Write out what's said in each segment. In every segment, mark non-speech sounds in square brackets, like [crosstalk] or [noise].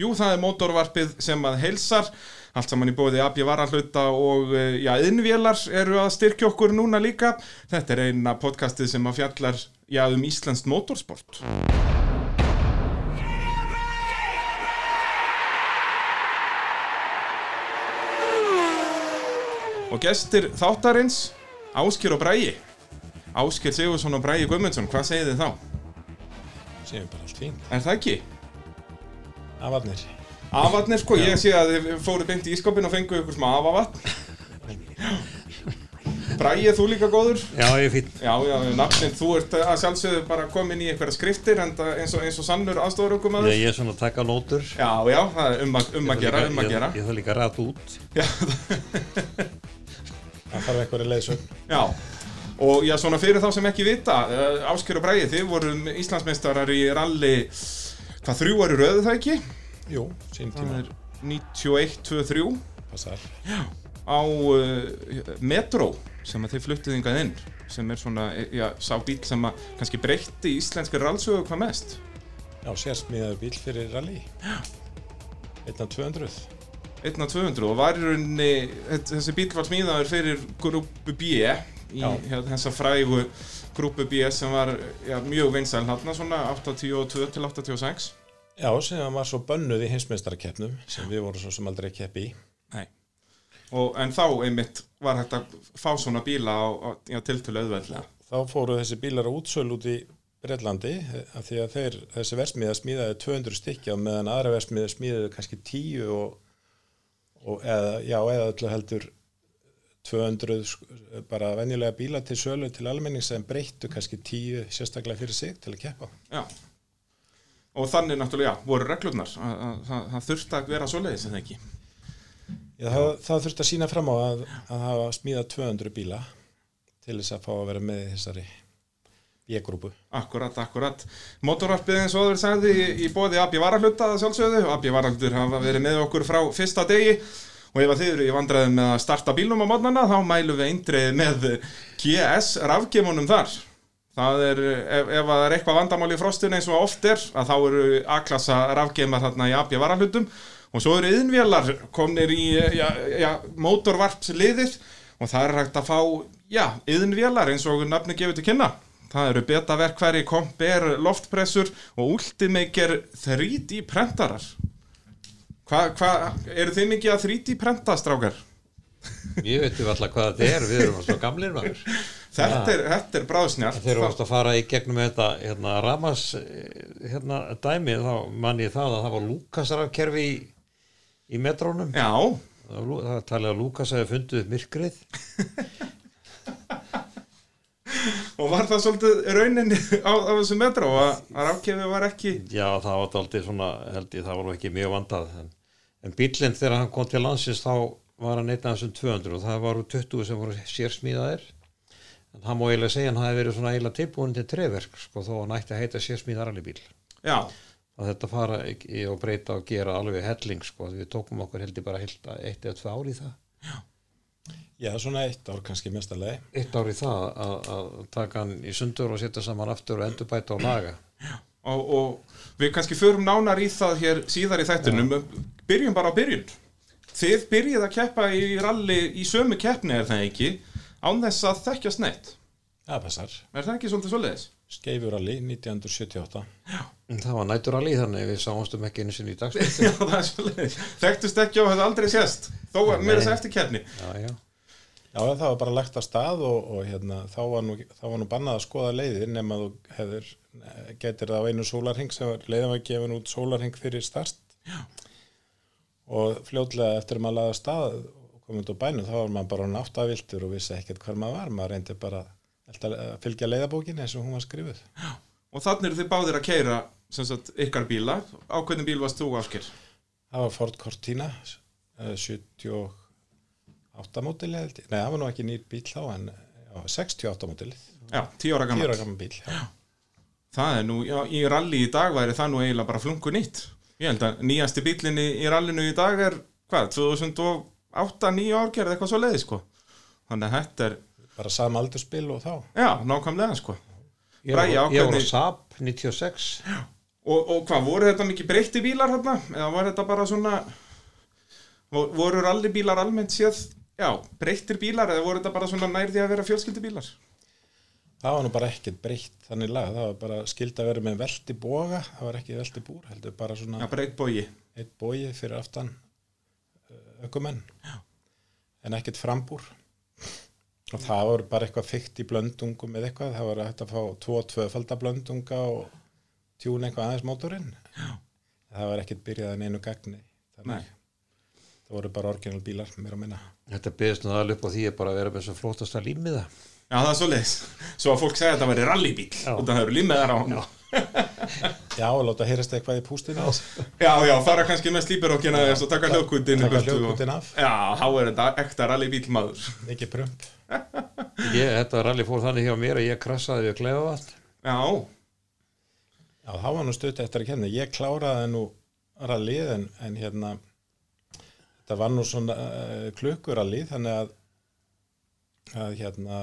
Jú, það er mótorvarpið sem að heilsar, allt saman í bóði AB Varahluta og eh, já, innvélar eru að styrkja okkur núna líka. Þetta er eina podcastið sem að fjallar já, um Íslandst motorsport. Og gestir þáttarins, Áskir og Bræi. Áskir Sigursson og Bræi Guðmundsson, hvað segir þið þá? Séum bara allt fínt. Er það ekki? Afarnir. Afarnir sko, ég sé að þið fóru beint í ískapin og fengu ykkur smá afavatn Bræði, þú líka góður? Já, ég er fín. Já, já, nafnið, þú ert að sjálfsögðu bara komin í einhverja skriftir en eins og, eins og sannur aðstofur okkur maður Ég, ég er svona að taka nótur. Já, já, það er um, að- um að gera, um að gera Ég, ég þarf líka að ræta út. Já, Það þarf einhverju leiðsögn. já Og já, svona fyrir þá sem ekki vita uh, Ásker og Bræði, þið vorum Íslandsmeistarar í ralli Hvað þrjú eru röðu það ekki? Jú, sín Það tíma. er 91-23 Passar. á uh, Metro sem að þið fluttuð yngað inn sem er svona, já, sá bíl sem að kannski breytti íslenski rallsögu hvað mest Já, sérsmíðaður bíl fyrir rally. Einna 200. 1 af 200 og var í rauninni þessi bíl var smíðaður fyrir grúpu B í Já. þessa frægu grúpu B sem var já, mjög vinsæl hérna svona 82 til 86 Já, sem var svo bönnuð í hinsmeistarakeppnum sem við vorum svo sem aldrei keppi í. Nei. Og, en þá einmitt var hægt að fá svona bíla á, á já, tiltölu auðveldlega Þá fóru þessi bílar á útsölu út í Breitlandi af því að þeir, þessi versmiða smíðaði 200 stykki á meðan aðra versmiða smíðaði kannski 10 og, og eða, já, eða öllu heldur 200 sk- bara venjulega bíla til sölu til almenning sem breyttu kannski 10 sérstaklega fyrir sig til að keppa. Já. Og þannig náttúrulega, já, voru reglurnar að, að, að, það þurfti að vera svoleiðis en ekki. Já, það, það þurfti að sína fram á að, að hafa smíðað 200 bíla til þess að fá að vera með þessari B-grúpu. Akkurat, akkurat. Motorvarpið eins og það verið sagði í, í bóði AB Varahluta sjálfsögðu. AB Varahlutur hafa verið með okkur frá fyrsta degi og ef að þið eru í vandræðum með að starta bílnum á mótnana þá mælum við eindreið með GS rafgemunum þar. Það er, ef, ef það er eitthvað vandamál í frostinu eins og oft er, að þá eru A-klassa rafgemar þarna í AB Varahlutum og svo eru yðnvélar komnir í ja, ja, motorvarpsliðið og það er hægt að fá, já, yðnvélar eins og nafni gefur til kynna. Það eru betaverkværi, komper, loftpressur og Ultimaker 3D prentarar. Hvað, hva, eru þið mikið að 3D prenta, strákar? Ég veit um alltaf hvað þetta er, við erum svo gamlir maður. Þetta er, þetta er bráðsnjátt. Þegar þú varst að fara í gegnum þetta hérna, ramas hérna, dæmi þá mann ég það að það var Lúkasarafkerfi í, í metrónum. Já, Það það talið að Lúkas hefði fundið upp myrkrið. og var það svolítið rauninni á, á þessu metró að, að rafkefi var ekki... Já, það var aldrei svona, held ég, það var ekki mjög vandað. En, en bílinn þegar hann kom til landsins þá var hann einn af þessum 200 og það voru 20 sem voru sérsmíðaðir. En hann má eiginlega segja að hann hafi verið svona eiginlega tilbúin til treverk, sko, þó hann ætti að heita sérsmíðarali bíl. Já, að þetta fara í og breyta og gera alveg helling sko, við tókum okkur heldur bara heilt eitt eða tvö ár í það Já, svona eitt ár kannski mestarlega. eitt ár í það að, að taka hann í sundur og setja saman aftur og endurbæta og laga og, og við kannski förum nánar í það hér síðar í þættunum. Byrjum bara á byrjun. Þið byrjið að keppa í ralli í sömu keppni, er það ekki? Án þess að þekkjast neitt. Það passar. Er það ekki svolítið svoleiðis? Skeifuralli 1978. en það var nætur alveg þannig við sáumstum ekki einu sinni í dagspil [laughs] Já, það er svoleiðis. Þekktust ekki og hefði aldrei sést. Þó að mér þess eftir keppni. já, já. Já, það var bara lagt að stað og, og hérna, þá, var nú, þá var nú bannað að skoða leiðir nema þú hefur, getur það á einu sólarhing sem var, leiðin var gefin út sólarhing fyrir start Já. Og fljótlega eftir að maður laða stað og komið út á bænum þá var maður bara náttaviltur og vissi ekkert hvar maður var maður reyndi bara að fylgja leiðabókin eins og hún var skrifuð Og þannig eru þið báðir að keira sagt, ykkar bíla. Á hvernig bíl varst þú, Ásker? Það var Ford Cortina eh, 78 mótili held ég. Nei, það var nú ekki nýr bíl þá en já, 68 mótili Já, tíu ára 10 gammal. ára gaman bíl já. Það er nú, já, í ralli í dag væri það nú eiginlega bara flungu nýtt. Ég held að nýjasti bílinni í rallinu í dag er, hvað, 2008, 9 árgerð, eitthvað svo leiði, sko. Þannig að þetta er, bara sama aldurspil og þá já, nákvæmlega, sko. Ég, var, ég hvernig- SAP 96 Og, og hvað, voru þetta mikið breytti bílar þarna? Eða var þetta bara svona vo- voru rallybílar almennt séð já, breyttir bílar eða voru þetta bara svona nærði að vera fjölskyldubílar? Það var nú bara ekkert breytt þannig lag, það var bara skild að vera með velti boga, það var ekki velti búr, heldur bara svona Já, breytt bógi eitt bogi fyrir aftan uh, ökumenn. En ekkert frambúr. Og það voru bara eitthvað fykt í blöndungum eða eitthvað, það var hægt að fá tvo tvöfaldablöndunga og tjúna eitthvað aðeins mótorinn. Það var ekkert byrjað en einu gagni. Þannig það voru bara orginal bílar mér að minna. Þetta byggðist nú alveg upp á því að bara vera með svo flótasta límiða. Já, það er svo leiðis Svo að fólk segja að þetta væri rallybíl og það eru límiðar á hann Já, [laughs] já, og láta heyrast eitthvað í pústinu. Já, já fara kannski með slípirokkina og taka hljóðkundin taka hljóðkútin af, Já, þá er þetta ekta rallybíl maður. Ekki prump. [laughs] Ég, þetta rally fór þannig hjá mér að ég krassaði við klefavatn. Já, Já, það var nú stutt eftir að kenna. Ég kláraði nú rallið en, en hérna þetta var nú svona uh, klukkurallið þannig að, að hérna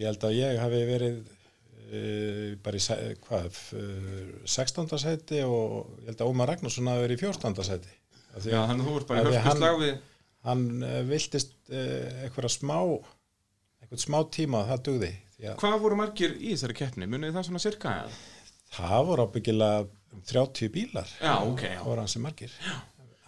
ég held að ég hafi verið uh, bara í hvað, uh, 16. sæti og ég held að Ómar Ragnarsson hafi verið í 14. sæti Af því já, að að þú ert bara í því hörku hann- við hann uh, viltist uh, eitthvað smá eitthvað smá tíma og það dugði að Hvað voru margir í þessari keppni? Munið það svona cirka það voru ábyggilega um 30 bílar Já, ok, já það voru hansi margir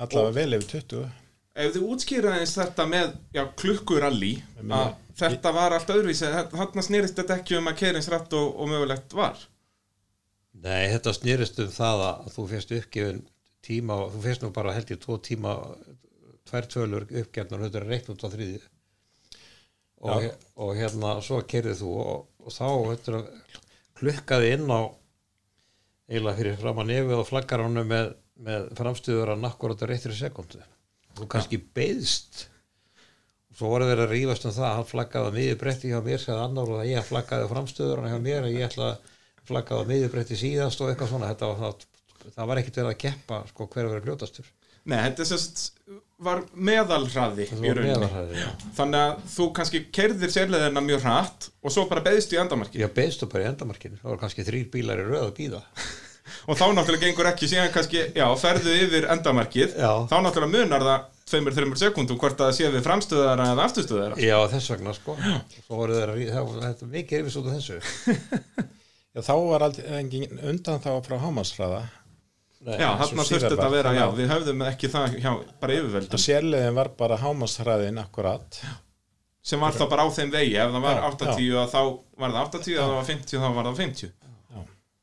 allavega vel yfir 20 Ef þið útskýraðins þetta með já, klukkuralli að þetta var allt öðruvísi þarna snýrist þetta ekki um að keirinsrætt og, og mögulegt var? Nei, þetta snýrist um það að þú fyrst uppgefin tíma, þú fyrst nú bara held ég tvo tíma, tvær tölur uppgefn og þetta er reitt út á þriði og, og hérna svo kerðið þú og, og þá þetta, klukkaði inn á eiginlega fyrir fram að nefið og flaggar hann með, með framstöður að nakkur á réttri sekundu þú kannski beðst og svo voru þeir að rífast um það að hann flaggaði á miður bretti hjá mér segði annar og að ég flaggaði á framstöður hjá mér að ég ætla að flaggaði á miður bretti síðast og eitthvað svona. Þetta var, það, það var ekkert verið að keppa sko, hver að vera fljótastur Nei, þetta sérst var meðalhraði í rauninni. meðalhraði, já. Þannig að þú kannski keirðir sérleðina mjög hratt og svo bara beðist í endamarki ég beðstu bara í endamarkinu. Það var kannski þrýr bílar í röð að býða [laughs] og þá náttúrulega gengur ekki síðan kannski, já, ferðu yfir endamarkið Já. þá náttúrulega munar það 2-3 sekundum hvort að það sé við framstöðara eða afturstöðara já þess vegna sko. Þeir það var þetta er mikið yfir svo þessu. [laughs] Já, þá var engin undan þá frá hámasræða Nei, Já, síðar þurfti þetta að vera, já, við höfðum ekki það hjá bara yfirvöldum. Að sérlegin var bara hámasræðin akkurat. Sem var þá bara á þeim vegi, ef það var Já, 80 að þá var það 80, ef það var 50 þá var það 50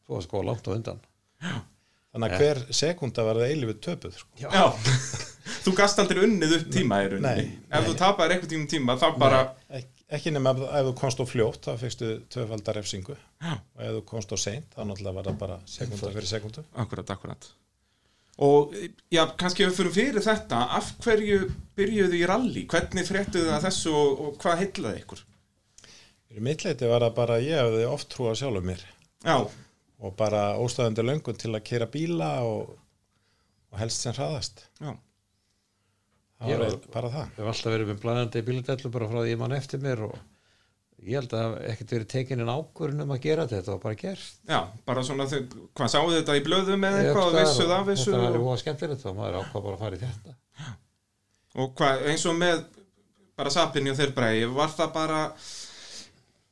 svo var sko langt á undan þannig að hver sekunda var það eilífið töpuð sko. Já, [laughs] þú gast aldrei unnið upp tíma í rauninni. Nei, Ef þú tapaðir einhvern tíma tíma, þá bara Ek, ekki nema ef, ef þú komst á fljótt þá fegstu tvöfaldar refsingu. Já. og ef þú komst á seint þá náttúrulega var það bara sekunda fyrir sekundu Akkurat, akkurat. Og já, kannski ef við fyrir fyrir þetta Af hverju byrjuðu í rally? Hvernig fréttuðu það þessu og, og hvað heitlaði ykkur? fyrir mittleiti var það bara að ég hefði oft trúa sjálfur mér. Já, og bara óstæðandi löngun til að kera bíla og, og helst sem hraðast já, það Já. var bara það Við hef alltaf verið með blæðandi bíladellu bara frá því ég mann eftir mér og ég held að það hafi ekkert verið tekin en ákvörun um að gera þetta, var bara gert. já, bara svona þau, Hvað sáðu þetta í blöðum eða eitthvað og vissuð af vissu Þetta var og, óa skemmtilegt og maður ákvað bara að fara í þetta. og hvað, eins og með bara sapinni og þeir bræði Var það bara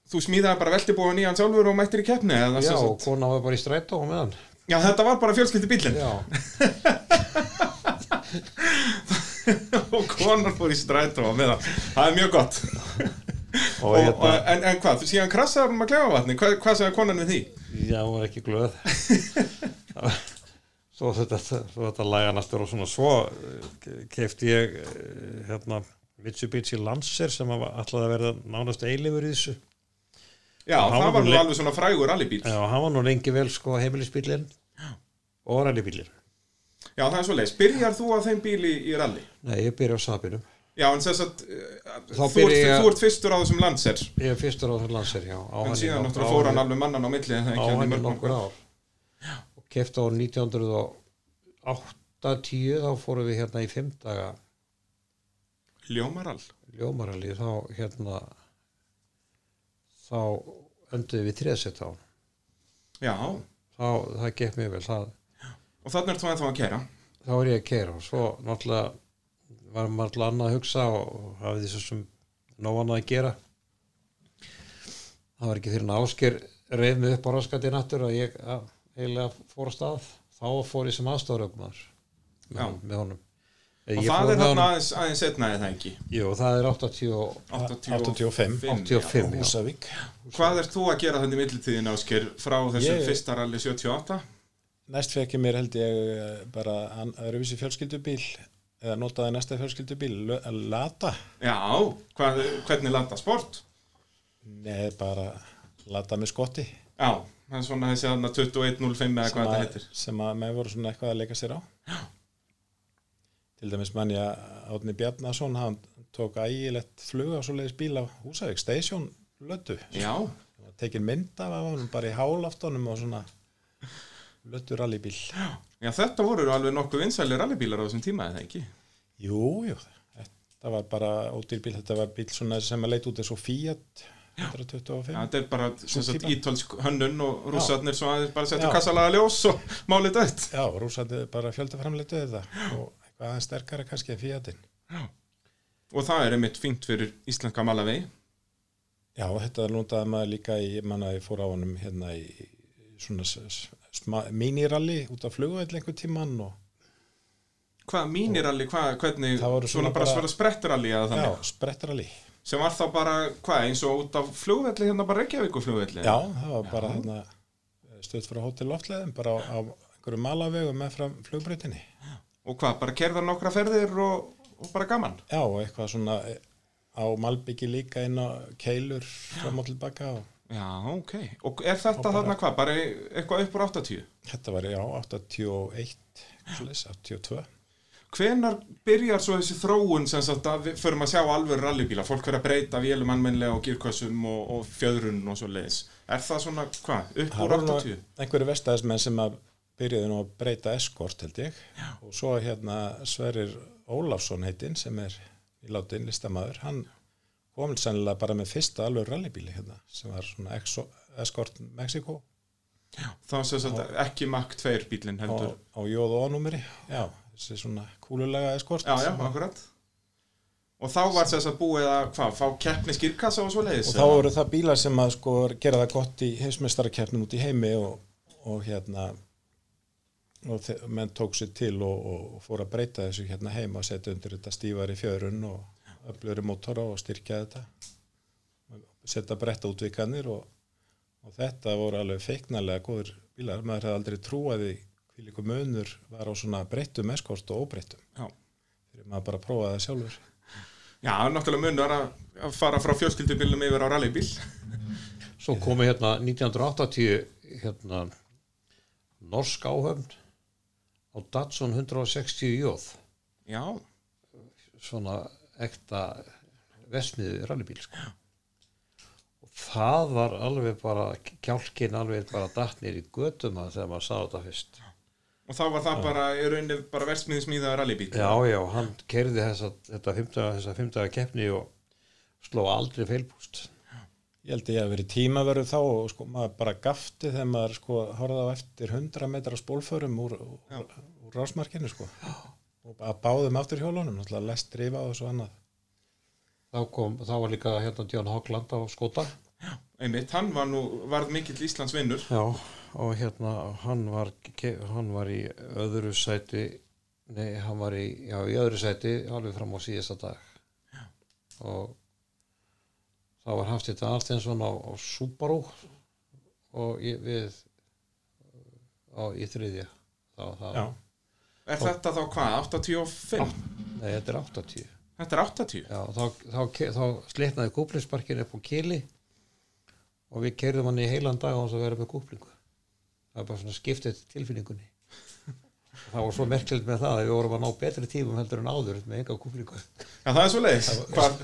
Þú smíðaði bara veltibúin í hann sjálfur og mættir í keppni Já, og kona var bara í strætó og meðan. já, þetta var bara fjölskyldi bílinn Já, [laughs] og konar fór í strætó á meðan það er mjög gott [laughs] og, og, hérna, og, en, en hvað, þú síðan krassaði hann að klefa vatni hvað, hvað sagði konan við því? já, hún var ekki glöð. [laughs] svo þetta, svo þetta læganastur og svona svo kefti ég eh, hérna Mitsubishi Lancer sem alltaf að verða nánast eilifur í þessu. Já, það var var nú alveg svona frægur rallybíl já, Já, hann var nú lengi vel sko heimilisbílinn og rallybílinn. það er svo leið, byrjar þú á þeim bíl í, rally? Nei, ég byrja á sapinum. já, en þess að þú, ert- fyrstur á þessum landsers Ég er fyrstur á það landsir, já. Á en síðan náttúrulega fór hann alveg mannan á milli en það ekki hann í mörgum ár. Og kefti á 1980, þá fórum við hérna í fimm daga ljómarall ljómaralli, þá hérna, þá önduðum við tréðsett á já, þá, það gekk mjög vel það, Og þannig er þú ennþá að kera. þá er ég að keira og svo náttúrulega var maður alltaf annað að hugsa og, hafði því svo sem nóg annað að gera. Það var ekki fyrir en ásker reyð mig upp á raskandi nattur að ég að, eiginlega fór á stað. Þá fór ég sem aðstofurögumar Já. með, með honum Og Ég það er þarna aðeins, aðeins setna eða ekki. Jú, það er 80 og 85. 85, já. Húsavík Hvað ert þú að gera þannig millitíðin ásker frá þessu Ég- fyrsta rally 78? Næst fekk ég mér held ég bara öðruvísi fjölskyldubíl eða notaði næsta fjölskyldubíl Lö- Lada Já, hvað, hvernig landa sport? Nei, bara Lada með skotti Já, það er svona þessi þarna 2105 eða hvað þetta að, heitir. sem að með voru svona eitthvað að leika sér á til dæmis að Átni Bjarnason hann tók ægilegt flug á svoleiðis bíl á Húsavík Station lötu Já, tekin mynd af hann bara í hálaftónum og svona lötu rallybíl. Já, þetta voru alveg nokkuð vinsæli rallybílar á þessum tíma eða ekki? Jú, jú, þetta var bara ódýr bíl, þetta var bíl sem að leit út eins og Fiat 125 Já, þetta er bara sem ítölsk hönnun og rússarnir svo aðeins bara setja Já. kassalaga ljós og málið dött. Já, rúsandi bara fjöldaframleitu þetta og aðeins sterkara kannski en Fiatin Og það er einmitt fínt fyrir íslenska malavegi. Já, þetta notaði maður líka í, manna ég fór á honum hérna í svona míniralli út af flugvöld einhver tíman og Hvað, míniralli, hvað, hvernig, Það voru svona, svona bara bara- svona spretturalli eða já, þannig, sprettaralli. sem var þá bara, hvað, eins og út af flugvelli, hérna bara Reykjavíku flugvelli? Já, það var bara hérna stöð frá hótel loftleðum bara á, á einhverju malavegu með frá flugbreytinni. Og hvað, bara kerða nokkra ferðir og, og bara gaman? Já, og eitthvað svona eh, á Malbyggi líka inn á keilur fram og tilbaka og Já, ok. Og er þetta bara- þarna hvað, bara eitthvað upp úr 80? þetta var, já, 81, svoleiðis, 82. Hvenar byrjar svo þessi þróun sem sagt að við förum að sjá alveg rallybíla, fólk verður að breyta vélum annmennlega og gírkössum og, og fjöðrun og svo leiðis. Er það svona, hvað, upp Það úr voru nú 80? einhverju vestæðismenn sem að byrjuðu nú að breyta eskort held ég Já. og svo hérna Sverrir Ólafsson heitinn sem er í látin listamæður, hann kom sennilega bara með fyrsta alveg rallybíli hérna sem var svona eskort Mexiko Þá sem sagt ekki Mach 2 bílinn á, heldur. á J.O. numeri, já, þessi svona kúlulega eskort Já, já, akkurat. Og þá var þess að búið að, hvað, fá keppni skýrkassa og svo leiðis? og þá voru það bílar sem að sko gera það gott í heimsmeistarakeppnum út í heimi og, og hérna og menn tók sér til og, og, fór að breyta þessu hérna heima og setja undir þetta stífari fjörun og öflöri mótora og styrkja þetta. Setja bretta útvikanir og, og þetta voru alveg feiknarlega góður bílar, maður hefði aldrei trúaði hvílíku munur var á svona breyttum eskort og óbreyttum. Já. fyrir maður bara að prófa það sjálfur. Já, náttúrulega munur að að fara frá fjölskyldubílum yfir á rallybíl. Svo komu hérna 1980 hérna norsk áhöfn á Datsun 160 jóð. Já, svona ekta vesmiðu rallybíl sko. og það var alveg bara kjálkin alveg bara dattnir í götum að þegar maður sá þetta fyrst. Og þá var það bara, í rauninni, bara versmiðismíða rallybíl. já já, hann kerði þessa, þetta fimmtaga, þessa fimmtaga keppni og sló aldrei feilpúst Ég held að ég hef verið tímaverðu þá og sko maður bara gafti þegar maður sko horfði á eftir 100 metra spólförum úr, úr, úr rásmarkinu sko og að báðum aftur hjólunum, náttúrulega lest drifa og svo annað. þá kom, þá var líka hérna John Hogland á skóta Einmitt, hann var nú, varð mikill Íslands vinnur. já, og hérna hann var, hann var í öðru sæti nei, hann var í, já, í öðru sæti alveg fram á síðasta dag já. og þá var Hafstýtt Alsteinsson á, á Subaru og ég, við á, í þriðja þá, þá, Er þetta þá hvað, 85? nei, þetta er 80 Þetta er 80? Já, þá, þá, þá, þá slitnaði kúplingsparkin upp á kili og við kerðum hann í heilan dag á þess að vera með kúplingu. Það var bara svona skiptið tilfinningunni. Og [laughs] það var svo merkilegt með það að við vorum að ná betri tímum heldur en áður með enga kúplingu. Já, það er svo leiðis. Hvað,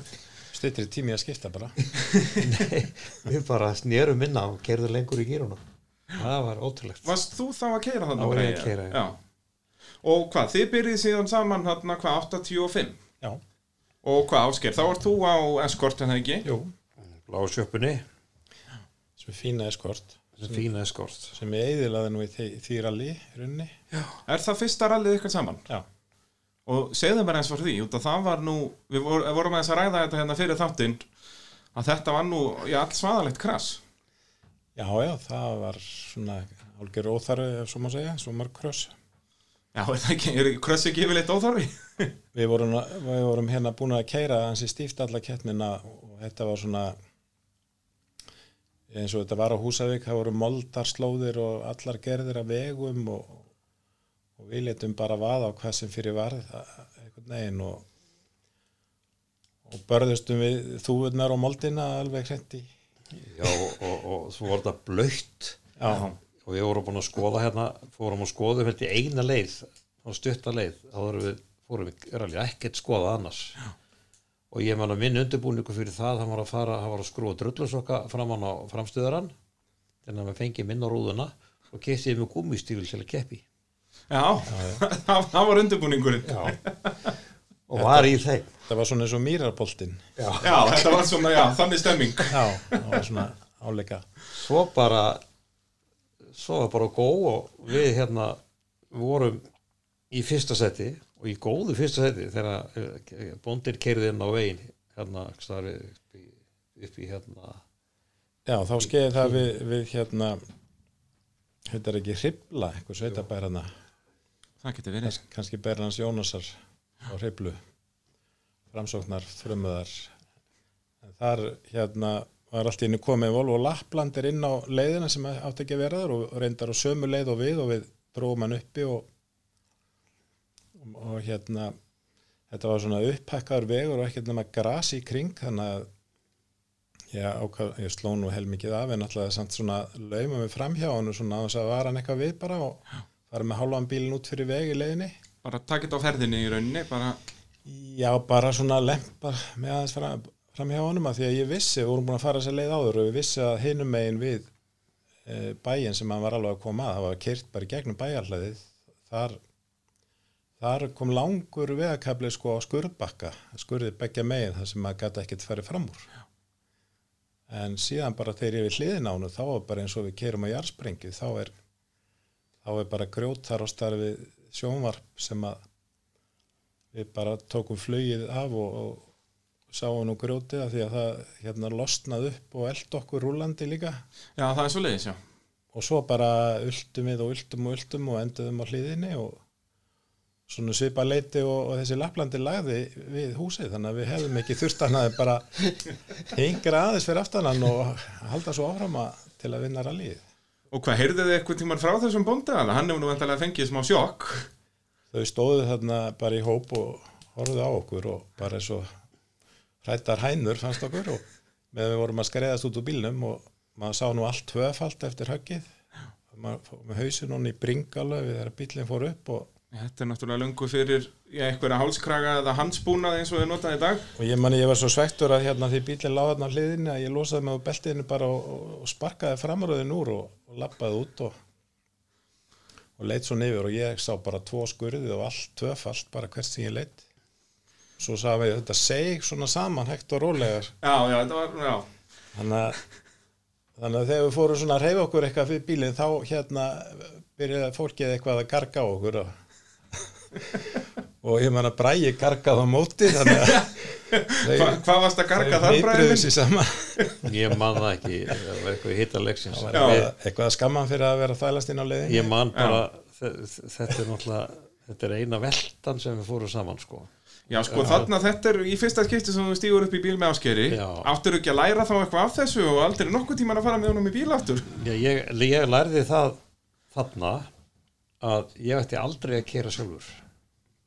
stýttir tími að skipta bara. [laughs] Nei, við bara snérum minna og kerðum lengur í gýrunum. Það var ótrúlegt. varst þú þá að keira þannig? Þá var ég að keyra, já. já. Og hvað, þið byrjið síðan saman hérna hvað, 85? Já, Og hvað, Ásker, þá ert þú á Escort en það ekki? jú, Lágu sjöpunni. sem er fína eskort. þessi fína eskort sem ég eiðilaði nú í því, því rally í rauninni Er það fyrsta rallið ykkar saman? já, Og segðu mér eins fyrir því, út að það var nú, við vor, vorum aðeins að ræða þetta hérna fyrir þáttinn, að þetta var nú, já, allt svaðalegt krass. já, já, það var svona álgjör óþarfi, ef svo má segja, svo marg kröss Já, er það ekki, er krössi ekki yfirleitt óþarfi? [laughs] við vorum, við vorum hérna búin að keira hansi stíft alla keppnina og þetta var svona eins og þetta var á Húsavík það voru moldarslóðir og allar gerðir af vegum og, og við letum bara vaða á hvað sem fyrir varð einhvern veginn og, og börðustum við þúvurnar og moldina alveg hrendi Já, og, og, svo var þetta blöytt já, og við vorum búin að skoða hérna fórum að skoða hérna í eina leið og stutta leið, þá við fórum við er alveg ekkert skoða annars. Já. og ég man að minn undirbúningu fyrir það hann var að fara, hann var að skrúa drullusokka framann á framstöðarann. Þannig að við fengið minn á rúðuna og keittið með gúmistífil til að keppi Já, [laughs] það, það var undirbúningurinn. Já. og var í þeim. Það var svona eins og mýrarboltinn. Já, þetta var svona, já, þannig stemming. já, það var svona áleika. Svo bara svo var bara góð og við hérna vorum í fyrsta seti og í góðu fyrsta seti þegar eh, bóndir keirði inn á veginn hérna upp í hérna Já, þá skeiði það við, við hérna þetta er ekki hribla, eitthvað sveitabærana Það getur verið. kannski Berlans Jónasar á hriblu framsóknar frumöðar en þar hérna var allt í innu komið Volvo Lapplandir inn á leiðina sem átti ekki að vera þar og reyndar á sömu leið og við og við dróðum hann uppi og, og, og hérna þetta var svona upphækkaður vegur og ekkert nema gras í kring þannig að Já, ákvað, ég sló nú heilmikið af en alltaf samt svona laumum við framhjá hann og svona að var hann eitthvað við bara og fara með hálfan bílinn út fyrir veg í leiðinni. Bara þetta á ferðinni í rauninni, bara, Já, bara svona lempa með aðeins fram, framhjá honum að því að ég vissi, við vorum búin að fara þessa leið áður og ég vissi að hinum megin við e, bæin sem hann var alveg að koma að, það var kyrt bara gegnum bæjarlæðið, þar, þar kom langur vegakabli sko á skurðbakka, skurðið begja megin þar sem maður gæti ekkert farið fram úr. En síðan bara þegar ég við hliðin á hann þá er bara eins og við keirum á jarðsprengju, þá er, þá er bara grjót þar á starfi sjónvarp sem að við bara tókum flugið af og, og sáum nú grjótið að því að það hérna losnað upp og eld okkur rúlandi líka já, það er svo leiðis, já. og svo bara ultum við og ultum og ultum og enduðum á hliðinni og svona svipa leiti og, og þessi laplandi lagði við húsið þannig að við hefðum ekki þurft hann að bara [laughs] hingra aðeins fyrir aftanan og halda svo áfram að til að vinna rallið. Og hvað, heyrðu þið eitthvað tíman frá þessum bónda? Hann hefur nú vantarlega fengið smá sjokk. Þau stóðu þarna bara í hóp og horfðu á okkur og bara eins og hrættar hænur fannst okkur og með við vorum að skreiðast út úr bílnum og maður sá nú allt tvöfalt eftir höggið maður fór með honni í bringalöfi þegar bílinn fór upp og Þetta er náttúrulega lungu fyrir einhverja hálskraga eða hansbúnað eins og við notaði í dag. Og ég manni, ég var svo svektur að hérna því bílinn láði hérna hliðinni að ég losaði mig á beltinu bara og, og, sparkaði framröðin úr og, og lappaði út og, og leitt svo nefur og ég sá bara tvo skurði og allt tvöfalt bara hvert sem ég leitt. Svo sagði við þetta seg svona saman hægt og rólegar. Já, já, þetta var, já. Þannig að, þannig að þegar við fórum svona að reyfa okkur eitthvað fyrir bílinn þá hérna byrjaði fólkið eitthvað að garga okkur og og ég man að bræði gargað á móti þannig að [laughs] Hva, hvað varst að garga þar bræðin? [laughs] ég man það ekki, það var eitthvað hitta leiksins Það var Já. eitthvað, að skamman fyrir að vera þælast inn á leiðin ég man bara þe- þetta er náttúrulega þetta er eina veltan sem við fórum saman sko Já, sko, þarna þetta er í fyrsta skipti sem þú stígur upp í bíl með áskeri. Áttur ekki að læra þá eitthvað af þessu og aldrei nokkuð tíman að fara með honum í bíl aftur? Já, ég, ég lærði það þarna að ég ætti aldrei að kera sjálfur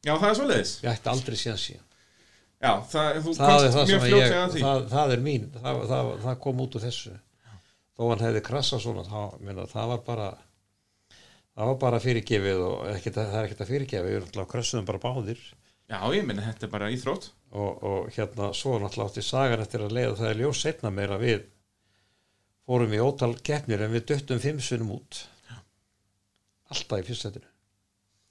Já, það er svo leiðis. ég ætti aldrei síðan síðan. Já, það, þú það komst mjög ég, að því. það, það er mín. Það, það, það kom út úr þessu. Þó hann hefði krassað svona minna, það var bara það var bara fyrirgefið og ekkit, það er ekkert að fyrirgefið við erum náttúrulega krassuðum bara báðir. Já, ég minni, þetta er bara íþrótt. og, og hérna svo náttúrulega átti sagan eftir að leiða það er ljós setna meira. Við fórum í ótal keppnir en við döttum fimm sunnum út. Alltaf í fyrstættinu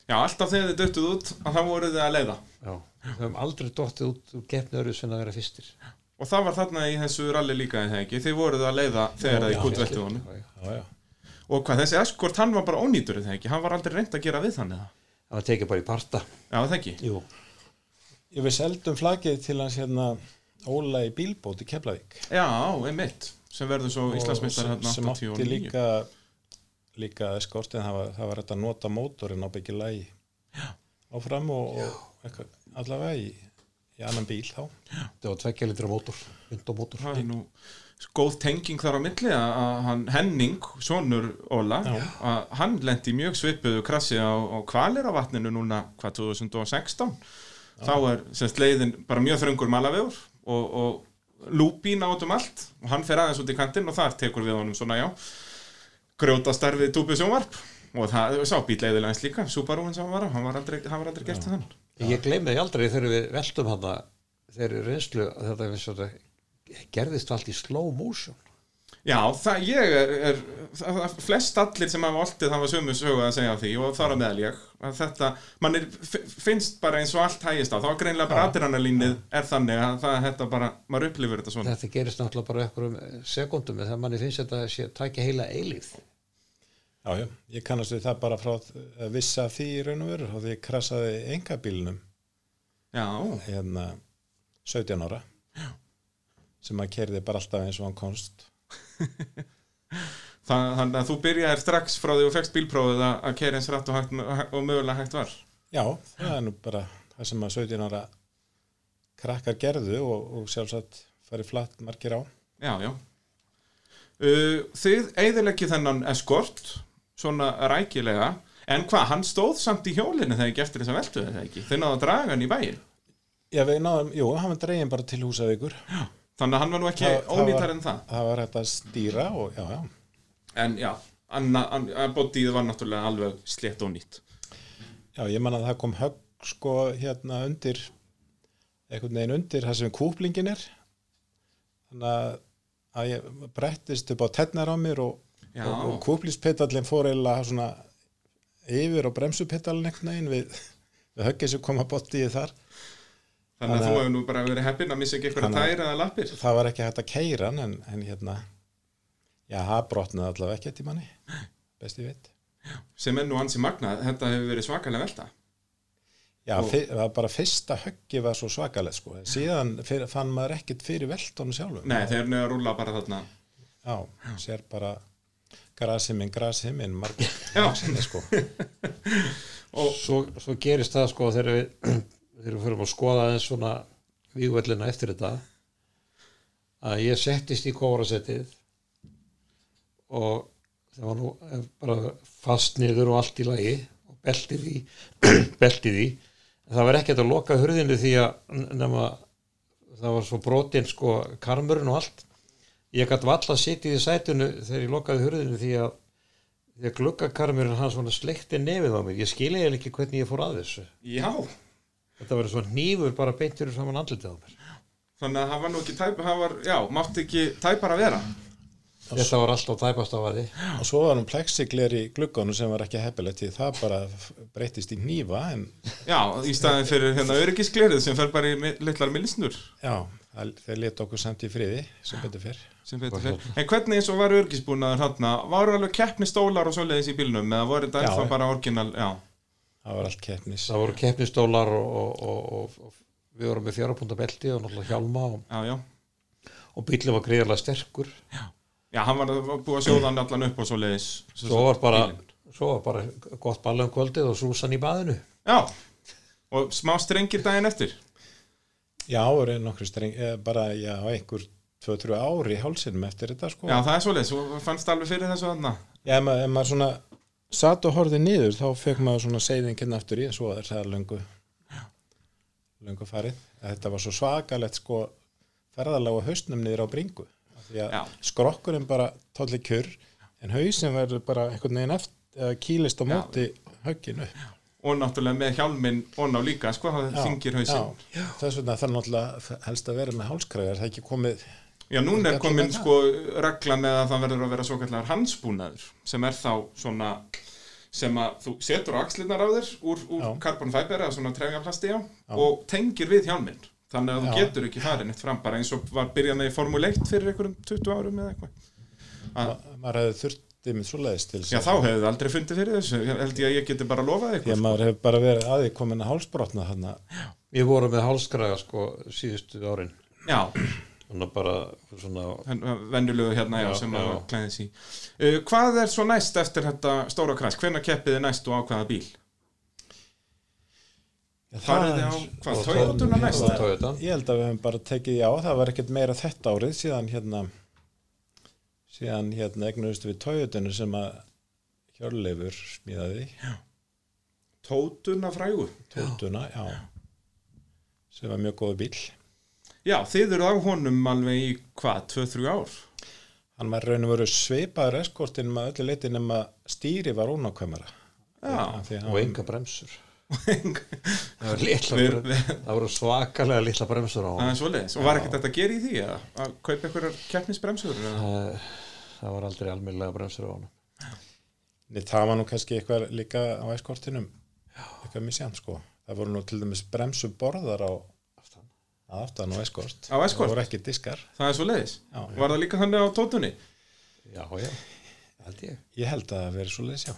Já, alltaf þegar þið döttuð út að þá voruð þið að leiða. Já, við höfum aldrei dottið út úr keppni öðru sem að vera fyrstir Og það var þarna í þessu ralli líka en það ekki. Þið voruð að leiða þegar þið honum. Já. já, já. Og hvað, þessi eskort, hann var bara ónýtur eða ekki, hann var aldrei reynd að gera við þannig það. það var tekið bara í parta Já, það ekki. Jú. Ég við seldum flagið til hans hérna Óla í bílbót í Keflavík Já, einmitt, sem verður svo Íslandsmeistar líka líka skort en það var, það var hægt að nota mótorinn á byggja lagi. Áfram og, og eitthvað, allavega í, í annan bíl þá. Það var tveggja litra mótor er nú góð tenging þar á milli að að hann Henning, sonur Óla, að hann lendi í mjög svipuðu krassi á, á kvalir á vatninu núna, hvað, 2016 þá er semst leiðin bara mjög þröngur malavegur og, og lúpín át um allt og hann fer aðeins út í kantinn og þar tekur við honum svona, já grjóta starfið túpu sjónvarp og það sá bíleiðilega eins líka Subaru-in sem hann var á, hann var aldrei, hann var aldrei gert hann ég gleymi því aldrei þegar við veltum hann þegar reynslu þetta gerðist allt í slow motion Já, það, ég er, er það, flest allir sem hafa oltið hafa sömu sögu að segja því og þar á meðal ég. Að þetta, mann er, finnst bara eins og allt hægist á, þá er greinlega bara adrenalínið er þannig að það, þetta bara, maður upplifir þetta svona. þetta gerist náttúrulega bara einhverjum sekundum en þegar manni finnst þetta að sé tækja heila eilíð Já, já, ég kannast við það bara frá að vissa því í raun og veru og því ég krassaði engabílnum Já, hérna 17 ára. Já. sem að kerði bara alltaf eins og hann komst. það, [laughs] þannig að þú byrjaðir strax frá því og fegst bílprófið að, keira eins rætt og, hægt, og mögulega hægt var. Já, það er nú bara það sem að 17 ára krakkar gerðu og, og sjálfsagt farið flatt margir á Já, já. Uh, þið eigðileggi þennan eskort, svona rækilega, en hvað, hann stóð samt í hjólinu þegar ekki eftir þess að veltu þetta ekki? Þið náðu að draga hann í bæinn. Já, við náðum, jú, hann var dregin bara til húsavíkur Þannig að hann var nú ekki var- en það. það var hægt að stýra og já, já En já, anna, an, bodyið var náttúrulega alveg slétt ónýtt. Já, ég man að það kom högg sko hérna undir einhvern veginn undir það sem kúplingin er þannig að, ég brettist upp á tennar á mér og, og, og kúplingspetallin fór eiginlega svona yfir á bremsupetallin einhvern veginn við, við höggið sem kom að bodyið þar Þannig að þú hefur nú bara verið heppinn að missa ekki eitthvað að- tæri eða lappir. það var ekki hægt að keira hann en, en hérna já, það brotnaði allavega ekki í manni best ég veit Sem er nú ansi magnað, þetta hefur verið svakalega velta. Já, Og- fyr, það var bara fyrsta höggi var svo svakalegt sko. síðan fyr, fann maður ekkert fyrir veltónu sjálfum Nei, þeir eru að rúla bara þarna. Já, sér bara grashiminn, grashiminn margir Já. sinni, sko. [laughs] svo, svo gerist það sko þegar við þegar við fyrir að skoða aðeins svona vígvellina eftir þetta að ég settist í kórasettið og það var nú eh, bara fast niður og allt í lagi og beltið í [clears throat] beltið í. Það var ekkert að loka hurðinu því að nema það var svo brotin sko karmurinn og allt. Ég gæti valla að sitja í sætunu þegar ég lokaði hurðinu því að því að gluggakarmurinn hann svona sleikti nefið á mér. Ég skilja eiginlega ekki hvernig ég fór að þessu. Já, þetta verður svona hnífur bara beintur saman andlitið á mér þannig að það var nú ekki tæp, það var, já, mátti ekki tæpar að vera. þetta var alltaf tæpast á að því og svo var hann plexigler í glugganum sem var ekki heppilegt því það bara breytist í nýfa en Já, í staðin fyrir hérna öryggisklerið sem fer bara í litlar millisnur. já, það, þeir leta okkur samt í friði sem betur fyrr sem betur fyrir. En hvernig eins og var örgisbúnaður þarna, varu alveg keppni stólar og svoleiðis í bílnum, eða voru þetta ennþá bara orginal, já, það var allt keppnis það voru keppnistólar og, og, og, og, við vorum með fjárapúnta belti og náttúrulega hjálma og, já, já. og bílum var greiðarlega sterkur Já, hann var búið að sjóða hann allan upp og svoleiðis. svo var bara, svo var bara gott ball um kvöldið og súsan í baðinu Já, og smá strengir daginn eftir. já, er nokkru streng eh, bara, já, einhver 2-3 ári í hálsinum eftir þetta sko Já, það er svoleiðis, þú fannst alveg fyrir þessu þarna. Já, ef maður svona satt og horfði niður þá fekk maður svona seiðin kynna aftur í svo er það löngu löngu farið þetta var svo svakalegt sko ferðalega hausnum niður á bringu því Já. að skrokkurinn bara tólli kjur en hausin verður bara einhvern veginn eftir kýlist á Já. móti högginu Og náttúrulega með hjálminn og ná líka, sko, það þingir hausinn. já, þess vegna þarf náttúrulega helst að vera með hálskræðar það er ekki komið Já, núna er komin með sko regla með að það verður að vera svo kallar hansbúnaður sem er þá svona sem að þú setur á axlirnar á þér úr, úr Já. carbon fiber eða svona trefjaplasti á og tengir við hjálminn. Þannig að þú Já. getur ekki farið neitt fram bara eins og var byrjað með í Formule 1 fyrir einhverjum 20 árum eða eitthvað. Ma, maður hefði þurft dimmið svo leiðist til Já, þá hefðu þið aldrei fundið fyrir þessu, Ég held ég að ég geti bara lofað Ég ykkur. maður hefur bara verið aði komin að hálsbrotna Við vorum með hálskraga sko síðustu árin. Já, þannig bara svona vennulegu hérna, já, Já, sem já. að klæðis í. Uh, hvað er svo næst eftir þetta stóra kræs? Hvenær keppið þið næst og á hvaða bíl? Farið þið á, hvað, það- næst? Toyota. Ég held að við hefum bara tekið já, það var ekkert meira þetta árið síðan hérna síðan hérna egnuðust við Toyotunu sem að Hjörleifur smíðaði Tótuna frægu. Toyotuna, já. sem var mjög góð bíl Já, þið eru á honum alveg í hvað, 2-3 ár? hann var raun og veru svipaður eskortin með öllu leiti nema stýri var ónákvæmara Já, Því og hann, enga bremsur það voru litla Við- bremsur það voru svakalega litla bremsur á það er svoleiðis. Og var ekkert þetta að gera í því að, að kaupa einhverjar keppnisbremsur? eða? það, það var aldrei almennilega bremsur á honum Nei, það var nú kannski eitthvað líka á eskortinum eitthvað misjant sko það voru nú til dæmis bremsuborðar á aftan. á eskort Á Escort? það voru ekki diskar Það er svoleiðis. Já, já. Var það líka þannig á tótunni? já, já, held ég ég held að það veri svo leiðis já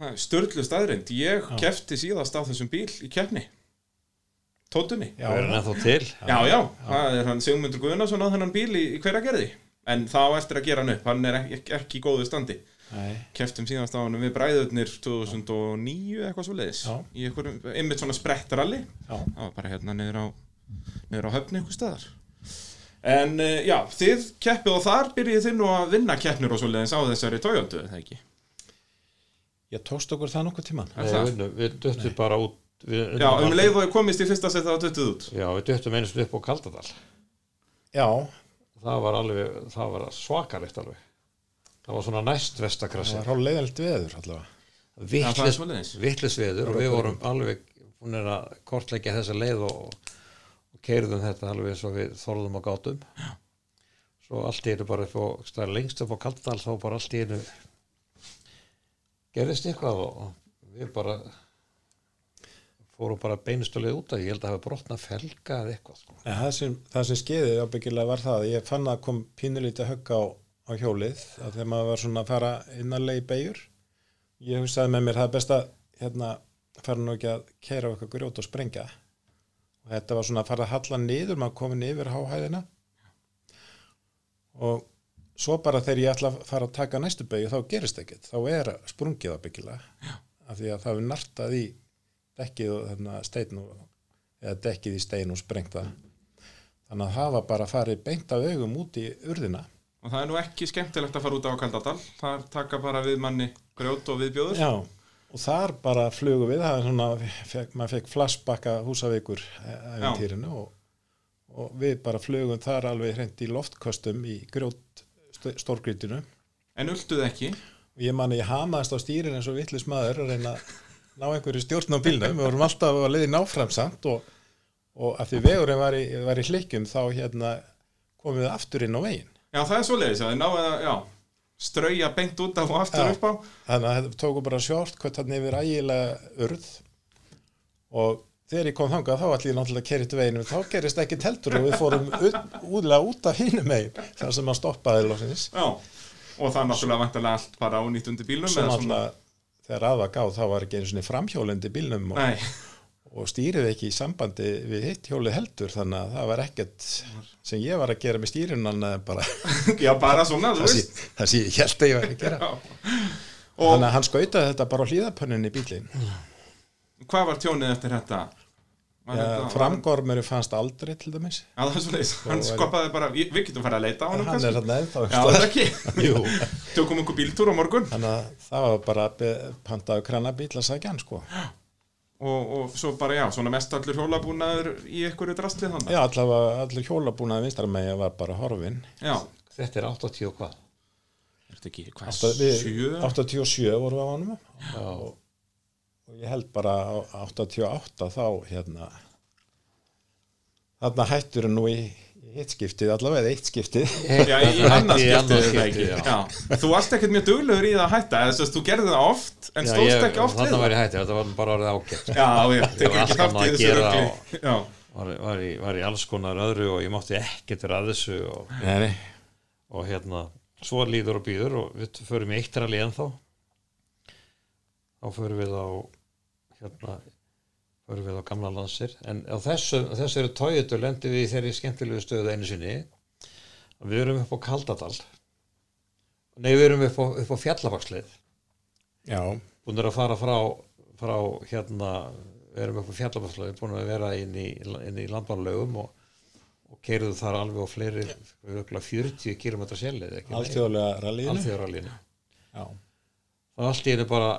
Það er störlu staðrind. Ég kefti síðast á þessum bíl í keppni. Tótunni. Já, það er ennþá til Já, já, það er hann Sigmundur Guðnason á þennan bíl í, í hverja gerði. En þá eftir að gera hann upp, hann er ekki, ekki í góðu standi. Nei, Keftum síðast á hann við bræðurnir 2009 eitthvað svo leiðis. Já. Í einmitt svona sprettralli. já, Það var bara hérna niður á, niður á höfni einhver staðar. En uh, já, þið keppið og þar byrjið þið nú að vinna keppnir og svo leiðis á þessari Toyota, eða ekki? ég tókst okkur það nokkuð tíman Er Nei, það? við, við döttum bara út við, Já, um leið og komist í fyrsta setja það döttuð út. já, við döttum einu sinni upp á Kaldadal. Já, það var alveg, það var svakaritt alveg. Það var svona næst það vestakrassi var hálf leiðilegt veður allavega. Já, það er vittlis, veður og við vorum alveg búin að kortleggja þessa leið og, og keirðum þetta alveg eins og við þorðum og gátum. Svo allt í einu bara upp á, stað, lengst upp á Kaldadal þá bara allt í einu gerðist eitthvað og við bara fórum bara beinustulega út að ég held að hafa brotna felga eða eitthvað sko. Nei, það, sem, það sem skeiði ábyggilega var það að ég fann að kom pínulítið högg á, á hjólið að þegar maður var svona að fara innanlega í beigur ég hugsaði með mér það er best að hérna fara nú ekki að keira eitthvað grjót og sprengja og þetta var svona að fara að halla niður maður komin yfir háhæðina. Og svo bara þegar ég ætla að fara að taka næstu beigju þá gerist ekkert, þá er sprungið ábyggilega af því að það er nartað í dekkið og þarna stein og, eða dekkið í stein og sprengt það. Þannig að það var bara að fara beint af augum út í urðina. Og það er nú ekki skemmtilegt að fara út á Kaldadal. Það taka bara við manni grjót og viðbjóður. Já, og þar bara flugu við það er svona, fekk, maður fekk flashbacka húsavíkur æfintýrinu og, og við bara flugum þar alveg hreint í loftköstum í grjót stórgrítinu En ulduð ekki. ég man að ég hamaðist á stýrin eins og vittlis maður að reyna að ná einhverju stjórn á bílnum. Við vorum alltaf að leiði náframsamt og, og að því vegurinn var í, var í hlikkjum þá hérna komum við aftur inn á veginn. Já, það er svoleiðis að þið náðu að, já, strauja beint út af og aftur Já. upp á. þannig að þetta tóku bara short hvað þannig yfir ægilega urð og þegar ég kom þangað þá allir ég náttúrulega að kerið til veginu þá gerist ekki teltur og við fórum úðlega út af hínum megin þar sem að stoppaði Já. Og það náttúrulega vantarlega allt bara ónýtt undir bílnum. svo eða náttúrulega þegar aðvað gáð þá var ekki einu svona framhjólendi bílnum og, Nei, og stýrið ekki í sambandi við hitt hjólið heldur þannig að það var ekkert sem ég var að gera með stýrinan bara [laughs] já, bara svona, það sé, sé ég held að ég var að gera Já. Og þannig að hann skautaði þetta bara á hlýðapönninni í bílinn hvað var tjónið eftir þetta? Ja, framgormuru fannst aldrei til dæmis Já, svoleiðis. Hann skoppaði bara, við við getum farið að leita á honum hann er hann Já, er ekki. Jú. Tökum einhver bíltúr á morgun. þannig að það var bara pantaðu krannabíl að sækja hann sko Og, og svo bara, já, svona mest allur hjólabúnaður í einhverju drastlið þannig. já allavega allir hjólabúnaði vinstarmegi var bara horfin Já. þetta er 80 og hvað Er þetta ekki, hvað, Átta- við- sjö? 87 voru við á honum já, og ég held bara á 88 þá hérna þarna hættur nú í, í hitt skiptið allavega eða eitt skiptið [laughs] Já, í, annars skiptið, er það já. Já. Þú varst ekkert mjög duglegur í það að hætta, þess að þú gerði það oft, en stóðst ekki oft það. var ég hætti, þetta var bara orðið Já, já, tekur var ekki allt þátt annað í að gera. Já, var, var, í, var í alls konar öðru og ég mátti ekkert vera að þessu og, nei, nei. og hérna svo líður og býður og við förum í eitt rally ennþá þá förum við á hérna förum við á gamla landsir. En á þessu, á þessari tójutu lendum við í þeirri skemmtilegu stöðu einu sinni. Við erum upp á Kaldadal. Nei við erum upp á, upp á Fjallabaksleið. Já, búin að fara frá, frá hérna, við erum upp á Fjallabaksleið búin að vera inn í, inn í landbánlaugum og, og keirðu þar alveg á fleiri örugglega 40 km sjælið alþjóðlega rallíinu já, og allt í henni bara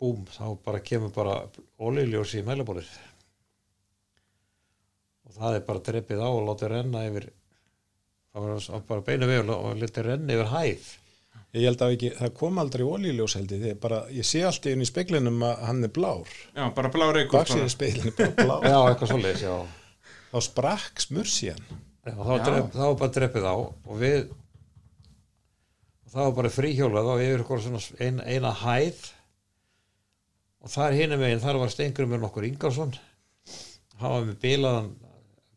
búm, þá bara kemur bara ólíljós í mælabólið og það er bara dreppið á og látið renna yfir það var svo- bara beinu við og litið renna yfir hæð. Ég held að ekki, það kom aldrei ólíljós held ég, bara, ég sé allt í inn í speglinum að hann er blár. Já, bara blá reykur baksíðin speglinu bara blár. [laughs] Já, eitthvað svoleiðis, já, þá sprakk smursiðan já þá, var þá bara dreppið á og við og það var bara fríhjólað og yfir eitthvað svona ein, eina hæð og þar hinum meginn, þar var stengur með nokkur Ingarsson. Var með bílaðan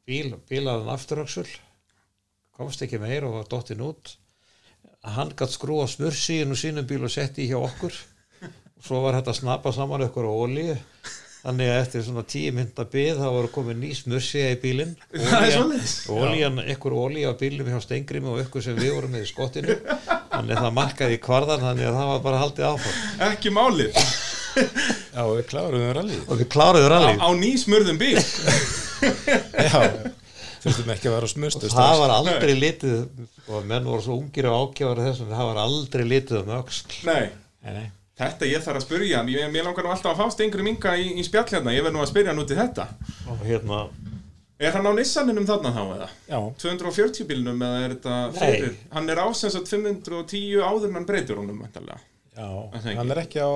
bíl, bílaðan afturöksul komst ekki meir og var dottinn út. Hann gætt skrúa smursíinu sínum bíl og setti í hjá okkur. Og svo var þetta að snappa saman ykkur á olíu. Þannig að eftir svona tíu mynda bið þá var komið ný smursíja í bílinn. [laughs] Olían, ykkur olíu á bílum hjá Stengrimi og ykkur sem við vorum með í skottinu. Þannig að það markaði kvarðan þannig að það var bara haldið áfram. Ekki málið já, við kláruðum rallið og við kláruðu Á, rally á nýsmurðum bíl [laughs] já, þurftum ekki að vera á smurstu það var aldrei litið og menn voru svo ungir og ákjáður þessum það var aldrei litið um öxl Nei, nei, nei. þetta ég þarf að spyrja Ég, mér langar nú alltaf að fá stengri minga í, í spjall hérna Ég verð nú að spyrja hann út í þetta og hérna Er hann á Nissaninum þarna þá eða? já, 240 bílnum eða er þetta Nei. fyrir? Hann er ásensat 510 áður en hann breytur honum væntanlega. já, hann er ekki á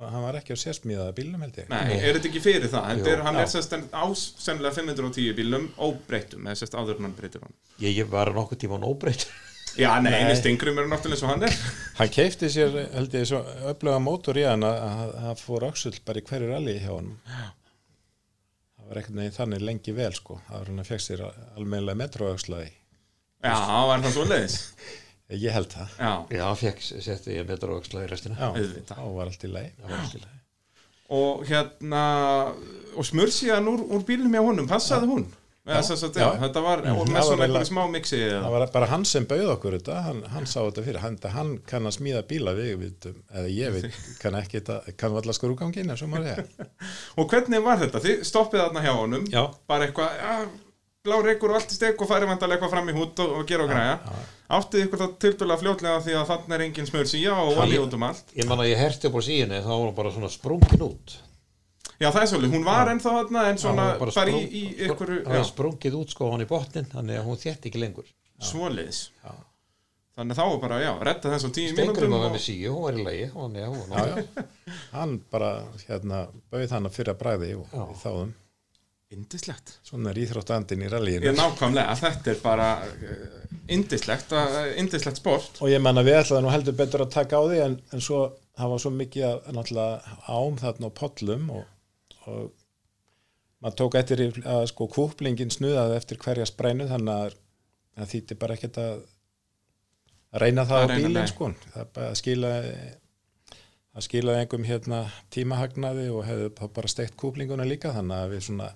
hann var ekki á sérsmíðaða bílnum held ég Nei, er þetta ekki fyrir það? Jú, er, hann já. er sérst ásennilega 510 bílnum óbreytum eða sérst áður en hann breytur honum. ég, ég var nokkuð tíma nóbreyt [laughs] Já, nei, Nei. einu stengrum er náttúrulega svo hann er. [laughs] hann keifti sér held ég svo öfluga mótor í hann að að það fór öxull bara í hverju rally hjá hann það var ekkert neginn þannig lengi vel sko það var hann að fekk sér almennilega metroöxlaði Já, var það svo leiðis. [laughs] ég held það. Já, já, fekk setti ég metra öxla í restina. Já, Auðvitað. þá var allt í lagi. Og hérna, og smörsíðan úr, úr bílnum hjá honum, passaði hún? Eða Já. að, já, Já. þetta var, og Það með svona einhverju smá mixi eða? það var bara hann sem bauð okkur þetta. Hann, hann sá þetta fyrir, hann, hann kann að smíða bíla við vitum, eða ég veit [laughs] kann ekki þetta, kann valla skrúgangin eins [laughs] og maður er Og hvernig var þetta? Þið stoppið þarna hjá honum, já, bara eitthvað, blá reykur og allt í steg og farið vantarlega eitthvað fram í hút og, og gera og græja. Áttið ykkur þá tildulega fljótlega því að þarna er engin smörsíja og olí út um allt. ég man að ég herti upp á síðunni þá var hún bara svona sprungin út. Já, það er svolítið, hún var ennþá þarna en svona Já, bara, sprung- í, í ykkur, það já, var sprungið út sko hann í botnin þannig að hún þétt ekki lengur. Svoliðis. Þannig að þá var bara, já, redda þess á tíu Stengrum mínútum var og... með síu, hún var í lagi hún, já, hún, já, já. hann bara hérna bauð hann að fyrir að bræði og þáðum Indislegt. svona er íþróttandinn í rallíinu Ég nákvæmlega, þetta er bara indislegt, uh, indislegt sport. og ég menna við ætlaði nú heldur betur að taka á því en, en svo, það var svo mikið að náttúrulega ám þarna á pollum og, og maður tók eftir að sko kúplingin snuðaði eftir hverja sprænu þannig að það þýtti bara ekkert að að reyna það Að á reyna, bílinn sko það bara skilaði það skilaði einhverjum hérna tímahagnaði og hefði bara steikt kúplinguna líka þannig að við svona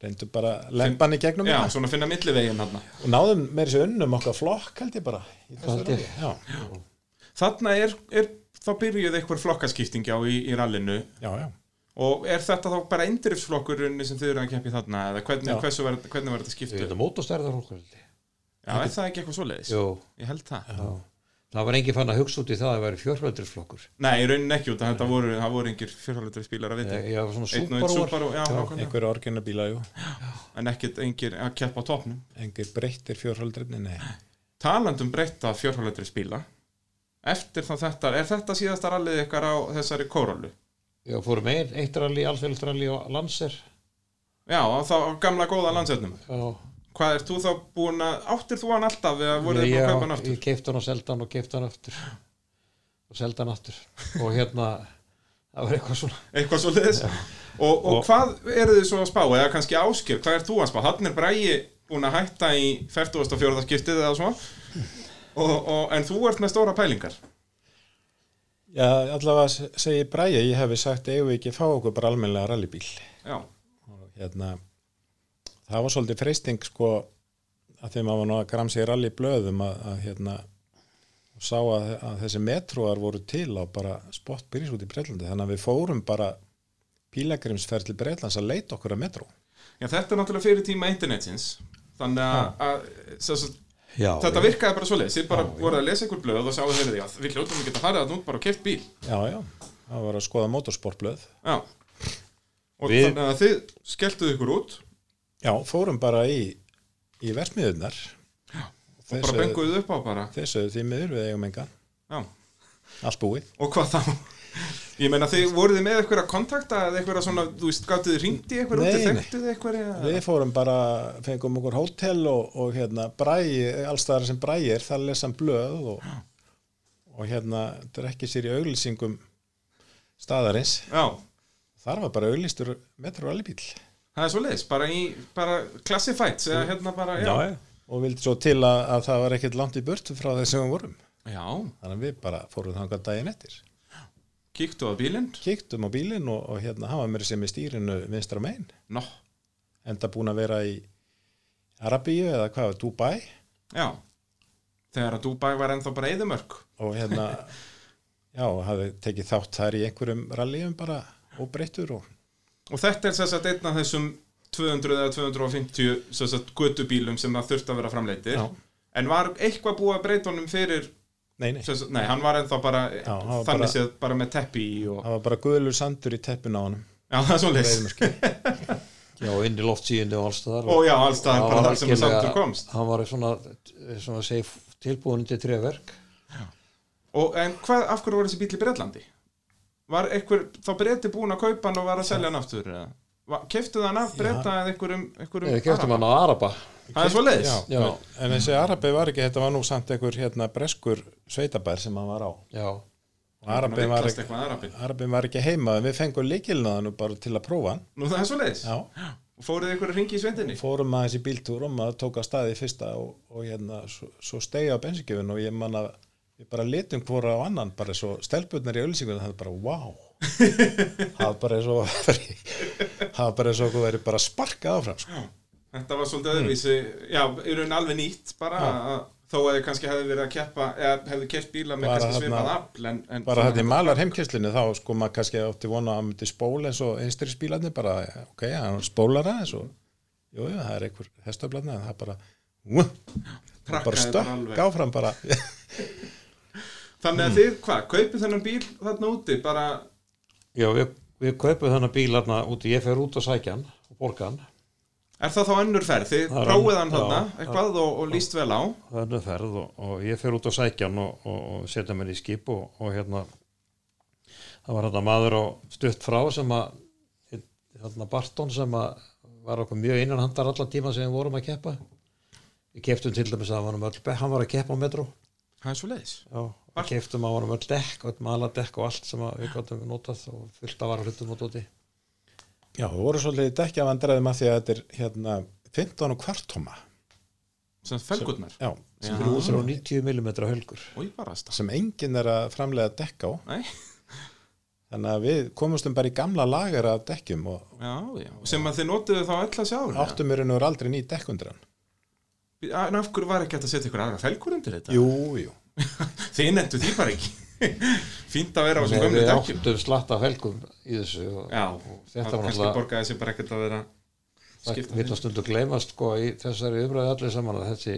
reyndum bara lempan í gegnum Já, þetta svona finna millivegin hann. og náðum með þessu unnum okkar flokk held ég bara í Þarna er, er þá byrjuð eitthvað flokkaskipting á í, í rallinu já, já og er þetta þá bara endurifsflokkurinn sem þið eru að keppi þarna eða hvernig, var þetta Ég skiptuð? veit að mótostærðar hún Já, er það ekki eitthvað svoleiðis? Jú, Ég held það. já. Það var engin fann að hugsa út í það að það væri fjórfjöldrisflokkur. Nei, í rauninni ekki út að þetta voru, það voru engir fjörhaldri spílar að viti. Ég, ég var svona Einn einn Subaru. Subaru, já, nákvæmlega. einhverju orginabíla, jú, En ekkert engir að keppa á topnum. engir breyttir fjórhaldrinni, nei. Talandum breytta fjörhaldri spíla. Eftir þá þetta, er þetta síðasta rallið ykkar á þessari kórólu? Já, fórum ein, eitt rally, alþjóðlstralli og Lanser. Já, á gamla góða landsetnum. Já, Hvað er þú þá búin að, áttir þú hann alltaf eða voruð þið búin að kaupa hann aftur? ég keipti hann og seldi hann og keipti hann aftur. Og seldi hann aftur. Og hérna, það var eitthvað svona. Eitthvað svo liðis. Og, og, Og- hvað eru þið svo að spá, eða kannski áskil, hvað er þú að spá? Hann er Bræi búin að hætta í 44. skiptið eða svo? og, og, en þú ert með stóra pælingar Já, allavega se- segi Bræja, ég hefði sagt eigum við ekki að fá okkur bara almennilega rallybíl já, og hérna það var svolítið freysting sko að þegar maður var nú að gramsa í rallyblöðum að, að hérna og sá að, að þessi metróar voru til á bara spott byrjus út í Breitlandi. Þannig að við fórum bara pílagrimsferð til Breitlands að leita okkur að metró. Já, þetta er náttúrulega fyrir tíma internetsins. Þannig að, að Já, þetta virkaði bara svoleiðis. Þið bara voru að lesa einhver blöð og sáu þeirri því að við hljóttum að geta farið að nút bara og keft bíl. Já, já, það var að skoða motorsportblöð já. Og Við- þannig að þið skelltuð ykkur út Já, fórum bara í, í versmiðunar og bara benguðuð upp á bara. Þessu því miður við eigum engan. Já. Allt búið. Og hvað þá? Ég meina þið voruð þið með eitthvað að kontakta eða eitthvað svona, þú veist, gáttuð þið ringt í eitthvað þekktuð þið eitthvað Við fórum bara, fengum okkur hótel og, og hérna bræi, allstaðar sem bræi er, það lesa hann blöð og, og hérna drekki sér í auglýsingum staðarins. já, Þar var bara auglýstur metro alibíl. Það er svo leiðis, bara í bara classified, eða hérna bara já, Og vildi svo til að, að það var ekkert langt í burtu frá þess sem við vorum. já. Þannig að við bara fórum þangað daginn eftir. kíktu á bílinn Kíktum á bílinn og, og hérna var mér sem í stýrinu vinstra megin. Nó, Enda búin að vera í Arabíu eða hvað, Dubai. já þegar að Dubai var ennþá bara eðumörk og hérna [laughs] já, hafði tekið þátt þar í einhverjum rallyum bara óbreyttur og og þetta er þess að einn af þessum 200 eða 250 sem sagt göttubílum sem það þurfti að vera framleitir Já. en var eitthvað búið að breyta honum fyrir nei, nei, sem sagt, nei, hann var ennþá bara hann var þannig bara- séð bara með teppi í og, það var bara guðlur sandur í teppin á hann já, það er svo leys [laughs] já, inn í loftsíðinu og allstaðar og já, alls það Hann bara þar sem samtur komst. hann var svona, svona segi, tilbúin til treverk og en hvað, af hverju var þessi bíl í Breitlandi? Var einhver, þá breyti búin að kaupa hann og var að selja hann aftur eða? Va- keyptu það hann af breyta eða einhverjum, einhverjum við keftum hann á Araba? Það er svo leiðis já, Já. En, þessi Arabi var ekki, þetta var nú samt einhver hérna breskur sveitabær sem hann var á. Já, Arabi var, ekki, Arabi. Var ekki heima við fengum líkilnaðan bara til að prófa hann. Nú það er svo leiðis já, og fóruð einhverju ringi í sveitinni? Fórum aðeins í bíltúr og maður tók að staði fyrsta og, og hérna svo, svo stegi á bensinkjöfun og ég man að við bara litum hvora á annan bara svo stelpurnar í ölsingunum það er bara wow [laughs] það var bara svo það var bara svo að verið bara sparkað áfram sko. Þetta var svolítið öðruvísi, já, í raun alveg nýtt bara, að, þó að þið kannski hefði verið að keppa, eða hefði keppt bíla með Bara kannski svipað afl en, en bara þetta í malar heimkesslinu þá sko maður kannski átti vona að myndi spóla eins og einstyrspílarnir bara ok, hann spólar aðeins og jú, jú, það er einhver hestöflarni en það er bara uh, bara stökk áfram bara [laughs] Þannig að þið, hvað, kaupið þennan bíl þarna úti, bara, já við, við kaupum þennan bíl hérna úti, ég fer út og sækja hann og borga hann. Er það þá önnur ferð? Þið prófið önnur- hann þarna, eitthvað og, og líst vel á. Það er nú ferð og, og ég fer út og sækja hann og, og, og setja mér í skip og, og hérna það var hérna maður á stutt frá sem að hérna Barton sem að var okkur mjög innanhandar allan tíma sem við vorum að keppa. Við keftum til dæmis að hann var, hann var að keppa á metro Það er svo leiðis Já, við keftum að varum öll dekk öll maladekk og allt sem að við gáttum notað og fullt af varahlutum og dóti já, það voru svolítið dekkja vandræðum að því að þetta er hérna 15 og kvartóma sem felgurnar já. 390 mm hölgur. Og ég bara stað sem enginn er að framlega dekka á. Nei, þannig að við komumstum bara í gamla lagar af dekkjum og já, já, sem að þið notuðu þá öll að sjá áttum mér ennur aldrei ný dekk undir hann. En af hverju var ekki hægt að setja ykkur aðra felgur undir þetta? jú, jú, [laughs] Þið nettu því bara ekki. [laughs] Fínt að vera á þessum gömlu við dekkjum. áttum slatta af helgum í þessu og, Já, og þetta var náttúrulega borgaði sér bara ekkert að vera það vil að stundu gleymast sko í þessari umræðu allir saman að þessi,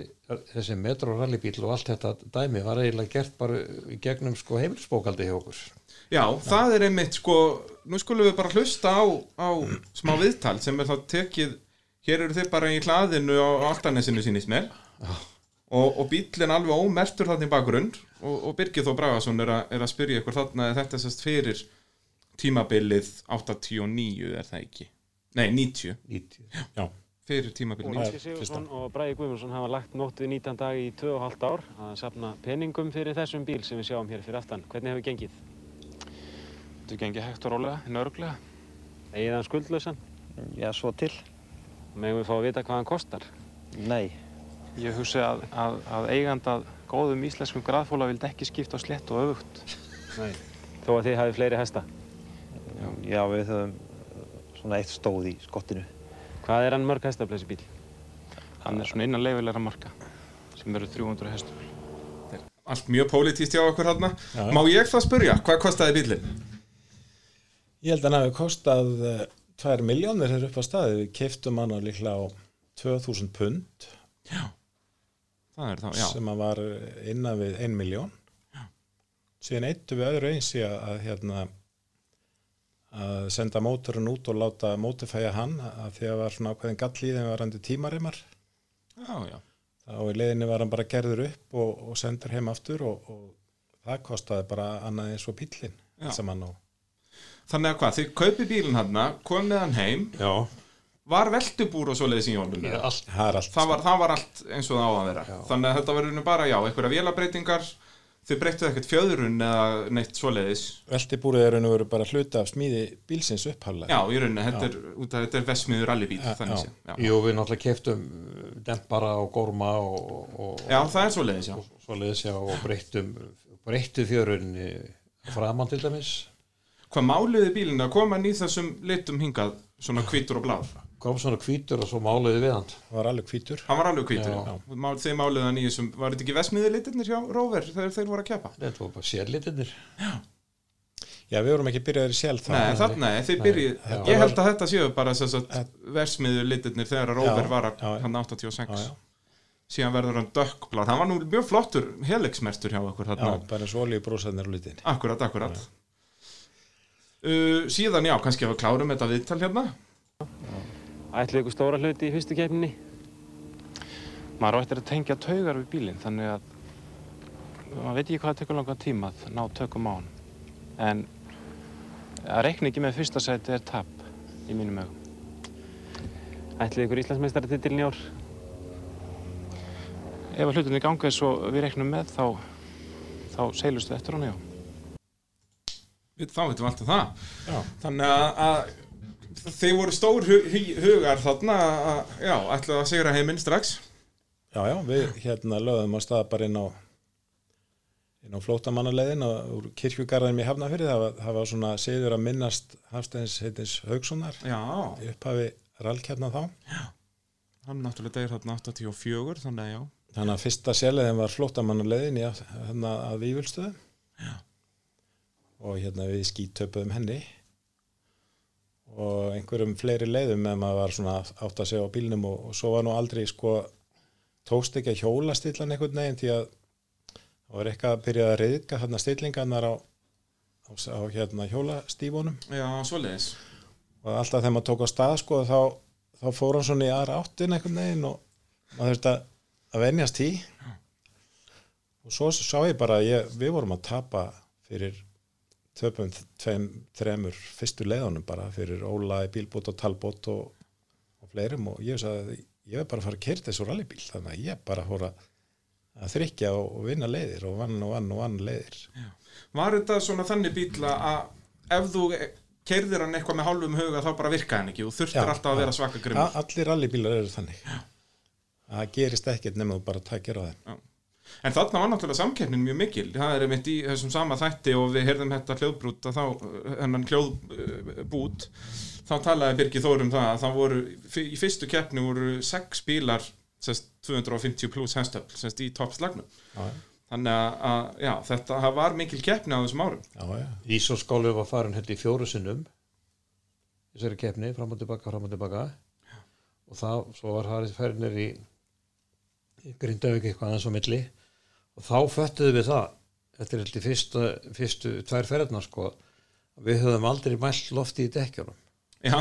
þessi metro rallybíl og allt þetta dæmi var eiginlega gert bara í gegnum sko heimilisbókaldi hjá okkur. Já, það er einmitt sko, nú skulum við bara hlusta á, á smá viðtal sem er þá tekið, hér eru þið bara í hlaðinu á Altanesinu sínist mér og, og bílinn alveg ómertur þarna í bakgrunn og, og Birgir Þó Bragason er, að- er að spyrja ykkur þarna að þetta er sérst fyrir tímabilið 89 er það ekki? Nei, 90, 90 já, fyrir tímabilið 90 Og- Gísli Sigursson og Bræði Guðmundsson hafa lagt nótt við 19 dag í 2,5 ár að safna peningum fyrir þessum bíl sem við sjáum hér fyrir aftan. Hvernig hefur gengið? Þetta gengi hægt og rólega, nörglega. Egið hann skuldlausan? Já, svo til. Megum við fá að vita hvað hann kostar? Nei. Ég hugsi að, að, að eigandað góðum íslenskum graðfóla vildi ekki skipta á slett og öfugt. Nei. Þó að þið hafið fleiri hesta. Já, við höfum svona eitt stóð í skottinu. Hvað er hann mörg hestafl þessi bíl? Hann er svona innan leifilegra marka sem eru 300 hestur. Allt mjög pólitíst hjá okkur hérna. Já. Má ég það spurja, hvað kostaði bílinn? Ég held að hann hafi kostað eh, 2 miljónir hér upp á staði. Við keiftum hann á líklega á 2000 pund er þá, sem að var innan við 1 miljón. Síðan eittu við öðru eins í að, að, hérna, að senda mótorinn út og láta mótifæja hann að því að var svona ákveðin gall í þeim varandi tímarimar. Já, já. Þá í leiðinni var hann bara gerður upp og, og sendur heim aftur og, og það kostaði bara annað eins og pílinn sem hann á. Þannig að hvað, þið kaupið bílinn hérna, kom með hann heim, Já, var veltubúr og svoleiðis í eða? allt, Það er allt. Það var, það var allt eins og það á að vera. Já. Þannig að þetta rauninu bara, já, einhverja vélabreitingar, þið breyttuð ekkert fjöðrun eða neitt svoleiðis. Veltibúrið er raun og veru bara hluti af smíði bílsins upphaflega. Já, í rauninni, þetta er, út af þetta er vesmiður rallybíl, Já, þannig. Já. jú, við náttúrulega keftum dempara og gorma og, og, já, það er svoleiðis, já. og svoleiðis já og breyttum breyttu fjörunni framan til dæmis Hvað máliði bílinn að koma í þessum litum hingað, svona hvítur og blár? Kom svona hvítur og svo máluði við hann Það var alveg hvítur. Hann var alveg hvítur, Já. já. Mál, þið máliði hann í þessum, var þetta ekki vesmiður litirnir hjá Róver þegar þeir voru að keppa? þetta var bara sérlitinir Já, við vorum ekki byrjaðir sjálf þá. Nei, þarna, nei, þið byrjið, já. ég held að þetta séu bara þess að versmiður litirnir þegar að Róver Já, var að, já, já. hann 86. Já, já. Síðan verður hann dökkblár, hann var nú mjög flottur helixmertur hjá okkur Já, þarna. bara eins og olíu brósarnir á litin. Akkurat, akkurat. Uh, síðan, já, kannski að við klárum þetta viðtal hérna. Ætluðu ykkur stóra hluti í fyrstu keppninni? Maður á eftir að tengja taugar við bílinn þannig að maður veit ekki hvað það tekur langan tíma að ná tökum á hann. En að reikna ekki með fyrsta sæti er tap í mínum augum. Ætluðu ykkur Íslandsmeistaratitilin í ár? Ef að hlutinni ganga eins og við reiknum með þá, þá seilust við eftir hann, já. Þá veitum við alltaf það. Já. Þannig að, að þeir voru stór hu hu- hugar þarna, að, já, ætlaðu að sigra heiminn strax. Já, já, við hérna lögðum á stað bara inn á inn á flótamannaleiðin og úr kirkjugarðinum í Hafnafyrði. Það það var svona siður að minnast Hafsteins heitins Haugssonar Já, í upphafi rallkjarna þá. hann náttúrulega degir þarna 84, þannig að já. Þannig að fyrsta sérleiðin var flótamannaleiðin í að- hérna að Vífilstöðum. Já. Og hérna við skítöpuðum henni og einhverjum fleiri leiðum en maður var svona átt að segja á bílnum og, og svo var nú aldrei sko tókst ekki að hjóla stillan einhvern veginn því að það var eitthvað að byrja að reyðka hérna stillingarnar á, á, á hérna hjólastífunum Já, svoleiðis. og alltaf þegar maður tók á stað sko þá, þá fór hann svona í aðra áttin einhvern veginn og maður þurfti að, að venjast í og svo sá ég bara að ég, við vorum að tapa fyrir töpum tveim, þremur fyrstu leiðunum bara fyrir Óla bílbót og talbót og, og fleirum og ég sagði að ég er bara að fara að kerta þessu rallybíl þannig að ég bara fór að, að þrykja og, og vinna leiðir og vann og vann og vann leiðir. Var þetta svona þannig bíl að ef þú keirðir hann eitthvað með hálfum huga þá bara virkaði hann ekki? Og þurftir Já, alltaf að já. vera svaka grimmur. A- allir rallybílar eru þannig. Að það gerist ekkert nema þú bara tækir á þeim En þarna var náttúrulega samkeppnin mjög mikil. Það er einmitt í þessum sama þætti og við heyrðum þetta hljóðbrút að þá, hennan hljóðbút, þá talaði Birgir Þór um það að það voru, í fyrstu keppni voru sex bílar, sest 250 pluss hestöfl, sest í toppslagnum. Þannig að, að, já, þetta það var mikil keppni á þessum árum. já, já, Ísóskálu var farin held í fjóru sinnum þessari keppni, fram og tilbaka, fram og tilbaka og það, svo var Harið færinir í, Grindavík eitthvað aðeins á milli þá föttuðu við það þetta er held í fyrstu, fyrstu tvær ferðnar sko, að við höfum aldrei mælt lofti í dekkjunum. Já,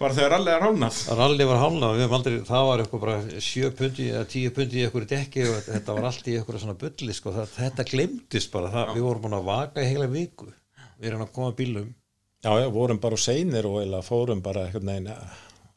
var þegar allir er hálnað. Ralli var hálna, við höfum aldrei, það var eitthvað bara sjö pundi eða tíu pundi í eitthvað dekki og þetta var allt í eitthvað svona bulli sko, það, þetta glemdist bara, það, við vorum búin að vaka í heila viku, við erum að koma bílum já, já, vorum bara seinir og eða fórum bara einhvern veginn ja,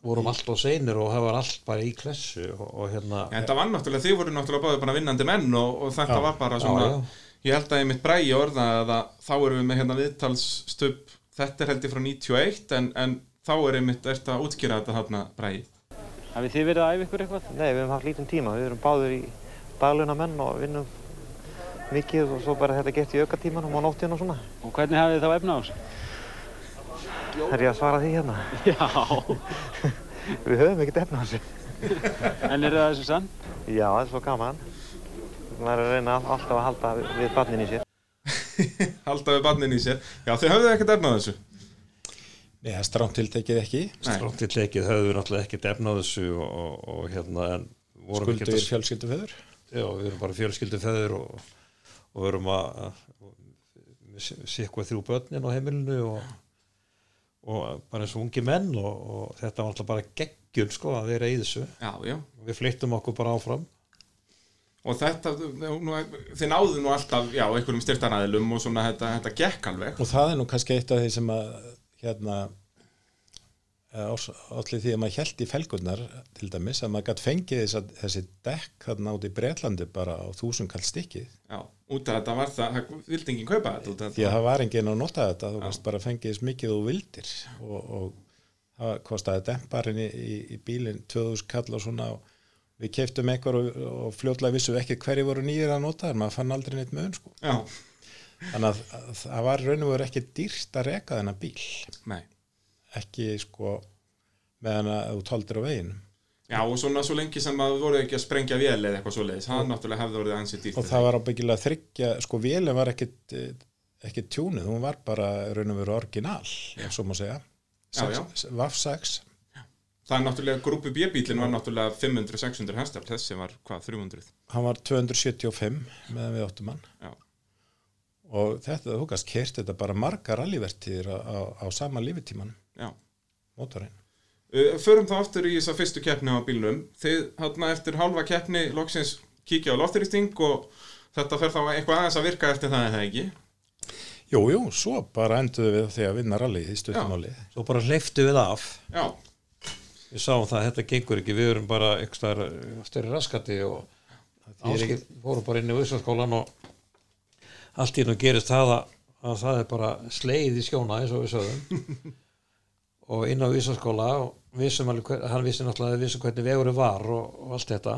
vorum allt á seinir og það var allt bara í klessu og, og hérna En þetta var náttúrulega, þið voru náttúrulega báðið bara vinnandi menn og, og þetta Já. var bara svona, Já, ég held að ég mitt bræði orða að þá erum við með hérna viðtalsstubb, þetta er held ég frá 91 en, en þá er einmitt eftir að útskýra þetta þarna bræði. Hafið þið verið að æfa ykkur eitthvað? Nei, við höfum haft lítinn tíma, við erum báður í dagluna menn og vinnum mikið og svo bara þetta gert í auka tímanum og er ég að svara því hérna. [laughs] Já. [laughs] Við höfum ekkert efna á þessu. En er það þessu sann? Já, það er svo gaman. maður er að reyna all- alltaf að halda við, við barnin í sér [laughs] halda við barnin í sér já þau höfðu ekkert efnað þessu Nei, það er stránt tiltekið ekki Nei. Strátt til leikið höfðu við náttúrulega ekkert efna á þessu og, og, og hérna en vorum skuldu ekkert við fjölskylduföður Já, við erum bara fjölskyldu feður og, og við erum að sikvað þrjú börnin á heimilinu og, og bara eins og ungi menn og, og þetta var alltaf bara geggjun sko að vera í þessu. Já, já. Og við flyttum okkur bara áfram. Og þetta, nú, þið náðu nú alltaf já, einhverjum styrtanæðilum og svona þetta, þetta gekk alveg. Og það er nú kannski eitt af því sem að hérna allir því að maður held í felgurnar til dæmis að maður gætt fengið þess að, þessi dekk þarna út í Breitlandi bara á þúsund kall stikkið já, út af þetta var það, það vildi enginn kaupa þetta þetta. það var enginn að nota þetta þú veist bara fengið þess mikið og vildir. Og, og það kostaði demparinn í, í, í bílinn 2000 kall og svona og við keiftum einhver og, og fljótlega vissum við ekki hverju voru nýjir að nota en maður fann aldrei neitt með sko. já, þannig að, að það var raun og veru ekki dýrt að reka þennan bíl. Nei ekki sko meðan að þú tóldir á veginum. Já, og svona svo lengi sem að voru ekki að sprengja vél eða eitthvað svoleiðis, það náttúrulega hefði orðið ansið dýrt og það var ábyggilega þryggja sko vélum var ekkit eh, ekkit tjúnið, hún var bara raun og veru orginal, svo má segja. VAF 6 Það er náttúrulega, grúpi B-bílinn var náttúrulega 500-600 hestar, þessi var hvað, 300 hann var 275 meðan við áttum hann. Og þetta, þú gast kert þetta bara margar rallyvertíðir á, á, á sama lífitíman já. Mótorinn Uh, Förum þá aftur í þessa fyrstu keppni á bílnum. Þið, hérna, eftir halva keppni loksins kíkja á lofturisting og þetta fer þá eitthvað aðeins að virka eftir það, það ekki? Jú, jú, svo bara enduðu við því að vinna rally í stuttumáli svo bara hleyftu við af. Já, við sáum það að þetta gengur ekki. Við erum bara eitthvað styrri raskati og áskil fórum bara inn í Vísaskólan og allt í nú gerist það að, að það er bara sleið í skjóna eins og við sögðum [laughs] og inn á Vísaskóla og vissum alveg, hann vissi náttúrulega að við vissum hvernig vegurinn var og, og allt þetta.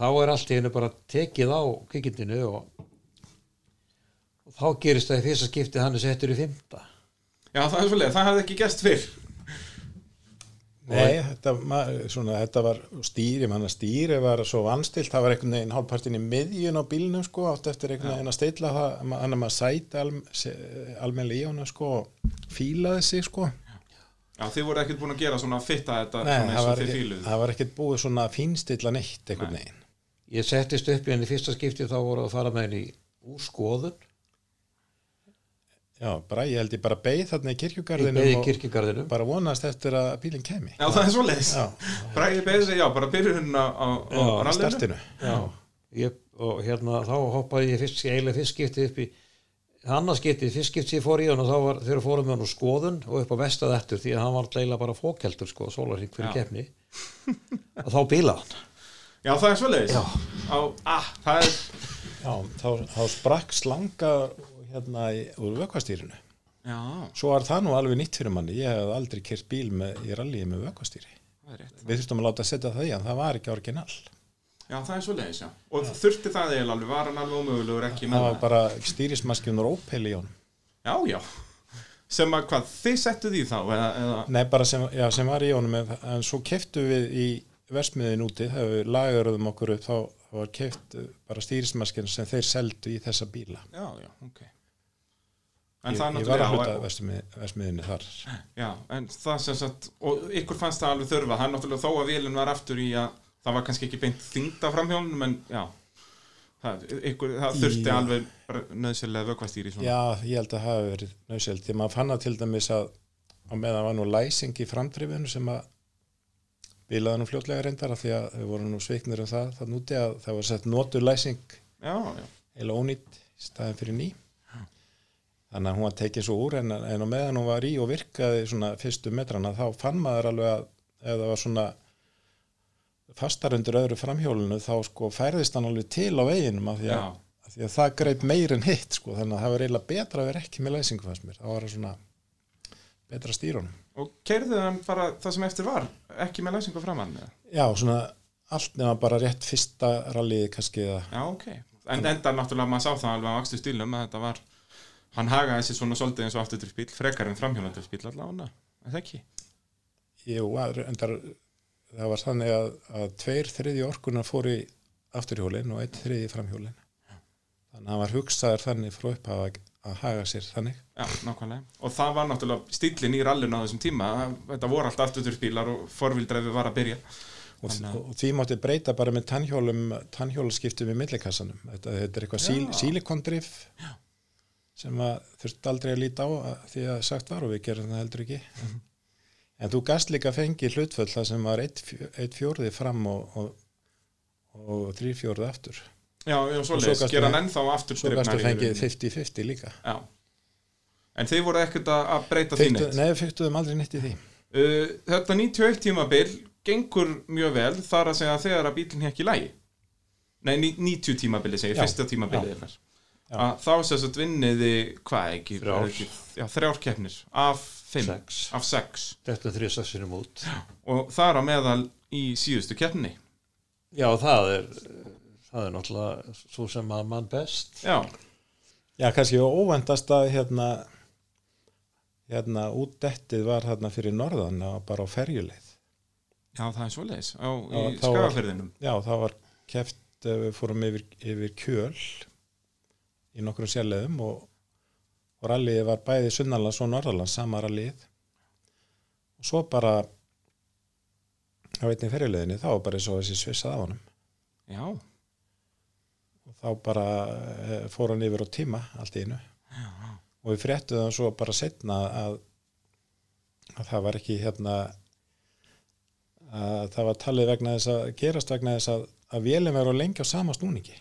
Þá er allt í hennu bara tekið á kvikindinu og, og þá gerist það í fyrsta skipti hann er settur í fymta já það er svolítið, það hefði ekki gerst fyrr. Nei, þetta, ma- svona, þetta var stýri, manna stýri var svo vanstilt, það var einhvern veginn hálfpartin í miðjun á bílnum sko, átt eftir einhvern veginn að steitla það, ma- hann er maður sæti al, almennilega í hana sko, og fílaði sig sko. Já, þið voru ekkert búin að gera svona fitta þetta Nei, svona eins og þið fíluð það var ekkert búið svona fínstilla neitt einhvern veginn. ég settist upp í henni fyrsta skipti þá voru að fara með henni úr skoðun. Já, bara ég held ég bara beið þarna í beði og kirkjugarðinum. bara vonast eftir að bílinn kemi. Já, það er svolítið Já, Bræði beðið sig, já, bara byrjun á, á, á Já, á rallinu. startinu. Já, ég, og hérna þá hoppaði ég fyrst, eiginlega fyrst skipti upp í annars skipti, fyrst skipti ég fór í hann og þá var þegar fórum við hann úr skoðun og upp á vestað eftir því að hann var eiginlega bara fókeldur sko, sólarhing fyrir Já. keppni og þá bílaði hann Já, það er svolítið ah, Það er, Já, þá, þá sprakk slanga hérna í, úr vökkvastýrinu. já, Svo var það nú alveg nýtt fyrir manni. Ég hef aldrei kert bíl með, í rallyi með vökkvastýri. það er rétt Við þurftum að láta setja það í hann, það var ekki orginal. Já, það er svolítið, já Og þurfti það eiginlega alveg, var hann alveg ómögulegur ekki Það með var bara stýrismaskjunur ópeil í honum. Já, já Sem að hvað, þið settuð í þá eða, eða Nei, bara sem, já, sem var í honum, en, en svo keftu við í versmiðin úti, þegar við lagaruðum okkur upp, þá, var keft bara stýrismaskjun sem þeir seldu í þessa bíla. Já, já, ok En Ég, það ég var að hluta versmið, versmiðinni þar. Já, en það sem sagt Og ykkur fannst það alveg þurfa Það er náttúrulega þó að vélun var aftur í að Það var kannski ekki beint þingda framhjólnum En já Það, ykkur, það þurfti Já. alveg nöðsynlega vökkvastýri. Já, ég held að það hafi verið nöðsjöld. Því maður fann að til dæmis að á meðan var nú læsing í framdrifinu sem að bílaði nú fljótlega reyndar af því að þau voru nú sveiknir um það það núti að það var sett notur læsing Já, já, eða ónýtt staðin fyrir ný þannig að hún var tekið svo úr en, en á meðan hún var í og virkaði svona fyrstu metrana þá fann maður alveg að ef það var svona fastar undir öðru framhjólinu þá sko færðist hann alveg til á veginum af því að, af því að það greip meir en hitt sko þannig að það var eiginlega betra að vera ekki með læsingu fannst mér, það var svona betra stýrunum Og keirðu hann bara það sem eftir var Ekki með læsingu framann? Já, svona allt nema bara rétt fyrsta rallyði kannski eða Já, ok. En enda náttúrulega maður sá það alveg á akstu stílum að þetta var, hann hagaði sér svona svolítið eins og afturdrifsbíl, frekar en framhjólandrifsbíl allavega, er það ekki? Jú, að- endar, það var þannig að, að tveir þriði orkunar fóru í afturhjólin og eitt þriði í framhjólin þannig að hann var hugsaður þannig frá upphafa að, að haga sér þannig. Já, nákvæmlega. Og það var náttúrulega stílinn í rallinu á þessum tíma, þetta voru allt afturdrifsbílar og forvildræfi var að byrja. og, Þannig að- og því mátti breyta bara með tannhjólum tannhjólaskiptum í millikassanum þetta, þetta er eitthvað síl, sílikondrif sem að þurft aldrei að líta á að, því að sagt var og við gerum það heldur ekki. Mhm. En þú gast líka fengið hlutföll það sem var eitt, fjó- eitt fjórði fram og, og, og þrý fjórði aftur Já, já, svo svoleiðis, gastu- gera hann ennþá aftur svo gastu fengið 50-50 líka Já. En þeir voru ekkert að að breyta því neitt. Nei, fyrstu þeim aldrei nýtt í því Uh, þetta 91 tímabil gengur mjög vel þar að segja þegar að bílinn hekk í lægi. Nei, ní- 90 tímabili segir, Já. fyrsta tímabilið ykkar. Já. Að Þá sem sagt vinniði, hvað ekki? Þrjár. er þrjár keppnir af fimm. Sex. Af sex. Þetta þrjá sessinum út. Og það er á meðal í síðustu keppni. Já, það er, það er náttúrulega svo sem að mann best. Já, Já, kannski óvæntast að hérna hérna útdettið var hérna fyrir norðan á, bara á ferjuleið já það er. Á, í þá var- skagaferðinum. Já, það var keft, eh, við fórum yfir, yfir kjöl í nokkrum sérleðum og, og ralliði var bæði sunnarlands og norðarlands, sama rallið. Og svo bara á einnig ferjuleiðinni þá var bara eins og þessi svissað á honum. Já, og þá bara eh, fór hann yfir á tíma allt í einu. Og við fréttuðum það svo bara setna að, að það var ekki hérna að það var talið vegna þess að gerast vegna þess að, að vélum verður lengi á sama snúningi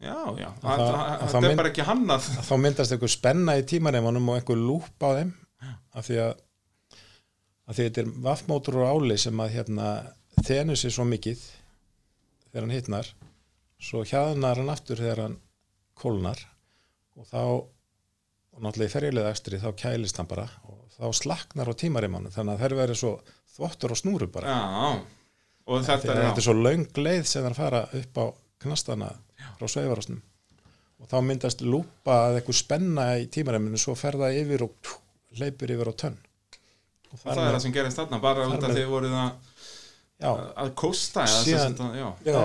já, já. Að Það, það- það, að það það er bara ekki hannað. að þá myndast einhver spenna í tímareimanum og einhver lúp á þeim af því að, að því þetta er vaffmótur og áli sem að hérna þenu sér svo mikið þegar hann hittnar svo hjaðnar hann aftur þegar hann kólnar og þá og náttúrulega í ferjulegðakstri þá kælist hann bara og þá slaknar á tímareimanum þannig að þær verður svo þvottur og snúru bara Já, og þetta þetta, er, þetta er svo löng leið sem hann fara upp á knastana frá sveifarásnum og þá myndast lúpa að eitthvað spenna í tímareiminu svo ferða yfir og tjú, hleypur yfir á tönn og og það er það sem gerist þarna, bara út af því voruð að, já, að kosta eða Síðan- að- já. já,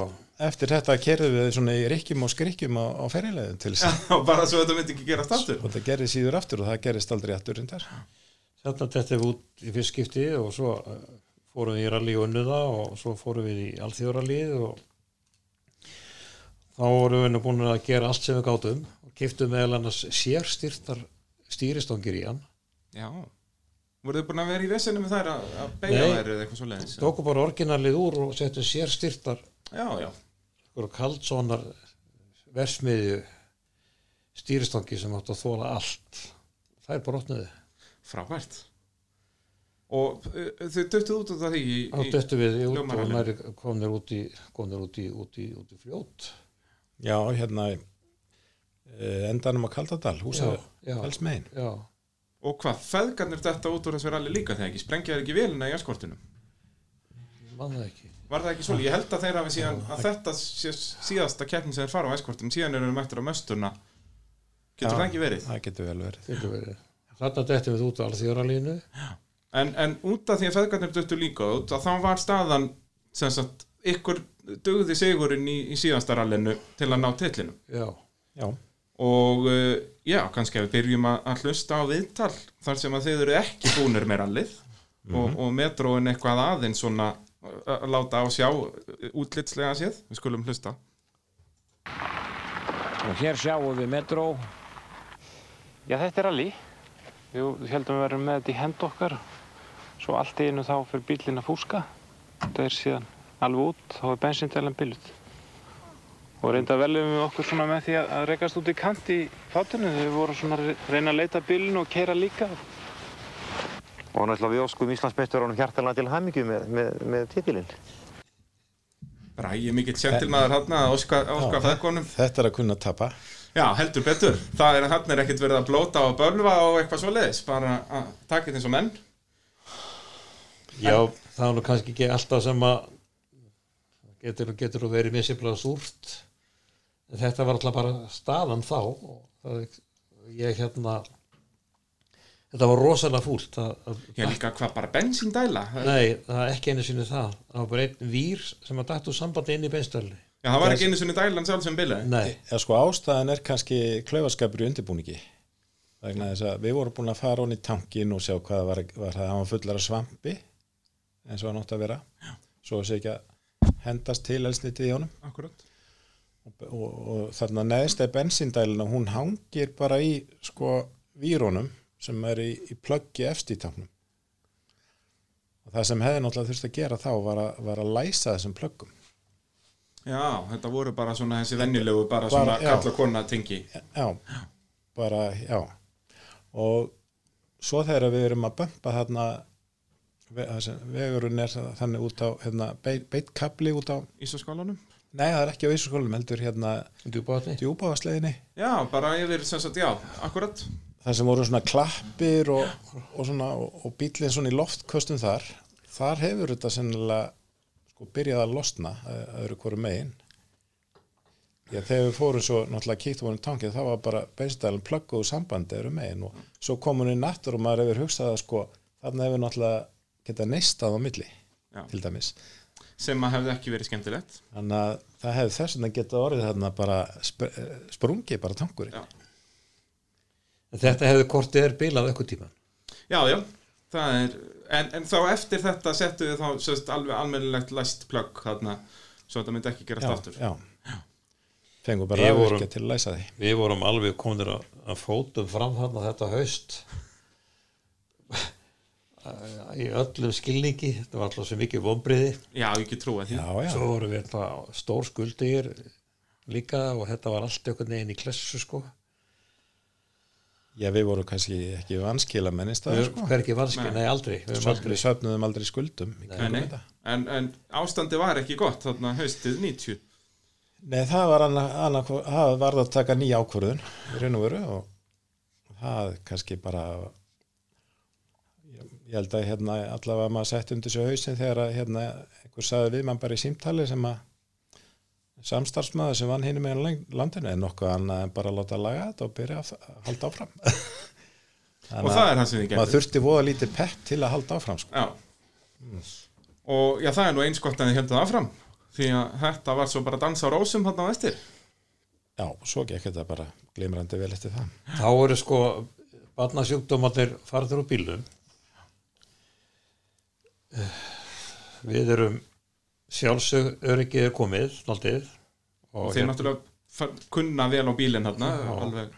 eftir þetta kerðum við svona í rikkjum og skrikkjum á, á ferjulegðum til þess að bara svo þetta myndi ekki gerast aftur og það gerði síður aftur og það gerist aldrei aftur reyndar. Þetta við út í fyrst skipti og svo eh, fórum við í rally og unnuða og svo fórum við í alþjóðrallið og þá vorum við nú búin að gera allt sem við gátum og kiftum meðal annars sérstyrtar stýristangir í hann. Já, voruð þið búin að vera í vesenu með þær að, að beigja Nei. þær eða eitthvað svo leiðis Tókum bara orginalið úr og settum sérstyrtar Já, já, kaldsónar versmiðju stýristangi sem átt að þóla allt. Það er brotnuði. frábært Og uh, þau döttuð út út af því í, Þá í, döttu við út og komnir út í, út í, út í, út í fljót. Já, hérna eh, endanum á Kaldadal, húsa já. felsmegin Já, Og hvað, feðgarnir þetta út úr þessu ralli líka þegar ekki sprengjaði ekki vélina í askortinum mann það ekki. Var það ekki svolítið? Ég held að þeir hafi síðan að þetta sé síðasta keppnin sem þeir fara á eskortum síðan eru þeir mættur á möstuna Getur Já. það ekki verið? það getur vel verið Getur verið. Þarna dettum við út á alþjóðaralínu. En, en út af því að feðgarnir döttu líka út að þá var staðan sem sagt, ykkur dugði sigurinn í, í síðasta rallinu til að ná titlinum Já, já, og uh, já, kannski að við byrjum að, að hlusta á viðtal þar sem að þið eru ekki búnir með rallið og, og metróin eitthvað aðeins svona að láta á sjá útlitslega séð, við skulum hlusta Og hér sjáum við metró. Já, þetta er rally. Við heldum að vera með þetta í hend okkar. Svo allt í einu þá fyrir bílinn að fúska. Það er síðan alveg út, þá er bensindælan bílut. Og reynda veljum við okkur svona með því að, að rekast út í kant í fátinu. Við vorum svona að re- reyna að leita bílinn og keira líka. Og náttúrulega við óskum Íslandsmeisturunum hjartalega til hamingju með, með, með titilinn. Bræði mikill sentilmaður hann að óska, óska feðgunum þetta er að kunna tapa Já, heldur betur, það er hann er ekkert verið að blóta og bölva og eitthvað svo leiðis bara að taka þetta eins og menn já það er nú kannski ekki alltaf sem að getur, getur verið misjaflega súrt. En þetta var alltaf bara staðan þá og það, ég hérna þetta var rosalega fúlt að, að, Já, líka hvað bara bensíndæla? Nei, það er ekki einu sinni það. Það var bara einn vír sem að dættu sambandi inn í beinstöðli Já, það var ekki einu sinni dælan sjálf sem bilaði. Nei, Já, sko ástæðan er kannski klaufaskapur í undirbúningi. Vegna þess að við vorum búin að fara honni í tankin og sjá hvað var, var það, hann var fullar af svampi eins og hann átti að vera. Svo þessi ekki að hendast til elsnitið í honum. Akkurat. Og, og, og þarna neðst er bensíndælina hún hangir bara í sko vírónum sem er í, í plöggi tanknum og það sem hefði náttúrulega þurft að gera þá var að, var að læsa þessum plöggum. Já, þetta voru bara svona þessi venjulegu bara Bara- svona kalla kona tengi. Já, bara, já. Og svo þegar við erum að bömpa þarna vegurinn er þannig út á hérna, beit, beitkabli út á Ísaskólanum? Nei, það er ekki á vísaskólanum, heldur hérna djúbáðni djúbáðasleiðinni Já, bara yfir sem sagt, já, akkurat það sem voru svona klappir og, og, svona, og, og bílinn svona í loftköstum þar þar hefur þetta sennilega sko byrjað að losna að að öðru hverju megin. Já, þegar við fórum svo náttúrulega kíktum honum tankið það var bara beinstælum plögguðu sambandi öðru megin og svo kom hún inn aftur og maður hefur hugsað að sko þarna hefur náttúrulega geta neistað á milli Já. til dæmis. Sem að hefði ekki verið skemmtilegt. Þannig að það hefur þess vegna geta orðið þarna bara sp sprungi bara tankurinn. Já. en þetta hefði kortið er bilað eitthvað tíma Já, já, það er en, en þá eftir þetta settu við þá sérst, alveg almennilegt læst plögg þarna, svo þetta myndi ekki gerast aftur. já. fengur bara Við rafvirkja vorum- til að læsa því. við vorum alveg komin að, að fótum fram þarna þetta haust í öllum skilningi þetta var alltaf svo mikið vonbriði Já, ég ekki trúa því já, já. svo vorum við þetta stór skuldir líka og þetta var allt einhvern veginn í klessu sko Já, við vorum kannski ekki vanskila mennist það, sko. hver ekki vanski, Nei. nei aldrei við aldrei söfnuðum aldrei skuldum. í Nei, nei. þetta. En, en ástandi var ekki gott þarna haustið 90 Nei, það var annað, annað, það var að taka nýja ákvörðun í raun og veru og það kannski bara ég, held að hérna allavega maður sett undir sig hausinn þegar að hérna einhver sagði við mann bara í símtali sem að samstarfsmaður sem vann hinn með landinu er nokkuð annað en bara að láta laga þetta og byrja að að halda áfram. [laughs] Og það er það sem þið maður gerði þurfti voða lítið pepp til að halda áfram sko. Já. Og já, það er nú eins gott að þið heldur það áfram því að þetta var svo bara dans á rósum þarna á eftir. Já, svo gekk þetta bara glimrandi vel eftir það. Þá eru sko barnasjúkdómatir farður úr bílum við erum sjálfsög öryggið er komið naldið og þeir náttúrulega fa- kunna vel á bílinn þarna alveg.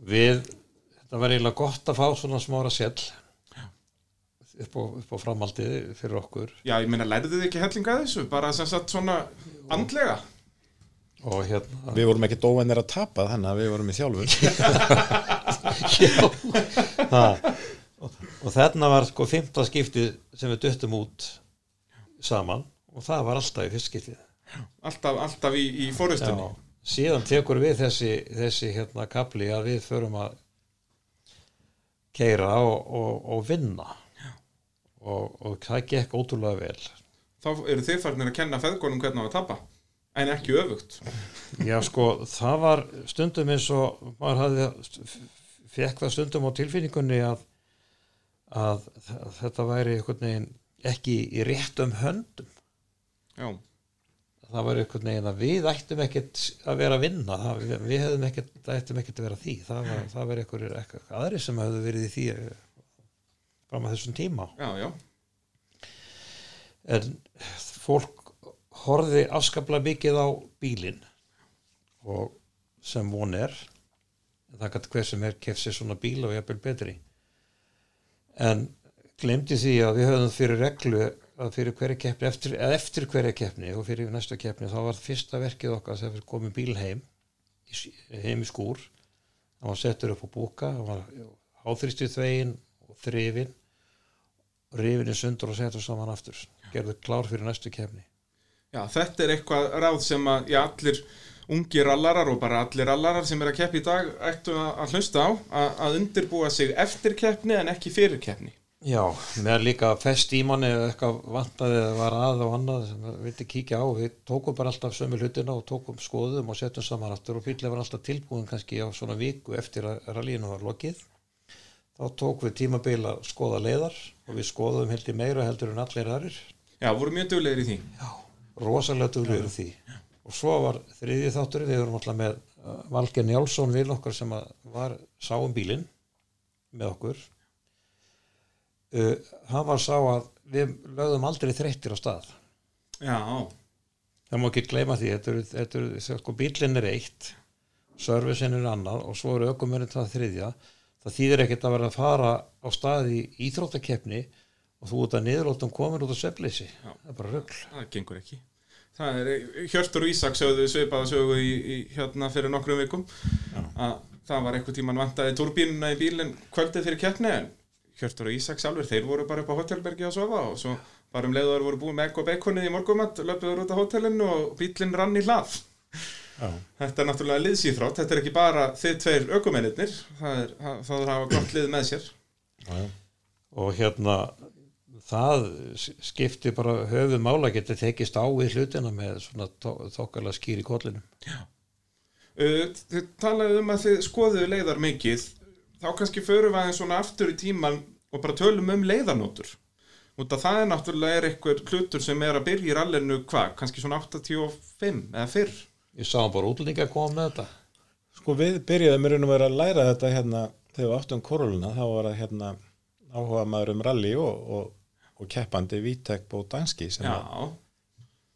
Við þetta var eiginlega gott að fá svona smára sell upp á, upp á framhaldið fyrir okkur. Já, ég meina, lærðu þið ekki hellinga af þessu? Bara sem sagt svona andlega? og hérna Við vorum ekki dóvenir að tapa þannig að við vorum í þjálfun. [laughs] [laughs] Ha, og, og þarna var sko fymta skiptið sem við duttum út saman og það var alltaf í fyrst skiptið. Alltaf, alltaf í, í fórustunni? síðan tekur við þessi, þessi hérna kapli að við förum að keira og, og, og vinna. Og, og það gekk ótrúlega vel. Þá eru þið farnir að kenna feðgunum hvernig á að tapa en ekki öfugt. Já sko, það var stundum eins og maður hafði fekk það stundum á tilfinningunni að, að þetta væri ekki í réttum höndum. Já, það var einhvern veginn að við ættum ekkert að vera að vinna það, við, við hefðum ekkert, ættum ekkert að vera því. Það var, það var einhverjir eitthvað aðri sem hefðu verið í því eh, fram að þessum tíma. Já, já. En fólk horfði afskaplega mikið á bílinn og sem von er það gæti hver sem er keft sér svona bíl og jafnvel betri en glemdi því að við höfum fyrir reglu að fyrir hverja keppni eftir, eftir hverja keppni og fyrir næsta keppni þá var fyrsta verkið okkar þegar við komum bíl heim heim í skúr. Hann var settur upp á búka hann var háþrýstið þvegin og þrifin rifin í sundur og settur saman aftur. Gerðu klár fyrir næstu keppni. Já, þetta er eitthvað ráð sem að já, allir ungir rallarar og bara allir rallarar sem er að keppi í dag ættu að, að hlusta á að, að undirbúa sig eftir keppni en ekki fyrir keppni. Já, með líka fest í manni eða eitthvað vantaði eða var að og annað sem við vildi kíkja á, við tókum bara alltaf sömu hlutina og tókum skoðum og settum saman aftur og bílið var alltaf tilbúin kannski á svona viku eftir að rallínu var lokið. Þá tók við tímabil að skoða leiðar og við skoðum heldur meira heldur en allir aðrir. Já, voru mjög duglegir í því. rosalega duglegur því og svo var þriðji þáttur við vorum alltaf með uh, Valger Njálsson vil okkar sem var sá um bílinn með okkur. Uh, hann var sá að við lögðum aldrei þreyttir á stað. Já, það má ekki gleyma því þetta eru, þetta eru, sko, bílinn er eitt servicin er annað og svo eru ökumurinn það þriðja. Það þýðir ekkert að vera að fara á stað í íþróttakeppni og þú út að niðurlóttum komin út á svefleysi það er bara rögl það gengur ekki. Það er, Hjörtur Ísak sögðu svipaða sögu í, í hérna fyrir nokkrum vikum að það var eitthvað tíman vantaði turbínuna í bílinn kvöldið fyrir keppni en Hjörtur og Ísak sjálfur, þeir voru bara upp á hotelbergi að sofa og svo bara um leiður voru búið með egg og bekonið í morgumat, löpuður út á hotellinu og bílinn rann í hlað. Já. Þetta er náttúrulega liðsýþrótt, þetta er ekki bara þið tveir ökumennir, það er, að hafa gott lið með sér. og hérna það skipti bara höfuð mála geti tekist á við hlutina með svona þokkala skýr í kollinum. Uh, þið talaðu um að þið skoðuðu leiðar mikið. Þá kannski förum við aðeins svona aftur í tíman og bara tölum um leiðarnótur út af það er náttúrulega er eitthvað hlutur sem er að byrja í rallinu hvað, kannski svona 85 eða fyrr? Ég sá bara útlendinga koma með þetta. Sko við byrjuðum í raun og vera að læra þetta hérna þegar við áttum koruluna þá var það hérna áhuga maður um rally og, og, og keppandi Vítek Bódanski sem, Já, að-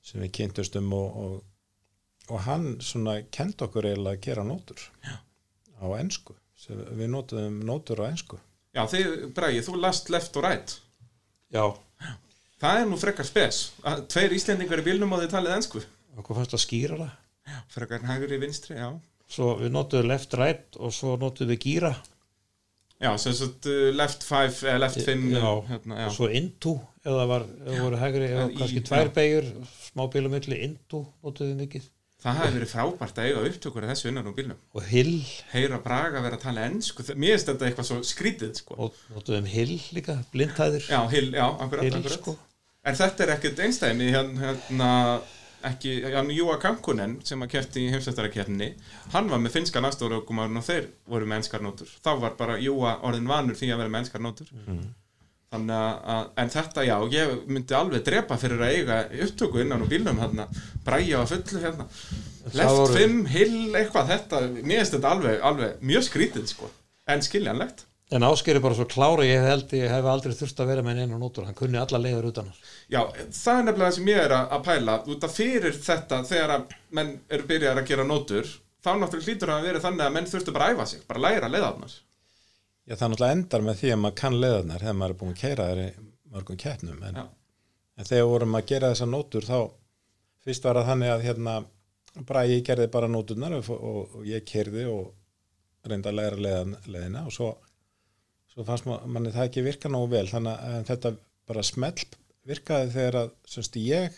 sem við kynntumst um og, og, og hann svona kend okkur eiginlega að gera nótur Já. á ensku sem við notuðum nótur á ensku. Já þið, Bragi, þú last left og right. Já, það er nú frekar spes. Að tveir Íslendingar í bílnum og þið talið ensku. Okkur fannst að skýra það? Frekar hægur í vinstri, já. Svo við notuðum left right og svo notuðum við gíra Já, sem sagt uh, left 5 eða left 5 já, hérna, já. svo into eða var, voru hægri eða kannski tvær beigur smá bílumilli into notuðum við mikið. Það hefði verið frábært að eiga upptökur af þessu innan úr bílnum. Og hill. Heyra Braga vera að tala ennsku mér finnst þetta eitthvað svo skrítið sko. og notuðum hill líka, blindhæðir. Já, hill, já, akkurat, hill akkurat. sko. En þetta er ekkert einstæmi hérna, hérna ekki, Júa Kankunen sem að kefti í heimsættarakeppni hann var með finnskan aðstofurökumarinn og þeir voru með enskar nótur. Þá var bara Júa orðin vanur því að vera með enskar nótur. Þannig að, en þetta já, ég myndi alveg drepa fyrir að eiga upptöku innan úr bílnum hérna, bræja á fullu hérna. Left voru- 5, hill, eitthvað þetta, mér finnst þetta alveg, alveg mjög skrítið sko, en skiljanlegt en Ásgeir er bara svo klára ég held ég hef aldrei þurft að vera með einu nótur. Hann kunni alla leiður utan hann Já, það er nefnilega það sem ég er að, að pæla. Út af fyrir þetta þegar að menn eru byrjar að gera nótur þá náttúrulega hlýtur það að vera þannig að menn þurftu bara að æfa sig, bara læra leiðarnar. Já, það náttúrulega endar með því að maður kann leðarnar þegar maður er búin að keira í mörgum keppnum. En, en þegar vorum að gera þessar nótur þá fyrst var það þannig að hérna Bragi gerði bara nóturnar og, og, og ég kerði og reyndi að læra leiðina og svo, svo fannst ma- manni það ekki virka nógu vel þannig að þetta bara smell virkaði þegar að semst, ég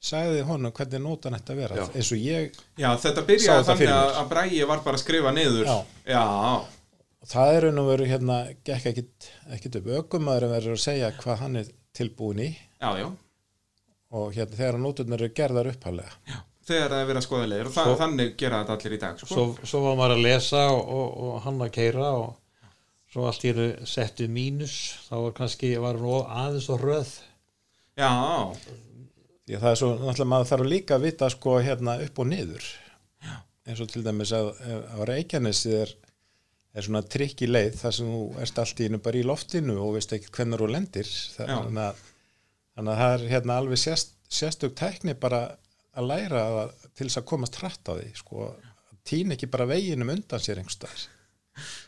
sagði honum hvernig nótan að vera Já. eins og ég Já, þetta byrjaði þetta þannig að, að Bræi var bara að skrifa niður Já. Já, og það er raun og veru hérna ekkit upp ökumæður verður að segja hvað hann er tilbúin í já, já og hérna þegar nóturnar eru gerðar upphálega þegar það er verið að skoða leiðir og það, Svo- þannig gera þetta allir í dag sko. svo, svo var maður að lesa og, og, og hann að keira og svo allt í hennu settu mínus þá var kannski, var nú aðeins og röð. Já, því að það er svo náttúrulega maður þarf líka að vita sko hérna upp og niður. Já. eins og til dæmis að, að Reykjanesi er, er svona trikk í leið þar sem þú erst allt í hennu bara í loftinu og veist ekki hvernig þú lendir. Þannig að, þannig að það er hérna alveg sérst, sérstök tækni bara að læra að, til þess að komast hratt á því sko, týn ekki bara veginum undan sér einhverstaðar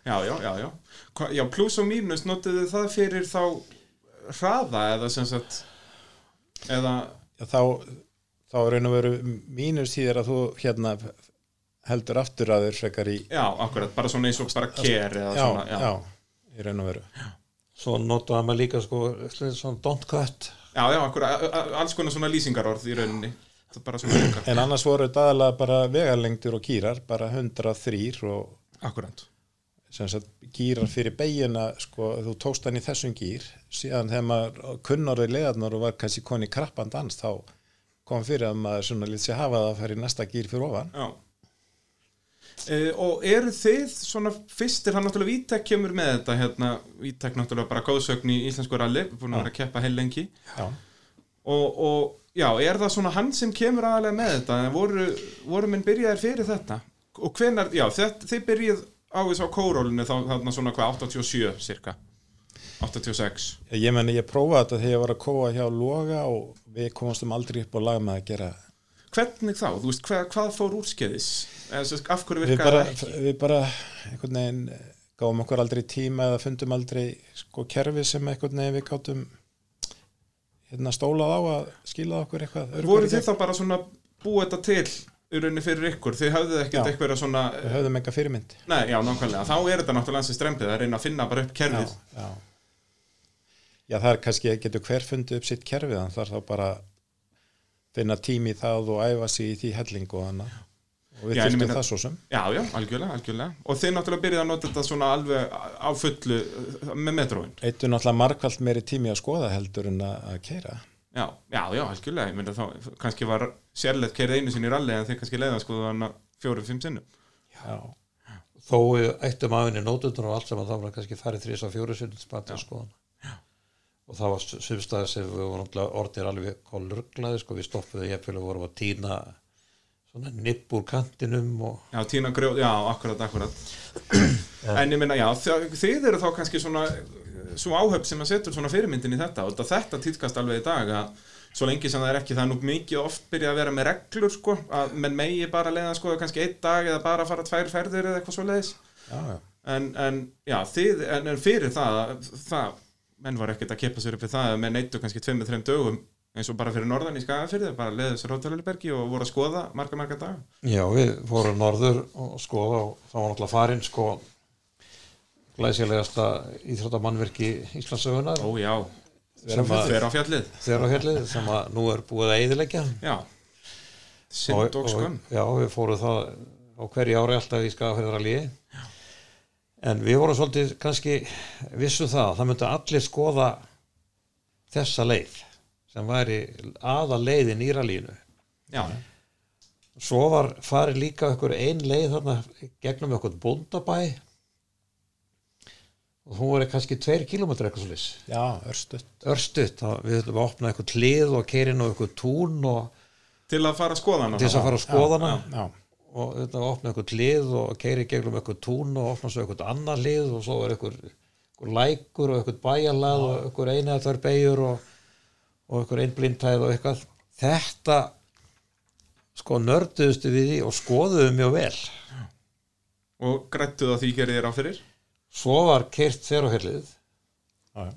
já, já, já, já. Hva, já Plus og mínus notuðu það fyrir þá hraða eða sem sagt eða, Já, þá, þá er raun og veru mínus því að þú hérna heldur aftur að þér frekar í já, akkurat, bara svona eins og bara kér eða já, svona, já. í raun og veru. Svo notaði maður líka sko svona don't cut. Já, já, akkurat, alls konar svona lýsingarorð í rauninni. Það bara svona [clears throat] auka en annars voru þetta aðalega bara vegalengdur og kýrar bara 103 og Akkurat gýrar fyrir beigina sko, þú tókst hann í þessum gýr síðan þegar maður kunnorði leðarnar og var kannski koni krappan dans þá kom fyrir að maður svona sér hafa það að fara í næsta gýr fyrir ofan. Já. Uh, og eru þið svona fyrstir, hann náttúrulega Vítek kemur með þetta hérna, Vítek náttúrulega bara góðsögn í íslensku ralli, búin að vera að keppa heil lengi. Og, og já, er það svona hann sem kemur aðalega með þetta, voru, voru minn byrjaðir fyrir þetta? Og hvenar, já, þetta, þið byrjið á þess á kórólinu þarna svona hvað, 87 cirka. 86 Ég meni, ég prófaði þetta þegar ég var að kóa hjá Loga og við komumstum aldrei upp á lag með að gera hvernig þá, þú veist, hvað, hvað fór sagt, af hverju virkaði það ekki? við bara einhvern veginn eh, gáum okkur aldrei tíma eða fundum aldrei sko kerfi sem einhvern veginn við gátum hérna stólað á að skila okkur eitthvað voru þið þá bara svona búið þetta til í rauninni fyrir ykkur, þið höfðuð ekkert Já. eitthvað svona við höfðum enga fyrirmynd. Nei, já, nákvæmlega, þá er þetta náttúrulega ansið strempið að reyna að finna bara upp já, kerfið. Já. já, það er kannski getur hver fundið upp sitt kerfið? Þannig þarf þá bara finna tími í það og æfa sig í því helling og hana og við Já, þurftum það svo sem. Já, já, algjörlega, algjörlega. Og þið náttúrulega byrjuð að nota þetta svona alveg á fullu uh, með metróin. Eittu náttúrulega markvælt meiri tími að skoða heldur en að, að keira Já, já, já, algjörlega, ég myndi þá kannski var sérleitt kerið einu sinni í ralli en þið kannski leiða sko þannig fjóru, fimm sinnum. Já, þó eittum aðinni nótutur og allt sem að það var kannski farið þrís og fjóru sinni spati að skoðan og það var sumstæði sem við vorum náttúrulega orðir alveg kolurglaði sko. Við stoppuðu jafnvel og vorum að týna svona nipp úr kantinum og Já, tína grjóð, já, akkurat, akkurat. [clears throat] En ég minna, já, þið eru þá kannski svona svo áhöfn sem að setur svona fyrirmyndin í þetta og þetta týtkast alveg í dag að svo lengi sem það er ekki, það er nú mikið oft byrjað að vera með reglur, sko, að menn megi bara leiða, sko, kannski einn dag eða bara fara tvær ferðir eða eitthvað svo leiðis en, en, já, þið, en, en fyrir það, það, menn var ekkert að keppa sér upp við það að menn neittu kannski tveim með þreim dögum eins og bara fyrir norðan í Skagafyrði, bara leiðu sér Hóttalölubergi og voru að skoða marga, marga daga. já við fórum norður og skoða og það var náttúrulega farin sko glæsilegasta íþróttamannverki Íslandsögunar Ó, já, sem að þeir á fjallið. þeirra fjallið sem að nú er búið að eyðileggja. Já, synd og skömm. já, við fórum það á hverju ári alltaf í skafafyrðaralíi en við vorum svolítið kannski vissum það að það myndi allir skoða þessa leið sem væri aða leiðin í ralíinu Já, svo var farið líka okkur ein leið þarna gegnum okkur bóndabæ og hún var kannski tveir kilómetrar eitthvað svolítið já örstutt. Örstutt, þá við þurfum að opna eitthvað hlið og keirin og eitthvað tún og til að fara að skoða hana. til að fara að skoða hana. Já, og þetta opna eitthvað hlið og keiri gegnum eitthvað tún og opna svo eitthvað annar hlið og svo er eitthvað, eitthvað lækur og eitthvað bæjalað og eitthvað eina eða þar beigur og, og eitthvað einblindtæð og eitthvað. Þetta sko nörduðustu við því og skoðuðu mjög vel. Og grættuð að því gerir þér á fyrir? Svo var keirt þér á hellið og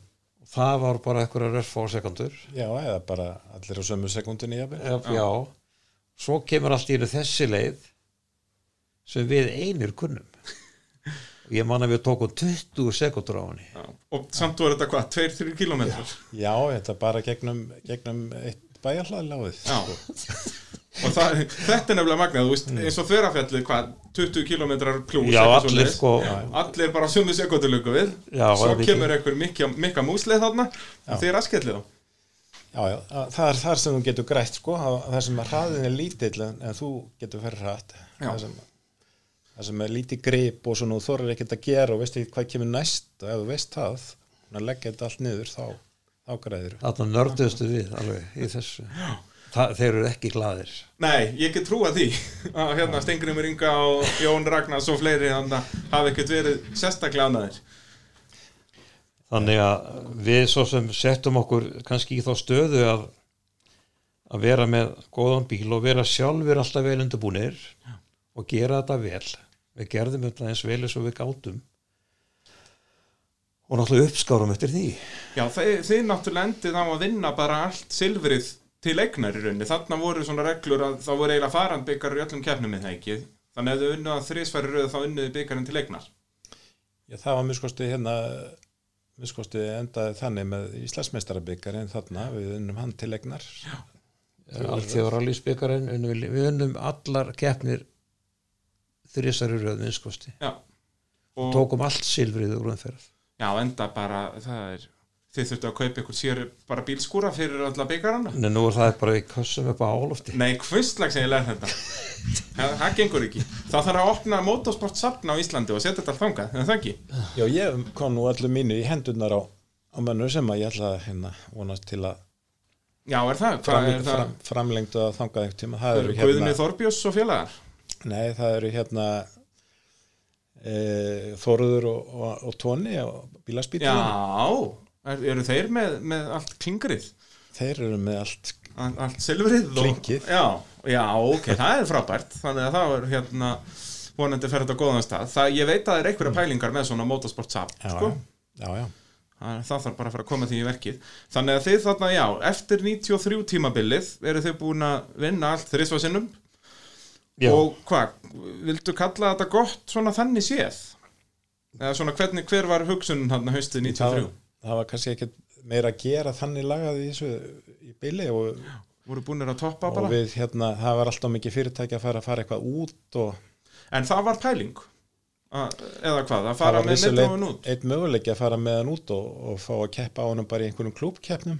það var bara eitthvað röf á sekundur já, eða bara allir á sömu sekundinni jafnvel. já, já. svo kemur allt í þessi leið sem við einir kunnum og [laughs] ég man að við tókum 20 sekundur á henni Já. Og samt voru þetta hvað, 2-3 kilometrar? Já, þetta bara gegnum, gegnum eitt bæjarhlaðláðið. Já. Og það, þetta er nefnilega magnað, þú veist, eins og þverrafjallið, hvað, 20 kilometrar pluss Já, allir sko Allir bara sömu sekundulöku við Já, Svo kemur einhver mikka, mikka múslið þarna og er askellið þá Já, já, að- það er þar sem þú getur grætt, sko, að- það sem að hraðin er lítill en, en þú getur fyrir hratt. Já. Það sem, það sem er lítið grip og svona þú þorir ekkert að gera og veist ekki hvað kemur næst og ef þú veist það, að leggja þetta allt niður, þá, þá græðir. þarna nörduðustu við alveg í þessu. Þa, þeir eru ekki glaðir. Nei, ég get trúa því að hérna Stengrimur Inga og Jón Ragnars og fleiri þannig að hafa ekkert verið sérstaklega ánæðir þannig að við svo sem settum okkur kannski í þá stöðu að að vera með góðan bíl og vera sjálfur alltaf vel undirbúinir og gera þetta vel. Við gerðum þetta eins vel eins og við gátum og náttúrulega uppskárum eftir því. Já, þið, þið náttúrulega endið á að vinna bara allt silfrið til eignar í rauninni. Þarna voru svona reglur að það voru eiginlega farandbyggar í öllum keppnum með það ekki? Þannig að þau unnu að þrísfæri rauð þá unnuði byggarinn til eignar. Já, það var miskosti hérna, miskosti endaði þannig með Íslandsmeistarabyggar en þarna, við unnum hann til þjóður alveg spikarinn við unnum allar keppnir þrísari röð minnskosti Já, og, tókum allt silfrið úr umferð já, enda bara, það er þið þurftu að kaupa ykkur sér bara bílskúra fyrir alla byggarana en nú er það bara í kössum upp á álofti. Nei, hvistlag sem ég lærði þetta. Það, það gengur ekki. Þá þarf að opna motorsport safna á Íslandi og setja þetta þangað, en það ekki? Já, ég kom nú allir mínu í hendurnar á, á mönnur sem að ég ætla hérna, vonast til að Já, er það? Fram, er það? fram, framlengdu að þangað einhvern tíma. Það Guðni hérna, Þorbjós og félagar? Nei, það eru hérna e, Þóruður og, og, og Tóni og bílaspítalinn Já, er, eru þeir með, með allt klingrið? þeir eru með allt Allt, allt silfrið? og- Klingið. Já, já, ok, það er frábært Þannig að það er hérna vonandi fer þetta á góðan stað það, Ég veit að það er einhverja pælingar með svona motorsport já, sko. Það, þarf bara að fara að koma því í verkið Þannig að þið þarna, já, eftir 93 tímabilið eru þið búin að vinna allt þrísvað sinnum Já. og hvað, vildu kalla þetta gott svona þannig séð? Eða svona hvernig, hver var hugsunin hann haustið 93? það, það var kannski ekki meira að gera þannig lagað í þessu í bili og, Voru búinir að toppa og við hérna, það var alltaf mikið fyrirtæki að fara að fara eitthvað út og En það var pæling? Að, eða hvað, að fara með vissulega meðdóin einn út? einn möguleiki að fara með hann út og, og fá að keppa á hann bara í einhverjum klúbkeppnum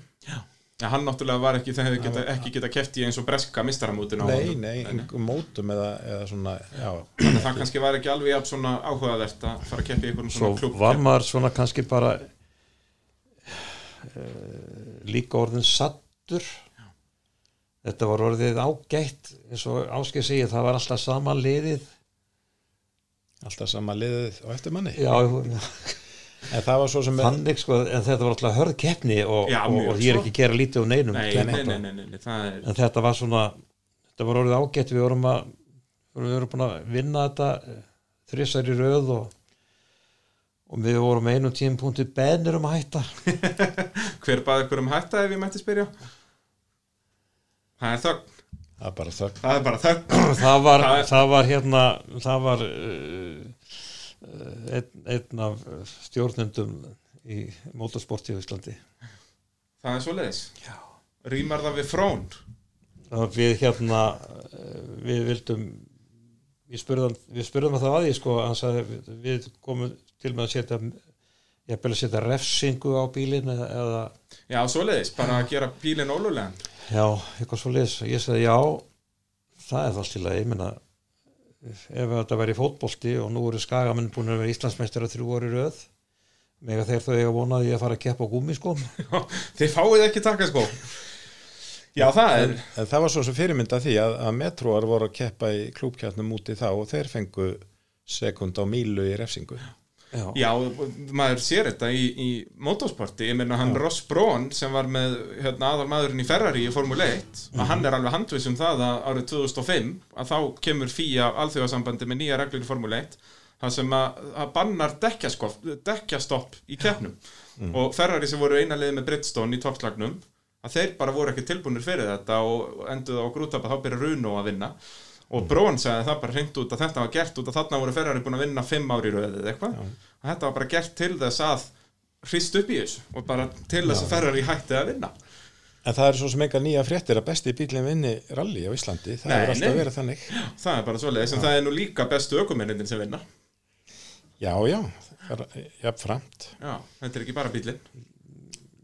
Já, hann náttúrulega var ekki, það hefði geta, ekki geta keft í eins og breska mistaramótin á nei, nei, einhverjum mótum eða, eða svona, já, Þannig að það kannski var ekki alveg jafn svona áhugavert að fara að keppa í einhverjum svo svona klúb var maður svona kannski bara uh, líka orðin sattur þetta var orðið ágætt eins og áskil segið það var alltaf sama liðið. Alltaf sama liðið á eftir manni já, en það var svo sem þannig sko en þetta var alltaf hörð keppni og, Já, og, mjög og ég er svo. ekki að gera lítið úr neinum Nei, nei, nei, nei, nei, nei, það er en þetta var svona þetta var orðið ágætt við vorum að við vorum búin að vinna þetta þrissar í röð og og við vorum einum tímpunkti beðnir um að hætta. [laughs] Hver baði ykkur um hætta ef ég mætti spyrja? Það er þögn, það er bara þögn. Það [clears throat] það það var hérna það var uh, einn, einn af stjórnendum í motorsporti í Íslandi. Það er svoleiðis? Rýmar það við frón? Við hérna uh, við vildum við spurðum, við spurðum að það að því sko, við, við komum til með að setja ég að setja refsingu á bílinn eða, Já, svoleiðis, bara að gera bílinn ólulegan já, eitthvað svo liðs ég sagði já, það er í lagi ég meina ef þetta væri fótbolti og nú eru skagamenn búin að vera Íslandsmeistar að þrjú orði röð mega þeir þau eiga vonaði að fara að keppa á gúmi sko? Þið fáið ekki taka sko. Já, það er en það var svo sem fyrirmynda því að, að metróar voru að keppa í klúbkeppnum úti þá og þeir fengu sekund á mílu í refsingu já, Já, maður sér þetta í, í motorsporti, ég meina hann Ross Braun sem var með hérna, aðal maðurinn í Ferrari í Formule 1, að hann er alveg handvis um það að árið 2005 að þá kemur FIA alþjóðasambandi með nýja reglur í Formule 1 það sem að, að bannar dekkjastopp, í keppnum. Og Ferrari sem voru eina liði með Bridgestone í toppslagnum að þeir bara voru ekki tilbúinir fyrir þetta og enduð á grútapa þá byrja Runo að vinna og Brón sagði það bara hreint út að þetta var gert út að þarna voru Ferrari búin að vinna fimm ári í röðið eða eitthvað. Og þetta var bara gert til þess að hrist upp í þessu og bara til þess að Ferrari hætti að vinna. En það er svo sem enga nýja fréttir að besti bílinn vinni rally á Íslandi. Það Nei, er alltaf nei. verið þannig. Það er bara svoleiðis en það er nú líka bestu ökumennindin sem vinna. Já, já, jafnframt. Já, þetta er ekki bara bílinn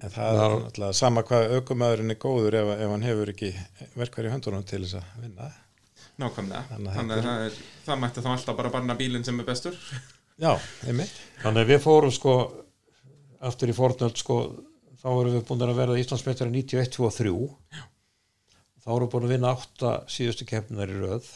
en það er alltaf sama hvað aukumæðurinn er góður ef, ef hann hefur ekki verkværi höndunum til þess að vinna nákvæmlega, Þannig þannig að það, er, það mætti þá alltaf bara banna bílinn sem er bestur. [laughs] Já, einmitt. Þannig að við fórum sko aftur í fornöld sko þá vorum við búin að verða Íslandsmeistari 91-23 þá vorum við búin að vinna átta síðustu keppninar í röð.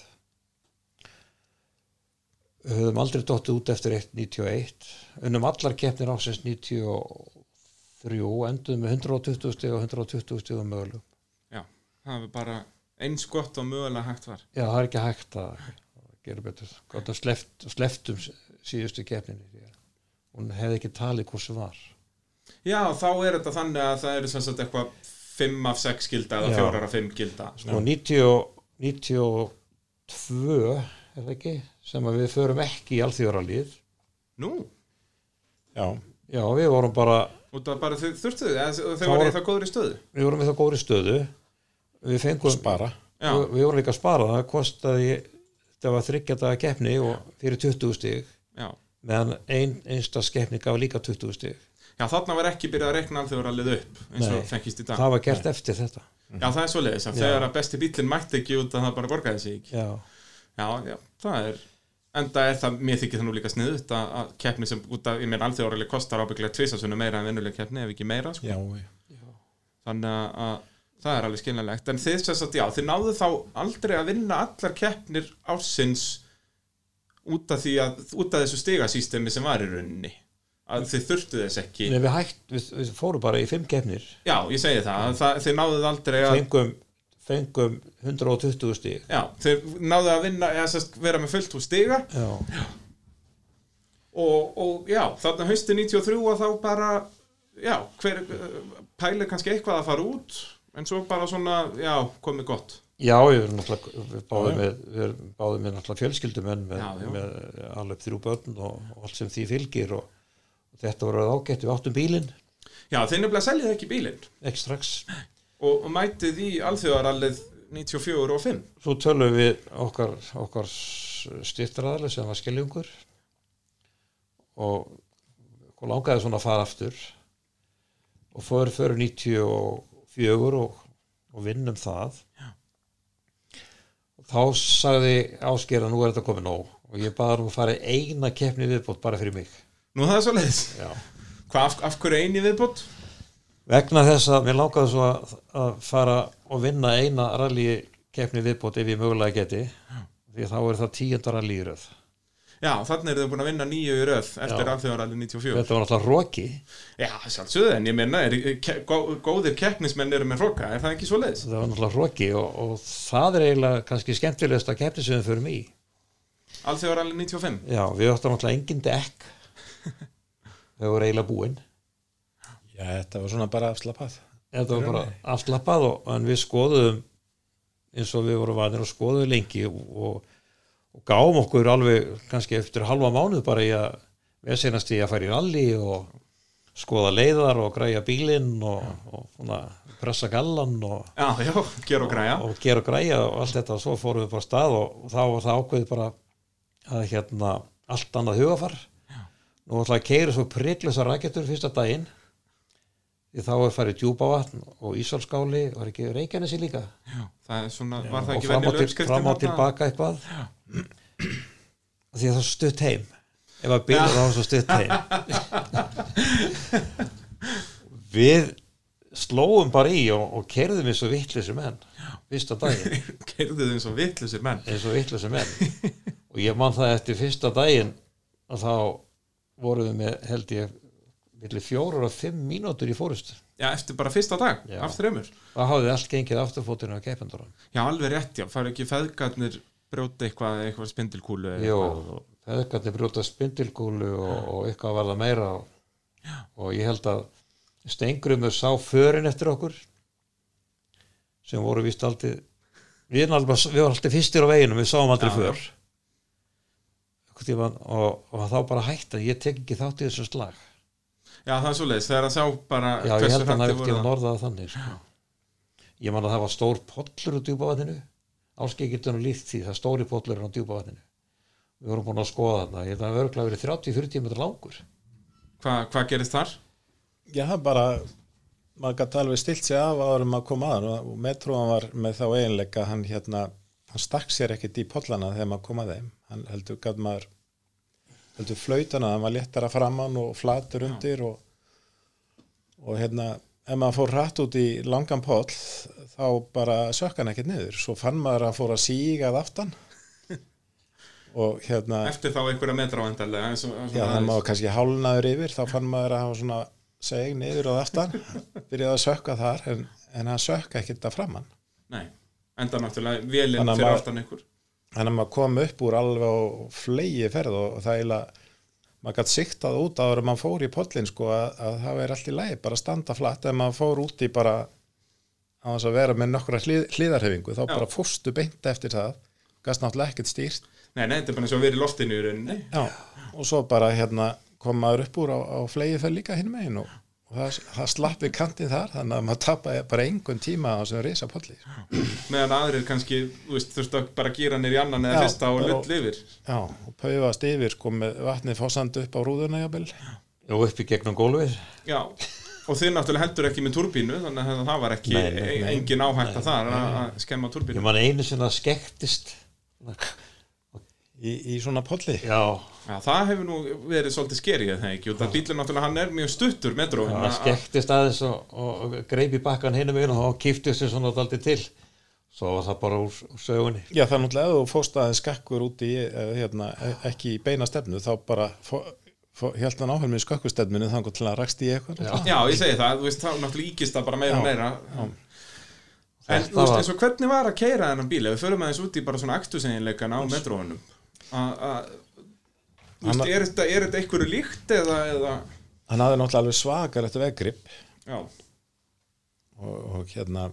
Við höfum aldrei dottið út eftir 1.91 unnum allar keppnir ásins 93 enduðum með 120 stig og 120 stig og mögulegum. Já, það er bara eins gott og mögulega hægt var. Já, það er ekki hægt að gera betur. Gott að sleft, sleftum síðustu keppninni hún hefði ekki talið hvort sem var. Já, þá er þetta þannig að það eru sem sagt eitthvað 5 af 6 gilda eða Já. 4 af 5 gilda. Sko 90, og- 92 er það ekki sem að við förum ekki í alþjóðaralið. Nú, já, já við vorum bara bara þau þurftu þið eða þau Það voru í það góður í stöðu? við vorum í það góðri stöðu við fengum spara. Við, við vorum líka að spara. Það kostaði þetta var þryggjadaga keppni og fyrir 20 stig. Já, meðan ein einsta skeppni gaf líka 20 stig. Já, þarna var ekki byrjað að rekna alþjóðarallið upp eins og Nei. fengist í dag. Það var gert eftir þetta. Já, það er svo leiðis að þegar að besti bílinn mætti ekki út að það bara borgaði sig já, Já, já, það er enda er það, mér þykir það nú líka sniðut að, að keppni sem út af, ég meina alþjóðarallið kostar ábygglega tvisasunum meira en vennuleg keppni ef ekki meira, sko. Já, já. þannig að það er alveg skiljanlegt. En þið sess að já, þið náðu þá aldrei að vinna allar keppnir ársins út af því að út af þessu stigasýstemi sem var í rauninni. Að þið þurftu þess ekki. Nei, við, hægt, við, við fórum bara í fimm keppnir. Já, ég segi það, að það þið náðuð aldrei að fengum, fengum 120 stig. Já, þið náðuð að vinna eða sest, vera með fullt úr stiga. Já, og, og já, þarna hausti 93 og þá bara já, hver pælir kannski eitthvað að fara út en svo bara svona, já, komið gott. Já við erum náttúrulega báðum með, báðum með náttúrulega fjölskyldumenn með, með alveg þrjú börn og, og allt sem því fylgir og, og þetta voru ágætt við áttum bílinn. Já, þið nefnilega seljið ekki bílinn. Ekki strax. Og, og mætið í alþjóðarallið 94 og 5 svo tölum við okkar, okkar styrtraðali sem var skiljungur og, langaði svona að fara aftur og fyrir 94 og, og vinnum það Já. og þá sagði Ásker að nú er þetta komið nóg og ég baði hann að fara eina keppni viðbót bara fyrir mig Nú það er svo leiðis Já. Af, af hverju eini viðbót? vegna þess að mér langaði svo að, að fara og vinna eina rally keppni viðbót ef ég mögulega geti því þá er það tíundar rally í röð Já, þannig er þið búin að vinna nýju í röð eftir Já. alþjóðarallið 94 þetta var náttúrulega róki Já, sjálfsögðu, en ég meina er, ke, gó, góðir keppnismenn eru með hróka, er það ekki svo leiðis? það var náttúrulega hróki og, og það er eiginlega kannski skemmtilegast að keppni sem við förum í. Alþjóðarallið 95 já, við áttum náttúrulega engin dekk. [laughs] Þau voru eiginlega búin. Já, þetta var svona bara afslapað þetta var bara afslappað og, en við skoðum eins og við vorum vanir og skoðum lengi og, og, og gáum okkur alveg kannski eftir halva mánuð bara í að við senast í að fara í rally og skoða leiðar og græja bílinn og, og svona, pressa gallan og Já, já, og og gera og græja og allt þetta. Og svo fórum við bara stað og, og þá var það ákveðið bara að hérna allt annað hugafar nú ætlaði að keira svo priglusa raketur fyrsta daginn. Því þá er farið djúpavatn og Ísálskáli var ekki Reykjanesi líka? Já, það svona, var það og fram og, til, fram og tilbaka eitthvað? Og því að það er stutt heim. Ef að byrja þá svo stutt heim. Við slóum bara í og, og kerðum eins og vittlisir menn. Fyrsta daginn. [laughs] Keirðu þið eins og vitlusir menn. Eins og vittlisir menn. [laughs] Og ég man það eftir fyrsta daginn að þá vorum við með held ég fjórar og fimm mínútur í fórustu. Já, eftir bara fyrsta dag, Já. af þreymur það hafði allt gengið afturfótinu á keipendurum Já, alveg rétt, já, fara ekki feðgarnir brjóta eitthvað, eitthvað spindilkúlu Jó, feðgarnir brjóta spindilgúlu og, og eitthvað var það meira og, og ég held að Steingrumur sá förin eftir okkur sem voru vist aldrei við alveg, við varum alltaf fyrstir á veginum við sáum aldrei Já, för. tímann, og, og þá bara hætta ég tek ekki þátt í þessu slag. Já, það er svo leiðis, þegar hann sá bara Já, ég held að hann hefði ekki að- norðað þannig sko. ég man að það var stór pollur á djúpavatninu áskei getur nú líkt því það stóri pollur á djúpavatninu. Við vorum búin að skoða þarna ég held að það örglega verið 30-40 metrar langur. Hvað hva gerist þar? Já, bara maður gæti alveg stilt sig af áður um að koma að og metróan var með þá eiginleika hann hérna, hann stakk sér ekkit í pollana þegar maður kom að þeim. Hann heldur gæti maður heldur flautana, hann var léttara framann og flatur undir og, og hérna, ef maður fór hratt út í langan poll þá bara sökk hann ekkit niður. Svo fann maður að fóra að síga að aftan. [laughs] Og hérna Eftir þá einhverja metra og, og Já, þannig maður kannski hálnaður yfir þá fann maður að hafa svona seg niður og aftan [laughs] byrjaði að sökka þar en, en hann sökka ekkert að framann Nei, enda náttúrulega að fyrir aftan ykkur. Þannig að maður kom upp úr alveg á flegi ferð og, og það eiginlega maður gætt siktað út áður að maður fór í pollin sko að, að það er allt í lagi bara að standa flatt. Ef maður fór út í bara á þess að vera með nokkra hlið, hlýðarhefingu þá Já. bara fórstu beint eftir það gæst náttúrulega ekkert stýrt. Nei, nei, þetta er bara eins og í loftinu í rauninni. Já, og svo bara hérna kom maður upp úr á, á flegi ferð líka hinn megin og það, það slappi kantinn þar þannig að maður tappa bara engun tíma á þessum risa polli meðan aðrir kannski, þú veist, þurftu að bara gýra nýr í annan eða fyrsta og lull yfir. Já, og paufast yfir sko með vatnið fossandi upp á rúðuna jafnvel. Og upp í gegnum gólfið. Já, og þið náttúrulega heldur ekki með turbínu þannig að það var ekki Nei, nei, engin áhætta þar að að skemma ég turbínu man einu sinna skektist í, í svona polli. Já, Já, það hefur nú verið svolítið skerið það ekki, og það bílur náttúrulega hann er mjög stuttur metro það skektist aðeins og, og, og greip í bakkan hinum meginn og þá kiftist þér svona daldi til. Svo var það bara úr, úr sögunni. Já, það er náttúrulega ef þú fóst aðeins skakkur út í, eða, hérna, e- ekki í beina stefnu, þá bara held hann áhörn með skakkustefninu að rakst í eitthvað. náttúrulega. Já, ég segi það, þú veist, þá náttúrulega íkist það bara meira og Já, meira. Já. En þú veist, var- eins og hvernig var að keira þennan bíl? Ef við förum aðeins út í bara svona aktusenginleikana á metróunum að er þetta, er einhverju líkt eða, eða? Hann hafði náttúrulega alveg svakar eftir veggrip og, og hérna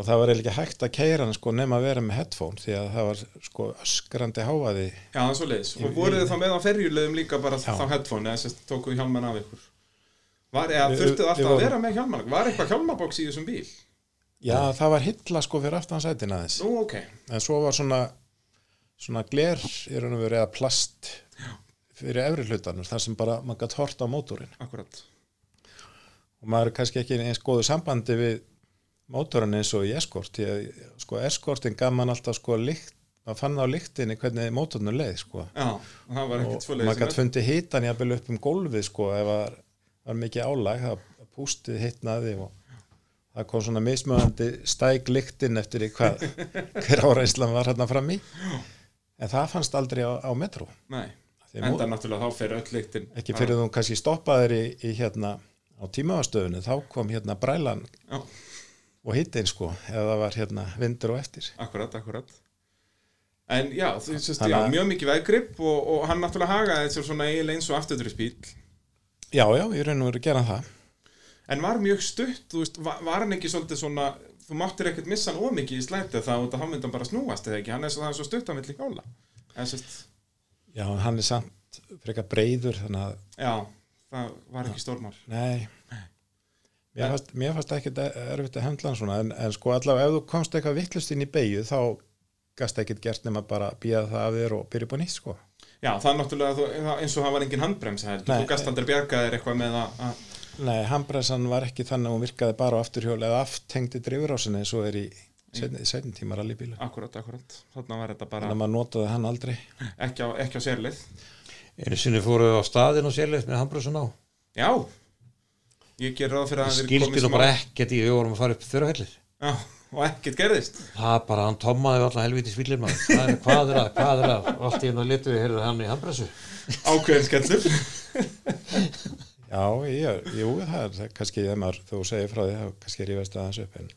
og það var ekki hægt að keira hann sko nema að vera með headphone því að það var sko öskrandi háaði já, það er svo leiðis Og voruð þið þá með á ferjulegum líka bara þá headphone eða sérst tókuðu hjálman af ykkur? Var, eða Við- þurftuð við alltaf að vorum- vera með hjálman Var eitthvað hjálmaboks í þessum bíl? Já, það var hilla sko fyrir aftan sætin aðeins. Nú, ok, en svo var svona svona gler í raun og veru eða plast fyrir efri hlutanur þar sem bara maður gætt hort á mótorinn. Akkurat og maður er kannski ekki eins góðu sambandi við mótorinn eins og í eskort því að sko eskortin gaf mann alltaf sko lykt, maður fann á lyktinni hvernig mótorinu leið sko. Já, og það maður gætt fundið hitan jafnvel upp um gólfið sko ef var, var mikið álag það pústið hitnaði og það kom svona mismöðandi stæk lyktin eftir í hvað [laughs] hver áreinslan var hérna fram í en það fannst aldrei á, á metro Nei, enda náttúrulega þá fyrir öll lyktin ekki fyrir þú kannski stoppaðir í, í hérna á tímaðastöðunni þá kom hérna brælan Já. og hittin sko eða það var hérna vindur og eftir. Akkurat, akkurat. En já, þú veist, já, mjög mikið veggrip og, og hann náttúrulega hagaði þessu svona eiginlega eins og afturdurisbíl já já, ég raun og veru að gera það. En var mjög stutt, þú veist, var, var hann ekki svolítið svona Þú máttir ekkert missa hann ómikið í slætið þá hann myndi hann bara snúast eða ekki? Hann er svo, svo stutt á milli hjála En sérst, já, hann er samt frekar breyður þannig að, já, það var ekki stórmál. Nei. Mér fannst, mér fannst ekki erfitt að hendla hann svona en, en sko allavega ef þú komst eitthvað vittlust inn í beigju þá gast ekkert gert nema bara býða það af þér og byrja upp á nýtt sko. Já, það er náttúrulega eins og það var engin Nei. Þú gast aldrei bjargaðir eitthvað með að Nei, handbremsan var ekki þannig að hún virkaði bara á afturhjóli eða aftengdi drifurrásinni eins og er í setjum tíma rallybílu. Akkurat, akkurat. Þarna var þetta bara Þannig að maður notaði hann aldrei. ekki á, ekki á sérlið. Einu sinni fóru á staðin og sérleitt með handbrúsun á. Já. Ég ger ráð fyrir að það skildi nú bara ekkert í við vorum að fara upp þurrafellir Já, og ekkert gerðist. Það bara, hann tommaði allan helviti svílir maður. Það er, hvað er að, hvað er að? Allt í [laughs] Já, ég, jú, það er kannski þegar maður, þú segir frá því, þá kannski rífast aðeins upp en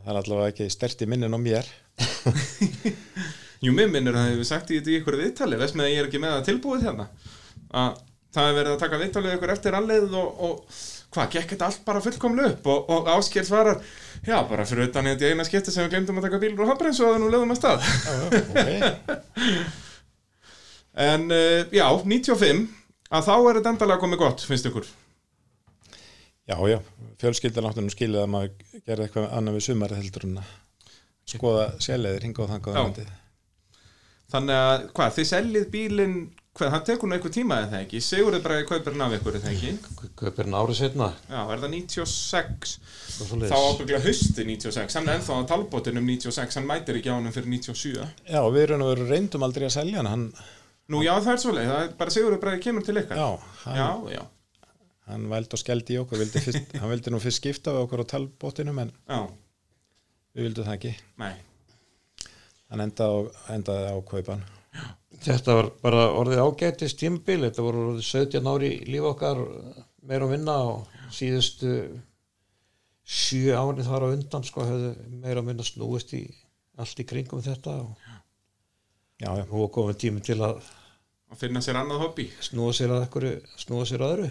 það er allavega ekki stert í minnin á mér. [laughs] Jú, mér minnur að það hefur sagt í þetta í ykkur viðtali Veist með að ég er ekki með það tilbúið hérna að það hefur verið að taka viðtalið ykkur eftir allið og, og hvað, gekk þetta allt bara fullkomlu upp og, og Ásker svarar Já, bara fyrir utan þetta eina skipti sem við glemdum að taka bílur og hafbrens og að nú lögum að stað. [laughs] En já, 95 að þá er þetta endalega komið gott, finnst ykkur? Já, já, fjölskyldan áttu nú skilið að maður gerði eitthvað annað við sumari heldur en að skoða sérleiðir, hinga og þangað Já. á landið. Þannig að, hvað, þið seljið bílinn hvað, það tekur nú eitthvað tíma eða ekki? Sigurður bara kaupir hann af ykkur eða ekki? Kaupir hann árið setna Já, er það 96 og svo þá ábygglega hausti 96 hann er ennþá á talbótinum 96 hann mætir ekki á hann fyrir 97 Já, við erum nú verið reyndum aldrei að selja hann, hann, Nú já, það er svoleið, það er bara Sigurður bara kemur til ykkar. Já, hann, já, já, hann væld og skeldi í okkur, vildi fyrst, [laughs] hann vildi nú fyrst skipta við okkur á talbótinum en já, við vildum það ekki. nei. Hann endaði á, endaði á kaupan. þetta var bara orðið ágætist tímbil þetta voru orðið 17 ári líf okkar meira og minna og síðustu sjö ári þar á undan sko höfðu meira og minna snúist í allt í kringum þetta og Já, já, er komið tími til að að finna sér annað hobby. Snúa sér að ekkur snúa sér að öðru.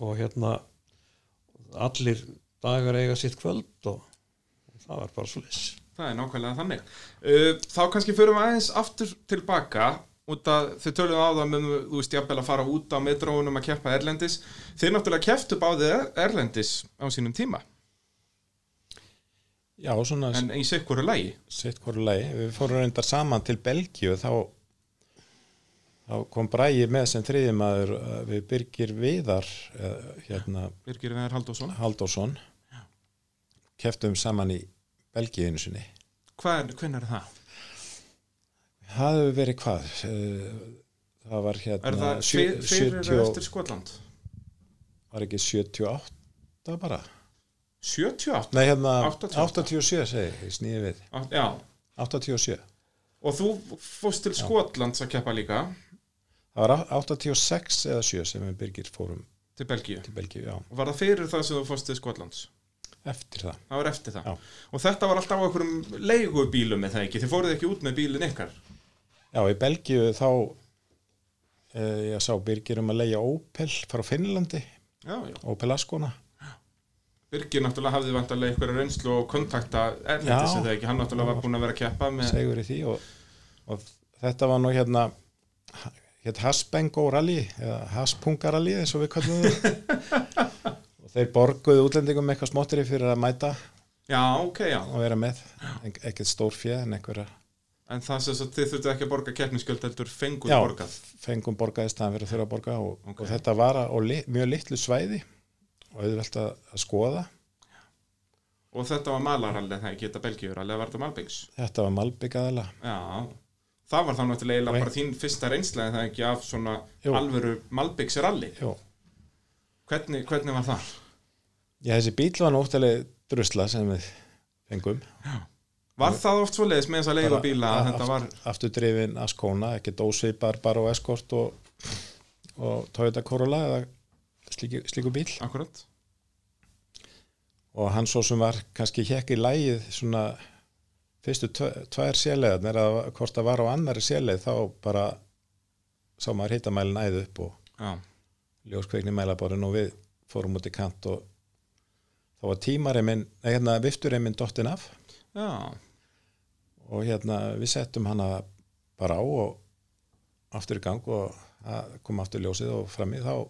Og hérna allir dagar eiga sitt kvöld og, og það var bara svo liss það er nákvæmlega þannig. Uh, þá kannski förum við aðeins aftur tilbaka út að þau töluðu á það með, þú veist, jafnvel að fara út á metróunum að keppa erlendis. Þeir náttúrulega keftu báðið erlendis á sínum tíma, Já, svona en í sikkur lægi sitt hvoru lagi. Við fórum reyndar saman til Belgíu þá, þá kom Bræði með sem þriðjumæður við Birgir Viðar eh, hérna Birgir Veðar Halldórsson Halldórsson keftum saman í Belgíu einu sinni. Er, hvernig er það? Það hefur verið hvað? Eh, Það var hérna Er það fyrir 70 eða eftir Skotland? var ekki 78 bara? 78? Nei, hérna 88. 87 segi ég, snýði við. Átt- Já, 87. og þú fórst til Skotlands að keppa líka Það var á- 86 eða 7 sem við Birgir fórum til Belgíu. til Belgíu, var það fyrir það sem þú fórst til Skotlands? eftir það. Það eftir það. Og þetta var alltaf á einhverjum leigubílum með það ekki, þið fóruð ekki út með bílinn ykkar? Já, í Belgíu þá eh, ég sá Birgir um að leia Opel frá Finnlandi, Já, já, Opel Ascona. Birgir náttúrulega hafði vantarlega einhverja reynslu og kontakta erlendis eða ekki, hann náttúrulega var búinn að vera að keppa með segur í því og, og þetta var nú hérna hétt Hasbengo Rally eða Haspunga Rally eins og við kallum það. [laughs] Og þeir borguðu útlendingum eitthvað smóttri fyrir að mæta Já, ok, já, og vera með. Ekkert stór fjö en einhverja. En það sem þið þurftu ekki að borga keppnisgjöld heldur fenguð Já. borgað? fengum borgaði staðan fyrir að þurfa að borga og, Ok. og þetta var li, mjög litlu svæði og auðvelt að, skoða. Og þetta var malarallið það ekki, þetta Belgíurallið, var þetta Malbyggs? Þetta var malbyggaðala Já, það var þá náttúrulega Og bara þín fyrsta reynsla en það ekki af svona Jú. alvöru Malbyggs ralli Jó. hvernig, hvernig var það? Já, þessi bíl var náttúrulega drusla sem við fengum Var það oft svoleiðis með þessa leigubíla að Bara þetta var, aftur drifin Ascona, ekki dósvipar bara á Escort og, og Toyota Corolla eða slíku, slíku bíl akkurat og hann svo sem var kannski hjekk í lægið svona fyrstu tvær sélegarnir eða hvort það var á annari séleið þá bara sá maður hittamælin æði upp og Já, ljóskveikni mælaborinn og við fórum út í kant og þá var tímareiminn, nei hérna viftureiminn dottin af. Já, og hérna við settum hana bara á og aftur í gang og kom aftur ljósið og frammi þá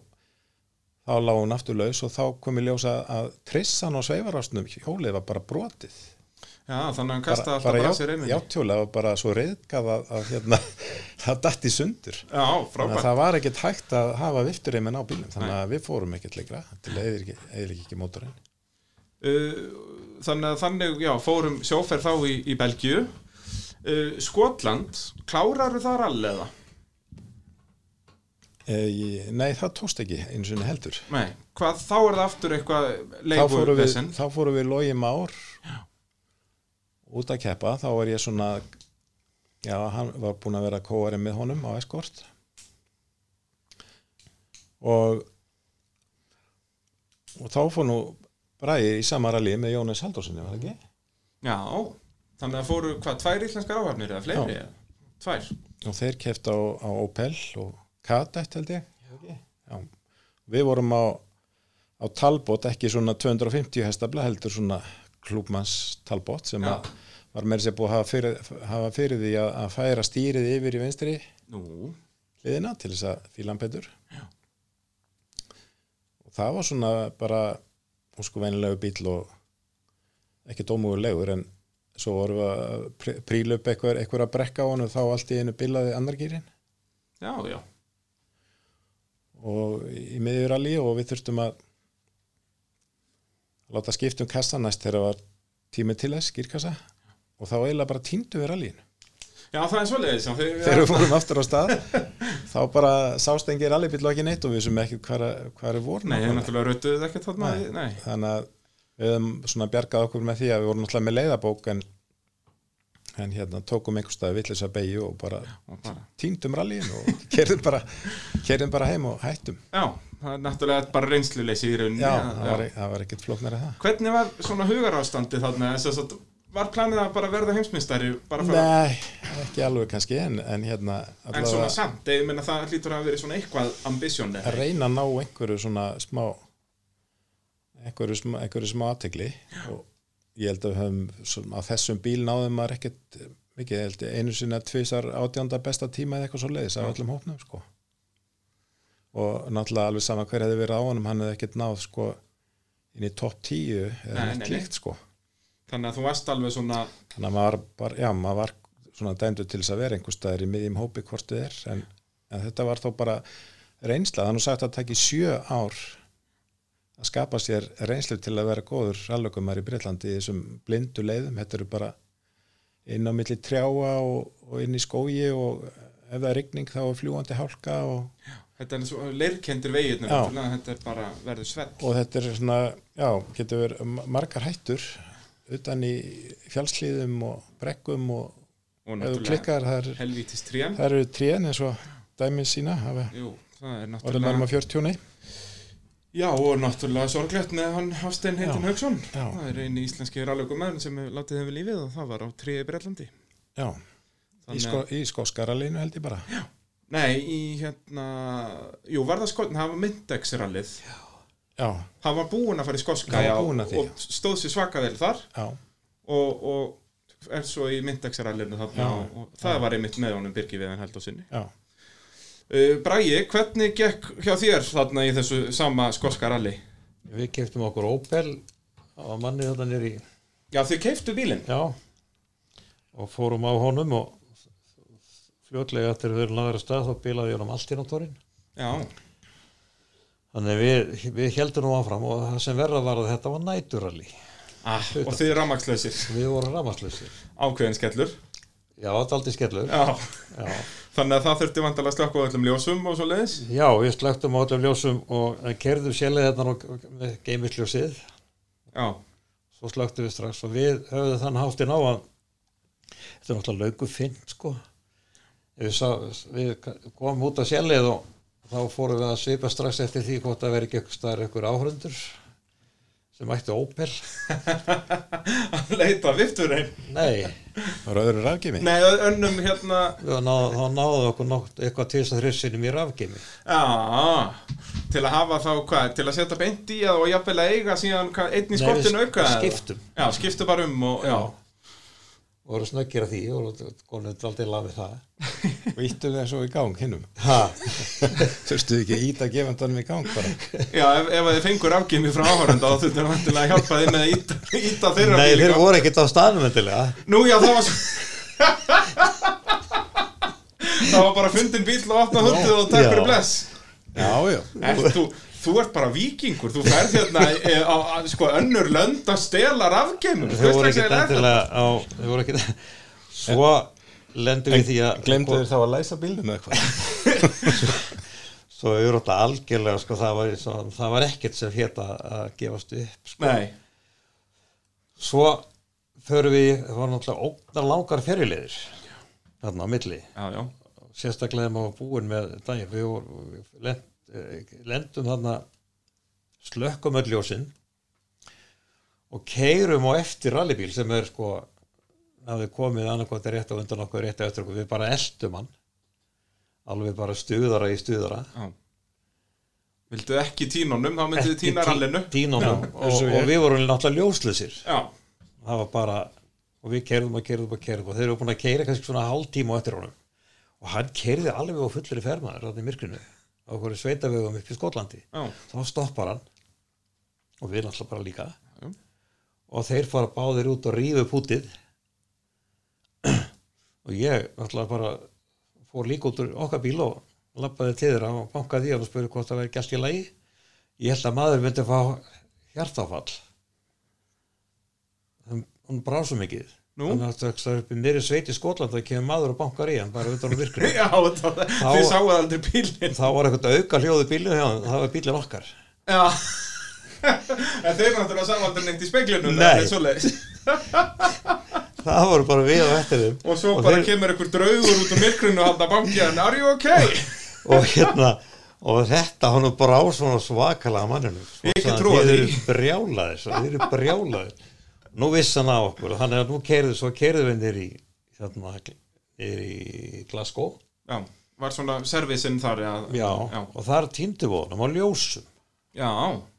þá lág hún aftur laus og þá kom í ljósa að trissan og sveifarásnum hjólið var bara brotið já, þannig að hann kastaði alltaf bara sér einnig játjólega var bara svo reyðgað að, að hérna, [laughs] það datt í sundur. Já, frábært. Það var ekkert hægt að hafa viftureimin á bílum þannig að við fórum ekkert lengra. Til eða ekki, ekki mótorinn. Uh, Þannig að þannig, já, fórum sjóferð þá í, í Belgíu. Uh, Skotland, kláraru það ralli eða? e, ég, nei það tókst ekki eins og heldur. Nei, hvað, þá er það aftur eitthvað við, leiguvesen þá fórum við logi már út að keppa þá var ég svona já, hann var búinn að vera kóari með honum á eskort og og þá fór nú Bræði í sama rally með Jónas Haldósinni, var það ekki? Já, þannig að fóru, hvað, tvær íslenskar áhafnir eða fleiri? Já. eða? Tvær og þeir kefti á, á Opel og Kadett held ég Já. við vorum á, á Talbot ekki svona 250 hestabla heldur svona klúbmanns Talbot sem að var með sér búið að hafa fyrir, hafa fyrir því að, að færa stýrið yfir í vinstri Nú, hliðina til þess að fíla hann betur. Og það var svona bara ósku venilegu bíl og ekki dómugulegur en svo vorum við að pr- príla upp eitthvað, eitthvað að brekka á hann og þá allt í einu bilaði andargýrin. Já, já. Og í miður alí og við þurftum að láta skipta um kassa næst þegar var tími til þess, skýrkassa og þá eiginlega bara týndu við rallín Já, það er þeir, þegar við fórum aftur á stað þá bara sást engir rallybíl og ekki neitt og við sem ekki hvað er voru Nei, ég nákvæmlega. náttúrulega rötuðu ekkert þannig að við höfum svona bjargað okkur með því að við vorum náttúrulega með leiðabók en, en hérna tókum einhver stað villis að beigju og bara. bara týndum rallín og [laughs] kerðum bara, bara heim og hættum. Já, það er náttúrulega bara reynsluleysi í rauninni. Já, já, það var, það var ekkert flóknar að það. Hvernig var svona hugarástandi þarna? Þess að var planið að bara verða heimsmyndstæri Nei, ekki alveg kannski en, en hérna En svona samt, ég meina það hlýtur að verið svona eitthvað ambisjón að reyna að ná einhverju svona smá einhverju smá, smá aðtegli og ég held að við höfum á þessum bíl náðum maður ekkert mikið, ég held einu sinni að tvisar átjánda besta tíma eða eitthvað svo leiðis af öllum hópnum sko. Og náttúrulega alveg sama hver hefði verið á honum hann hefði ekkert náð sko inn í topp tíu eða nei. líkt sko. Þannig að þú varst alveg svona þannig að maður bara, já, maður var svona dæmdur til þess að vera einhver staðar í miðjum hópi hvort þið er en, en þetta var þó bara reynsla, það er sagt að taki sjö ár að skapa sér reynslu til að vera góður rallökumar í Breitlandi í þessum blindu leiðum, þetta eru bara inn á milli trjáa og, og inn í skógi og ef það er rigning þá er fljúandi hálka og, Þetta er svo leirkendir veginnir Já. Þetta er bara verður svell. Og þetta er svona, já, getur verið margar hættur utan í fjálslíðum og brekkum og Og ef þú klikkar það er eru trén eins og dæmið sína hafa Jú, það er náttúrulega mælum að 40 Já, og náttúrulega sorglegt með hann Hafstein heitin Já. Hauksson. Já. Það er eini íslenski rallökumæður sem hefur látið við lífið og það var á tríi Breitlandi Já, í, sko, í skóskaralínu held ég bara. Já, Nei, í hérna Jú, var það sko, það var Myndex-rallið já, Hann var búinn að fara í já, að því, og stóð sér svaka vel þar. Já, og, og er svo í Já. og, og það var einmitt með honum Birgi við hann held á sinni já. Uh, Bragi, hvernig gekk hjá þér þarna í þessu sama skoska ralli? Við keftum okkur Opel á manni þetta nýri Já, þið keiftu bílinn? Já. Og fórum á honum og fljótlega eftir að lagar að stað þá bilaði ég honum allt inn á torinn Já, þannig við, við heldum nú áfram og það sem verða var að þetta var næturalli ah, og þið rammakslausir við vorum ramaslausir Ákveðin skellur Já, þetta er aldrei skellur. Já, Já. þannig að það þurfti vandalega að slökka á öllum ljósum og svo leiðis Já, við slögtum á öllum ljósum og kerðum sérlega þetta og með geimisljósið Já, svo slögtum við strax og við höfðum þann háttinn á að þetta er náttúrulega lauku finn sko við, sá, við komum út af sjælið og þá fórum við að svipa strax eftir því hvort að vera ekki eitthvað áhrundur sem ætti Opel. [laughs] Að leita viftur einn nei, öðru rafgimi Nei, önnum hérna. Náð, þá náðu okkur nokt, eitthvað til þess að þrissinum í rafgimi Já, til að hafa þá hvað, til að setja beint í það og jafnvel að eiga síðan hvað, einn í skottinu auka skiptum. Já, skiptu bara um og já, og voru snöggir að því og konum aldrei lafið það. Og íttu þeir svo í gang hinnum ha, [laughs] Þurftu ekki að íta gefandanum í gang bara? Já ef, ef að þið fengur afgimi frá áhörenda þá þurftu vantilega að hjálpa þið með að íta, íta [laughs] þeirra nei þeir voru ekkert á staðnum endilega. Nú já, það var [laughs] Það var bara fundin bíl og opna hundið og takk fyrir bless. Já, já, Er, þú, ert bara vikingur, þú ferð hérna e, á, á sko, önnur lönd að stela rafgeimum þau voru ekkert endilega á þau voru ekkert svo lendum við því að glemdu þeir þá að læsa bílnum eða eitthvað? [laughs] Svo vorum alltaf algjörlega sko, það, var, svo, það var ekkert sem hétt að gefast upp sko. Nei, svo förum við það var náttúrulega ógnar langar fyrirliðir þarna á milli. Já, já. Sérstaklega þegar maður var búin með daginn við vorum við lent, eh, lendum þarna slökkum öll ljósin og keirum á eftir rallybíl sem er sko hafði komið annarkvæmt rétt á undan okkur rétt á eftir okkur, við bara eldum hann. Alveg bara stuðara í stuðara. Já. Vildu ekki tínunum, þá myndið tína tí- rallinu. tínunum Já, og, og við vorum náttúrulega ljóslusir Já, það var bara og við keirðum og keirðum og keirðum og þeir eru búin að keira kannski svona hálftíma á eftir honum. Og hann keirði alveg á fullri fermaður þarna í myrkrinu á okkur sveitavegum upp í Skotlandi. Já, þá stoppar hann og við náttúrulega bara líka. Já. og þeir fara báðir út og rífu pútið [clears throat] og ég náttúrulega bara fór líka út úr okkar bíl og lappaði til þeirra og bankaði og spurði hvort það væri gælt í lagi. Ég held að maður myndi að fá hjartáfall hann, brá svo mikið? Þannig að það er upp í mér í Skotland það kemur maður og bankar í hann bara utan á virkri [laughs] já það, þið sáuð aldrei bílinn. þá var eitthvað auka hljóðu hann það var bílinn okkar Já, [laughs] en þeir náttúrulega sá aldrei neitt í speglunum. Nei. [laughs] það voru bara við og eftir þeim Og svo Og bara þeir- kemur einhver draugur út á myrkrinu og halda bankjan, are you okay? og hérna og þetta hann bara á svona svakalega manninu Ég ekki Svo trúa því. þið eru brjálaðir nú vissi hann á okkur. Og þannig að nú keirðu svo keirðu við nýr í hérna, nýr í Glasgow. Já, var svona servisinn þar, já. já, Já, og þar týndu við honum á ljósum. Já,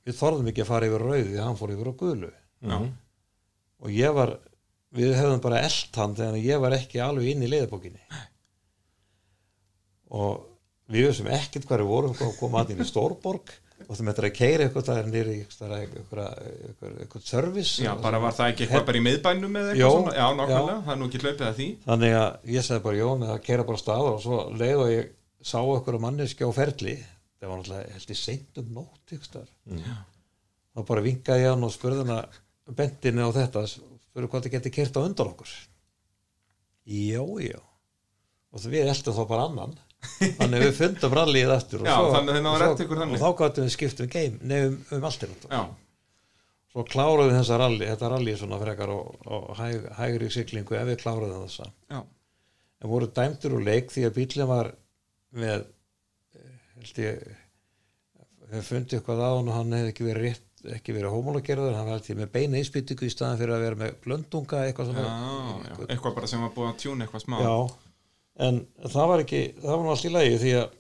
við þorðum ekki að fara yfir rauði því hann fór yfir á guðlu já. og ég var við höfðum bara eld hann þegar ég var ekki alveg inn í leiðabókinni og við vissum ekkert við vorum hvað koma að inn í Stórborg og þú með að keira eitthvað það er nýri eitthvað service Já, bara var það ekki eitthvað bara í miðbænum eða Jó, eitthvað svona? Já, nákvæmlega, já. það er nú ekki hlaupið að því. þannig að ég sagði bara Jón að keira bara stað og svo leið og ég sá okkur manneski á ferli það var náttúrulega held ég seint um nótt staðar. þá bara vinkaði ég hann og spurði hana bentinni á þetta spurði hvað það geti kert á undan okkur já, já og það við eldum þá bara annan þannig við fundum rallið aftur og Já, svo, og svo- og þá gáttum við skipt um game nefnum um allt í náttúrulega svo kláruðum við þessa rally, þetta rally svona frekar og, og hæg, hægri siglingu ef við kláruðum þessa. Já, en voru dæmdur úr leik því að bílinn var með eh, held ég hef fundið eitthvað á hann og hann hefði ekki verið rétt ekki verið homologerður, hann var alltaf með beina íspýtingu í staðan fyrir að vera með blöndunga eitthvað já, svona já, eitthvað bara sem var búið að tjúna eitthvað smá. Já, en það var ekki það var í lagi því að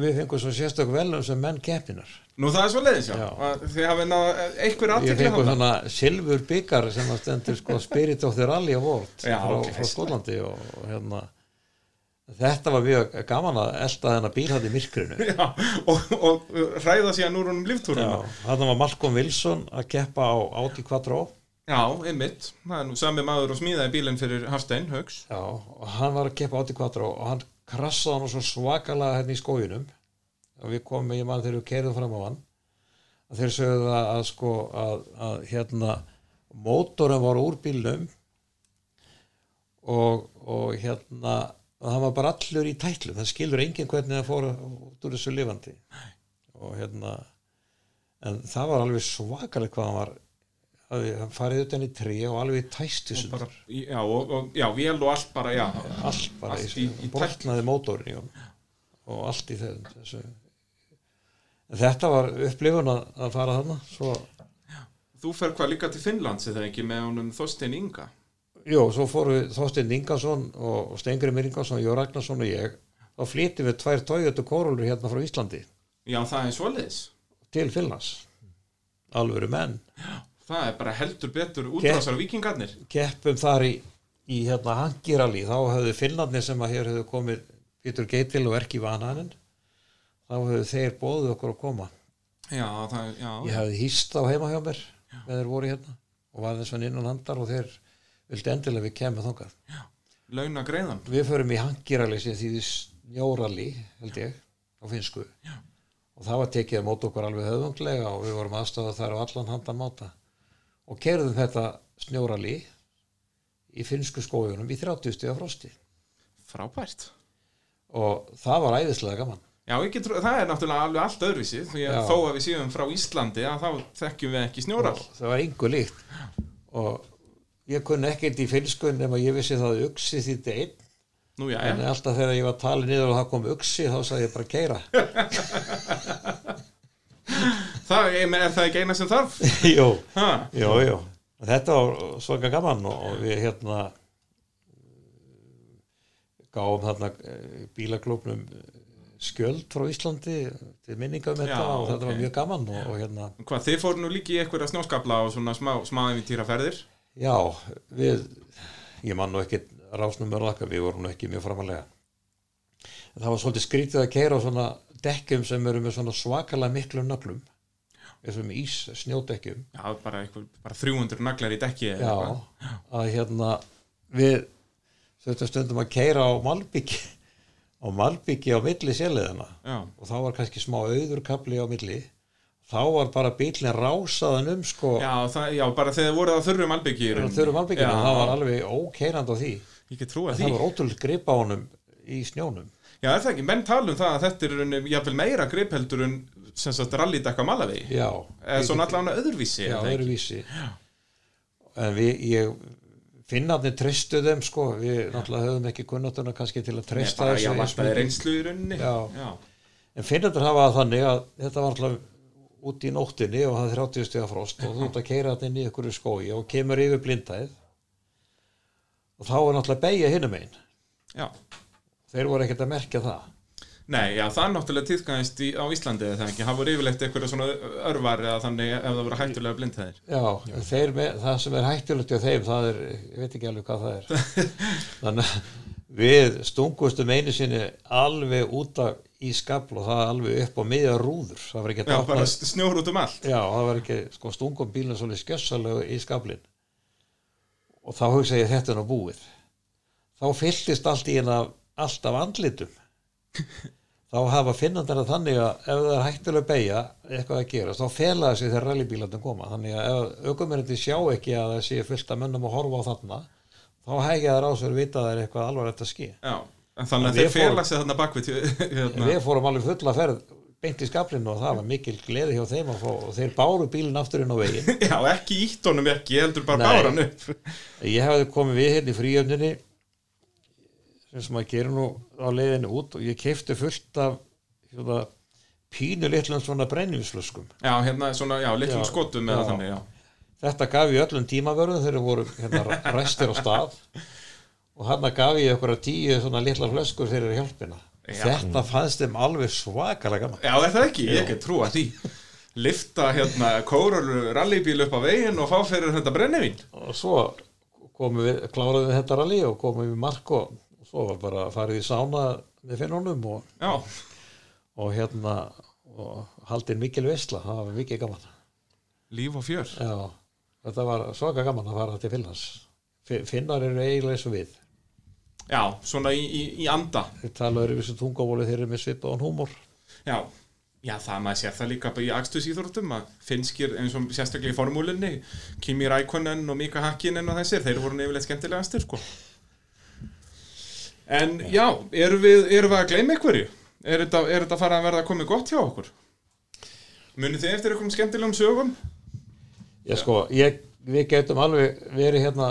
við fengum svo sérstök velum sem menn keppinar Nú það er svo leiðis, já. Já. Þið hafið náða einhver ég aðtekli fengum svona silfur byggar sem að stendur sko Spirit of the Rally Award Já, frá, ok. frá Skólandi og, og hérna þetta var mjög gaman að elda þennan bíl hann í myrkrinu [laughs] Já, og, og hræða síðan úr honum líftúruna. þarna var Malcolm Wilson að keppa á Audi Quattro Já, einmitt. Það er nú sami maður og smíðaði bílinn fyrir Hafstein, Hauks. Já, og hann var að keppa á Audi Quattro og hann krassaði hann svo svakalega hérna í skóginum og við komum, ég mann þegar við keirðum fram á hann að þeir sögðu það að sko að, að hérna mótorum var úr bílnum og, og hérna að hann var bara allur í tætlum það skilur enginn hvernig það fór út úr þessu lifandi og hérna en það var alveg svakalegt hvað hann var að hann farið utan í trí og alveg Og bara, já, og, og, já, vél og allt bara, já. allt bara mótorinn í honum. Og allt í þessu. Þetta var upplifun að, að fara þarna svo, Þú fer hvað líka til Finnlands eða ekki með honum Þorstein Inga? jú, svo fóru Þorstein Ingarsson og Stengrimir Ingarsson Jó Ragnarsson og ég. Þá flýtti við tvær Toyota Corolla hérna frá Íslandi. Já, það er svoleiðis. til Finnlands. Alvöru menn Það er bara heldur betur útrásar vikingarnir. keppum þar í, í hérna hangirali þá höfðu Finnlandni sem að hér höfðu komið Peter Geitil og Erki Vananen þá höfðu þeir bóðið okkur að koma Já, það já. ég hefði hýst á heima hjá mér með þeir voru hérna og var þess að innan handar og þeir vildi endilega við kemur þangað Launa greiðan. við förum í hangirali sem því snjórali held ég á finsku Já. og það var tekið að móta okkur alveg höfunglega og við vorum aðstofað þar á allan handan máta og kerðum þetta snjórali í finsku skójunum í 30 stiga frosti. Frábært. og það var æðislega gaman. Já, trú- það er náttúrulega alveg allt öðruvísi að þó að við séum frá Íslandi að þá þekkjum við ekki snjóral. og það var yngu líkt. Og ég kunni ekkert í finsku nema ég vissi það að uksi þýtti einn. Nú, já, en alltaf þegar ég var talið niður og það kom uksi þá sagði ég bara keira [laughs] Það er, er það ekki eina sem þarf? [laughs] jú, jú, jú þetta var svaka gaman og, við hérna gáum þarna eh, bílaklubnum skjöld frá Íslandi til minninga um þetta og þetta ok. var mjög gaman og, og hérna Hvað, þið fóru nú líki í einhverja snjóskabla og svona smá, smá eventýraferðir? já, við ég man nú ekki rásnum mörlaka við vorum nú ekki mjög framalega það var svolítið skrítið að keira á svona dekkjum sem eru með svona svakalega miklum nöglum eins og með ís snjódekkjum. Já, bara, einhver, bara 300 naglar í dekki já, að hérna við stundum að keira á Malbyggi á Malbyggi á milli séliðina Já, og þá var kannski smá auðurkabli á milli. Þá var bara bílinn rásaðan um sko. Já, það, já, bara þegar þið voruð á þurrum albyggi í þau rauninni. eru Malbyggina, Já, það var alveg ókeirandi á því. Ég get trúa því. það var ótrúlega grip á honum í snjónum. Já, er það ekki? Menn tala um það að þetta er jafnvel meira grip heldur en sem sagt rallydekka malavegi. já, Eða svona allavega öðruvísi. já, öðruvísi en við, ég finnarnir tristu þeim sko, við náttúrulega höfum ekki kunnáttuna kannski til að Nei, trista bara, þessu já, eins vantaði mikið. reynslu í rauninni. Já. já. En finnarnir hafa það þannig að þetta var alltaf út í nóttinni og það er 30 stiga frost og þú ert að keira þetta inn í ykkur skói og kemur yfir blindæð og þá er náttúrulega beigja hinum einn Já. þeir voru ekkert að merkja það Nei, já, það er náttúrulega tíðkæðist á Íslandi eða það ekki, það voru yfirleitt eitthvað svona örvar eða þannig ef það voru hættulega blindhæðir Já, þeir með, það sem er hættulegt hjá þeim, það er, ég veit ekki alveg hvað það er. [laughs] Þannig við stungustum einu sinni alveg út af í skabl og það alveg upp á miðja rúður. Það var ekki Já, að bara snjór út um allt Já, það var ekki, sko, stungum bílinn svolítið skjössalega í skablin. Og þá hugsa ég þetta er nú búið. Þá fylltist allt í hérna allt af andlitum. [laughs] þá hafa finnandar að þannig að ef það er hættulega beigja eitthvað að gera, þá felaði sig þegar rallybílandum koma. Þannig að ef aukumennandi sjá ekki að það sé fullt af mönnum að horfa á þarna, þá hægja þær á sér að vita að það er eitthvað alvarlegt að ski. Já, en þannig að þeir fela sig þarna bakvið [laughs] hérna. Við fórum alveg fulla ferð beint í skablinu og það var mikil gleði hjá þeim að fá, og þeir báru bílinn aftur inn á veginn [laughs] Já, ekki ítt honum ekki, ég heldur bara báran upp Ég hefði komið við hérna í fríöfninni sem maður gerir nú á leiðinu út og ég keifti fullt af hérna, pínu litlum svona brennivíslöskum. Já, hérna svona, já, litlum Já, skotum eða þannig, já Þetta gaf ég öllum tímavörðum þegar voru hérna restir á stað og hann gaf ég okkur að tíu svona litla flöskur fyrir hjálpina. Já. Þetta fannst þeim alveg svakalega gaman. Já, það ekki? Ég ekki trúa því Lifta hérna kórur rallybíl upp á veginn og fá fyrir þetta brennivín Og svo komum við, kláraðum við þetta rally og komum við mark og svo var bara farið í sána með finnunum og, og hérna og haldið mikil veisla, það var mikið gaman. líf og fjör Já, þetta var svaka gaman að fara til Finnlands. Fi- Finnar eru eiginlega eins og við. Já, svona í, í, í anda Þeir tala öðru vissu tungavóli þeir eru með svipaðan húmor. Já, já, það maður sér það líka í akstusíþróttum að finskir eins og sérstaklega í formúlinni Kimi Rækonen og Mika Hakkinen og þessir, þeir voru nefnilegt skemmtilegastir sko. En já, erum við, erum við að gleyma einhverju? Er þetta, er þetta fara að verða að komið gott hjá okkur? Munið þið eftir einhverjum skemmtilegum sögum? Já, sko, ég, við getum alveg verið hérna,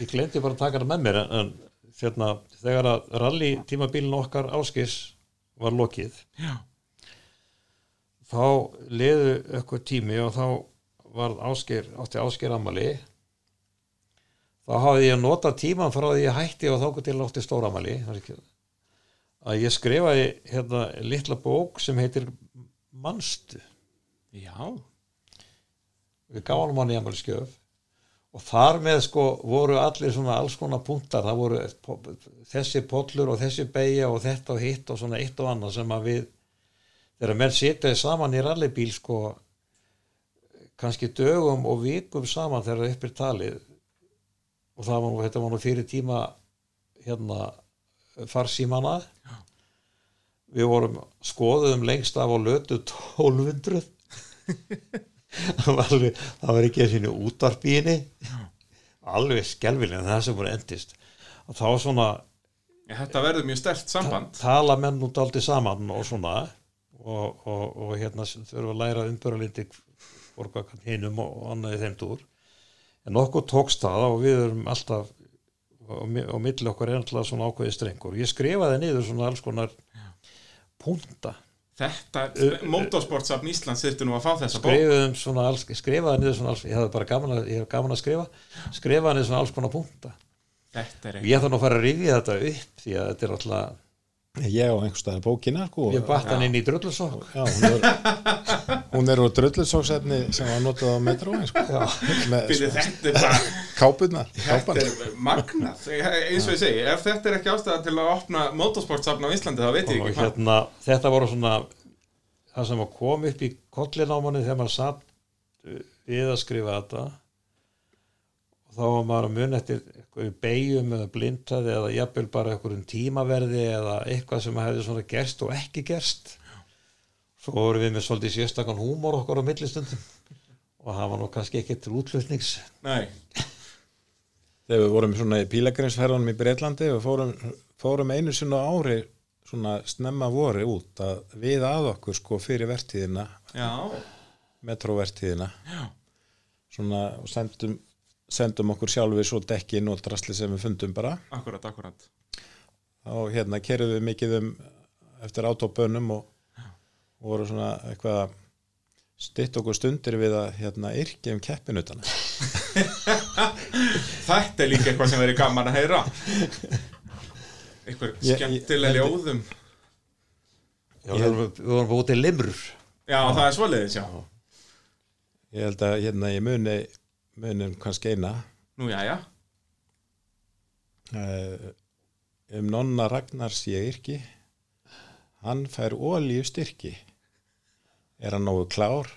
ég glemdi bara að taka það með mér, en, en hérna, þegar að rally tímabilin okkar áskis var lokið, Já. þá liðu eitthvað tími og þá var ásker, átti ásker amali, þá hafði ég notað tíman frá því ég hætti og þá til átti stóramali, að ég skrifaði hérna litla bók sem heitir Manstu. Já. við gáum hann í amalskjöf og þar með sko voru allir svona alls konar punktar, það voru þessi pollur og þessi beigja og þetta og hitt og svona eitt og annað sem að við þegar menn sitjaði saman í rallybíl sko kannski dögum og vikum saman þegar það uppir talið og það var nú, þetta var nú fyrir tíma hérna farsímana við vorum skoðum lengst af á lötu 1200 [laughs] það var, alveg, það var ekki í henni. Alveg skelvilega það sem voru endist og þá svona Já, þetta verður mjög stert samband. tala menn út aldrei saman og svona. Og, og, og hérna þurfa að læra umböralindi borga hinnum og, og annað í þeim dúr en okkur tókst það og við erum alltaf og, mi- og milli okkar er alltaf svona ákveði strengur. Ég skrifaði niður svona alls konar punta. Þetta, Motorsportsafn Íslands þurftu nú að fá þessa bók. skrifaði svona alls, skrifaði niður svona alls ég hafði bara gaman að, hef gaman að skrifa. Skrifaði niður svona alls konar punta. Ég þarf nú að fara að rifja þetta upp því að þetta er alltaf Ég á einhverstaðar bókina sko. ég batt hann inn í drullusokk Já, hún er, hún er úr drullusóksefni sem var notað á metrói sko. með sko, þetta er bara, kápurnar þetta er magnað. Eins og ég segi, ef þetta er ekki ástæða til að opna motorsportsafn á Íslandi, þá veit ég ekki hvað. hérna, þetta voru svona það sem kom upp í kollinámanni þegar maður satt við að skrifa þetta þá var maður að mun eftir einhverju beigjum eða blindtaði eða jafnvel bara einhverjum tímaverði eða eitthvað sem hefði svona gerst og ekki gerst. Svo voru við með svolítið sérstakann húmor okkur á millistundum og það var nú kannski ekki til útflutnings. Nei, Þegar við vorum svona í pílagrinsferðunum í Breitlandi við fórum, fórum einu sinna ári svona snemma voru út að við að okkur sko fyrir vertíðina. Já, metróvertíðina svona og sendum, sendum okkur sjálfur svo dekkin og drasli sem við fundum bara akkurat, akkurat. og hérna kerðum við mikið um eftir átópönum og, og voru svona eitthvað stytt okkur stundir við að hérna yrkja um keppinutana [laughs] Þetta er líka eitthvað sem verið gaman að heyra. Eitthvað Ég- ég- skemmtilega ég- ljóðum. Já, við vorum, við vorum út í limrur Já, það er svoleiðis, já Ég held að hérna ég muni munum kannski eina. Nú, já, já uh, um nonna Ragnars ég yrki hann fær ólíu styrki er hann nógu klár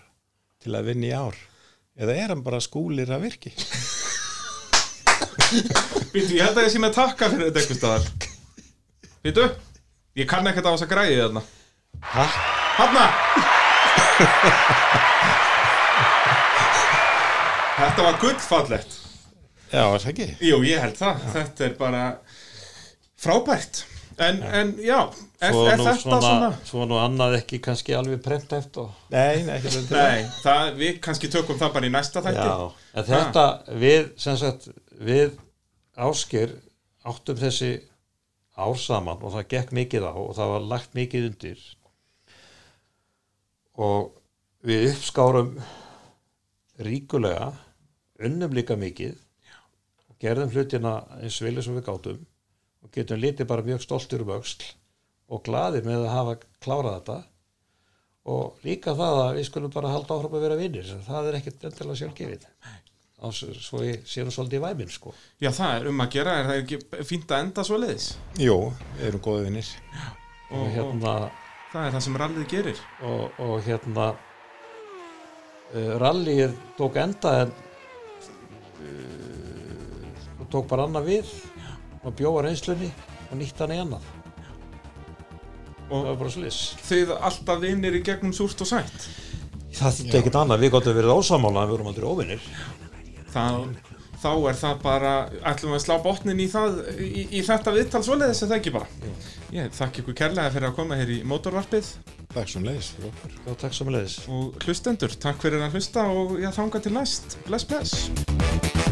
til að vinna í ár? Eða er hann bara skúlir að virki? Býtu, ég held að ég sé með takka fyrir þetta eitthvað staðar. Býtu, ég kann ekkert á þess að græði þarna. Hæ? Hanna Þetta var gullfallegt. Já, er það ekki? Jú, ég held það, þetta er bara frábært. En, en já, er, Svo er þetta svona, svona, svo nú annað ekki kannski alveg prent eftir Nei, nei, ekki þetta Nei, það, við kannski tökum það bara í næsta þætti. Já, en þetta við, sem sagt, við ásker áttum þessi ár saman og það gekk mikið á og það var lagt mikið undir. Og við uppskárum ríkulega unnum líka mikið og gerðum hlutina eins eins og við gátum og getum litið bara mjög stoltur um öxl og glaðir með að hafa klárað þetta. Og líka það að við skulum bara halda áfram að vera vinnir það er ekkert endilega sjálfgefið. Á s- svo ég sé nú svolítið í væminn sko. Já, það er um að gera, er það ekki fínt að enda svo leiðis Jú, við erum góði vinnir og, og og hérna það er það sem rallið gerir. Og, og hérna uh, rallyið tók enda en uh, tók bara annað við og bjóða reynslunni og nýtt hann í annað. Það og var bara slis þið alltaf vinnir í gegnum súrt og sætt? Það er ekkert annað, við gáttum verið ósamála en við vorum aldrei óvinnir það, þá er það bara ætlum við að slá botnin í það í, í þetta viðtal svoleiðis eða ekki bara ég þakka ykkur kærlega fyrir að koma hér í mótorvarpið. Takk sem leiðis Já, takk samanlegis og hlustendur, takk fyrir að hlusta og ég þanga til næst. Bless bless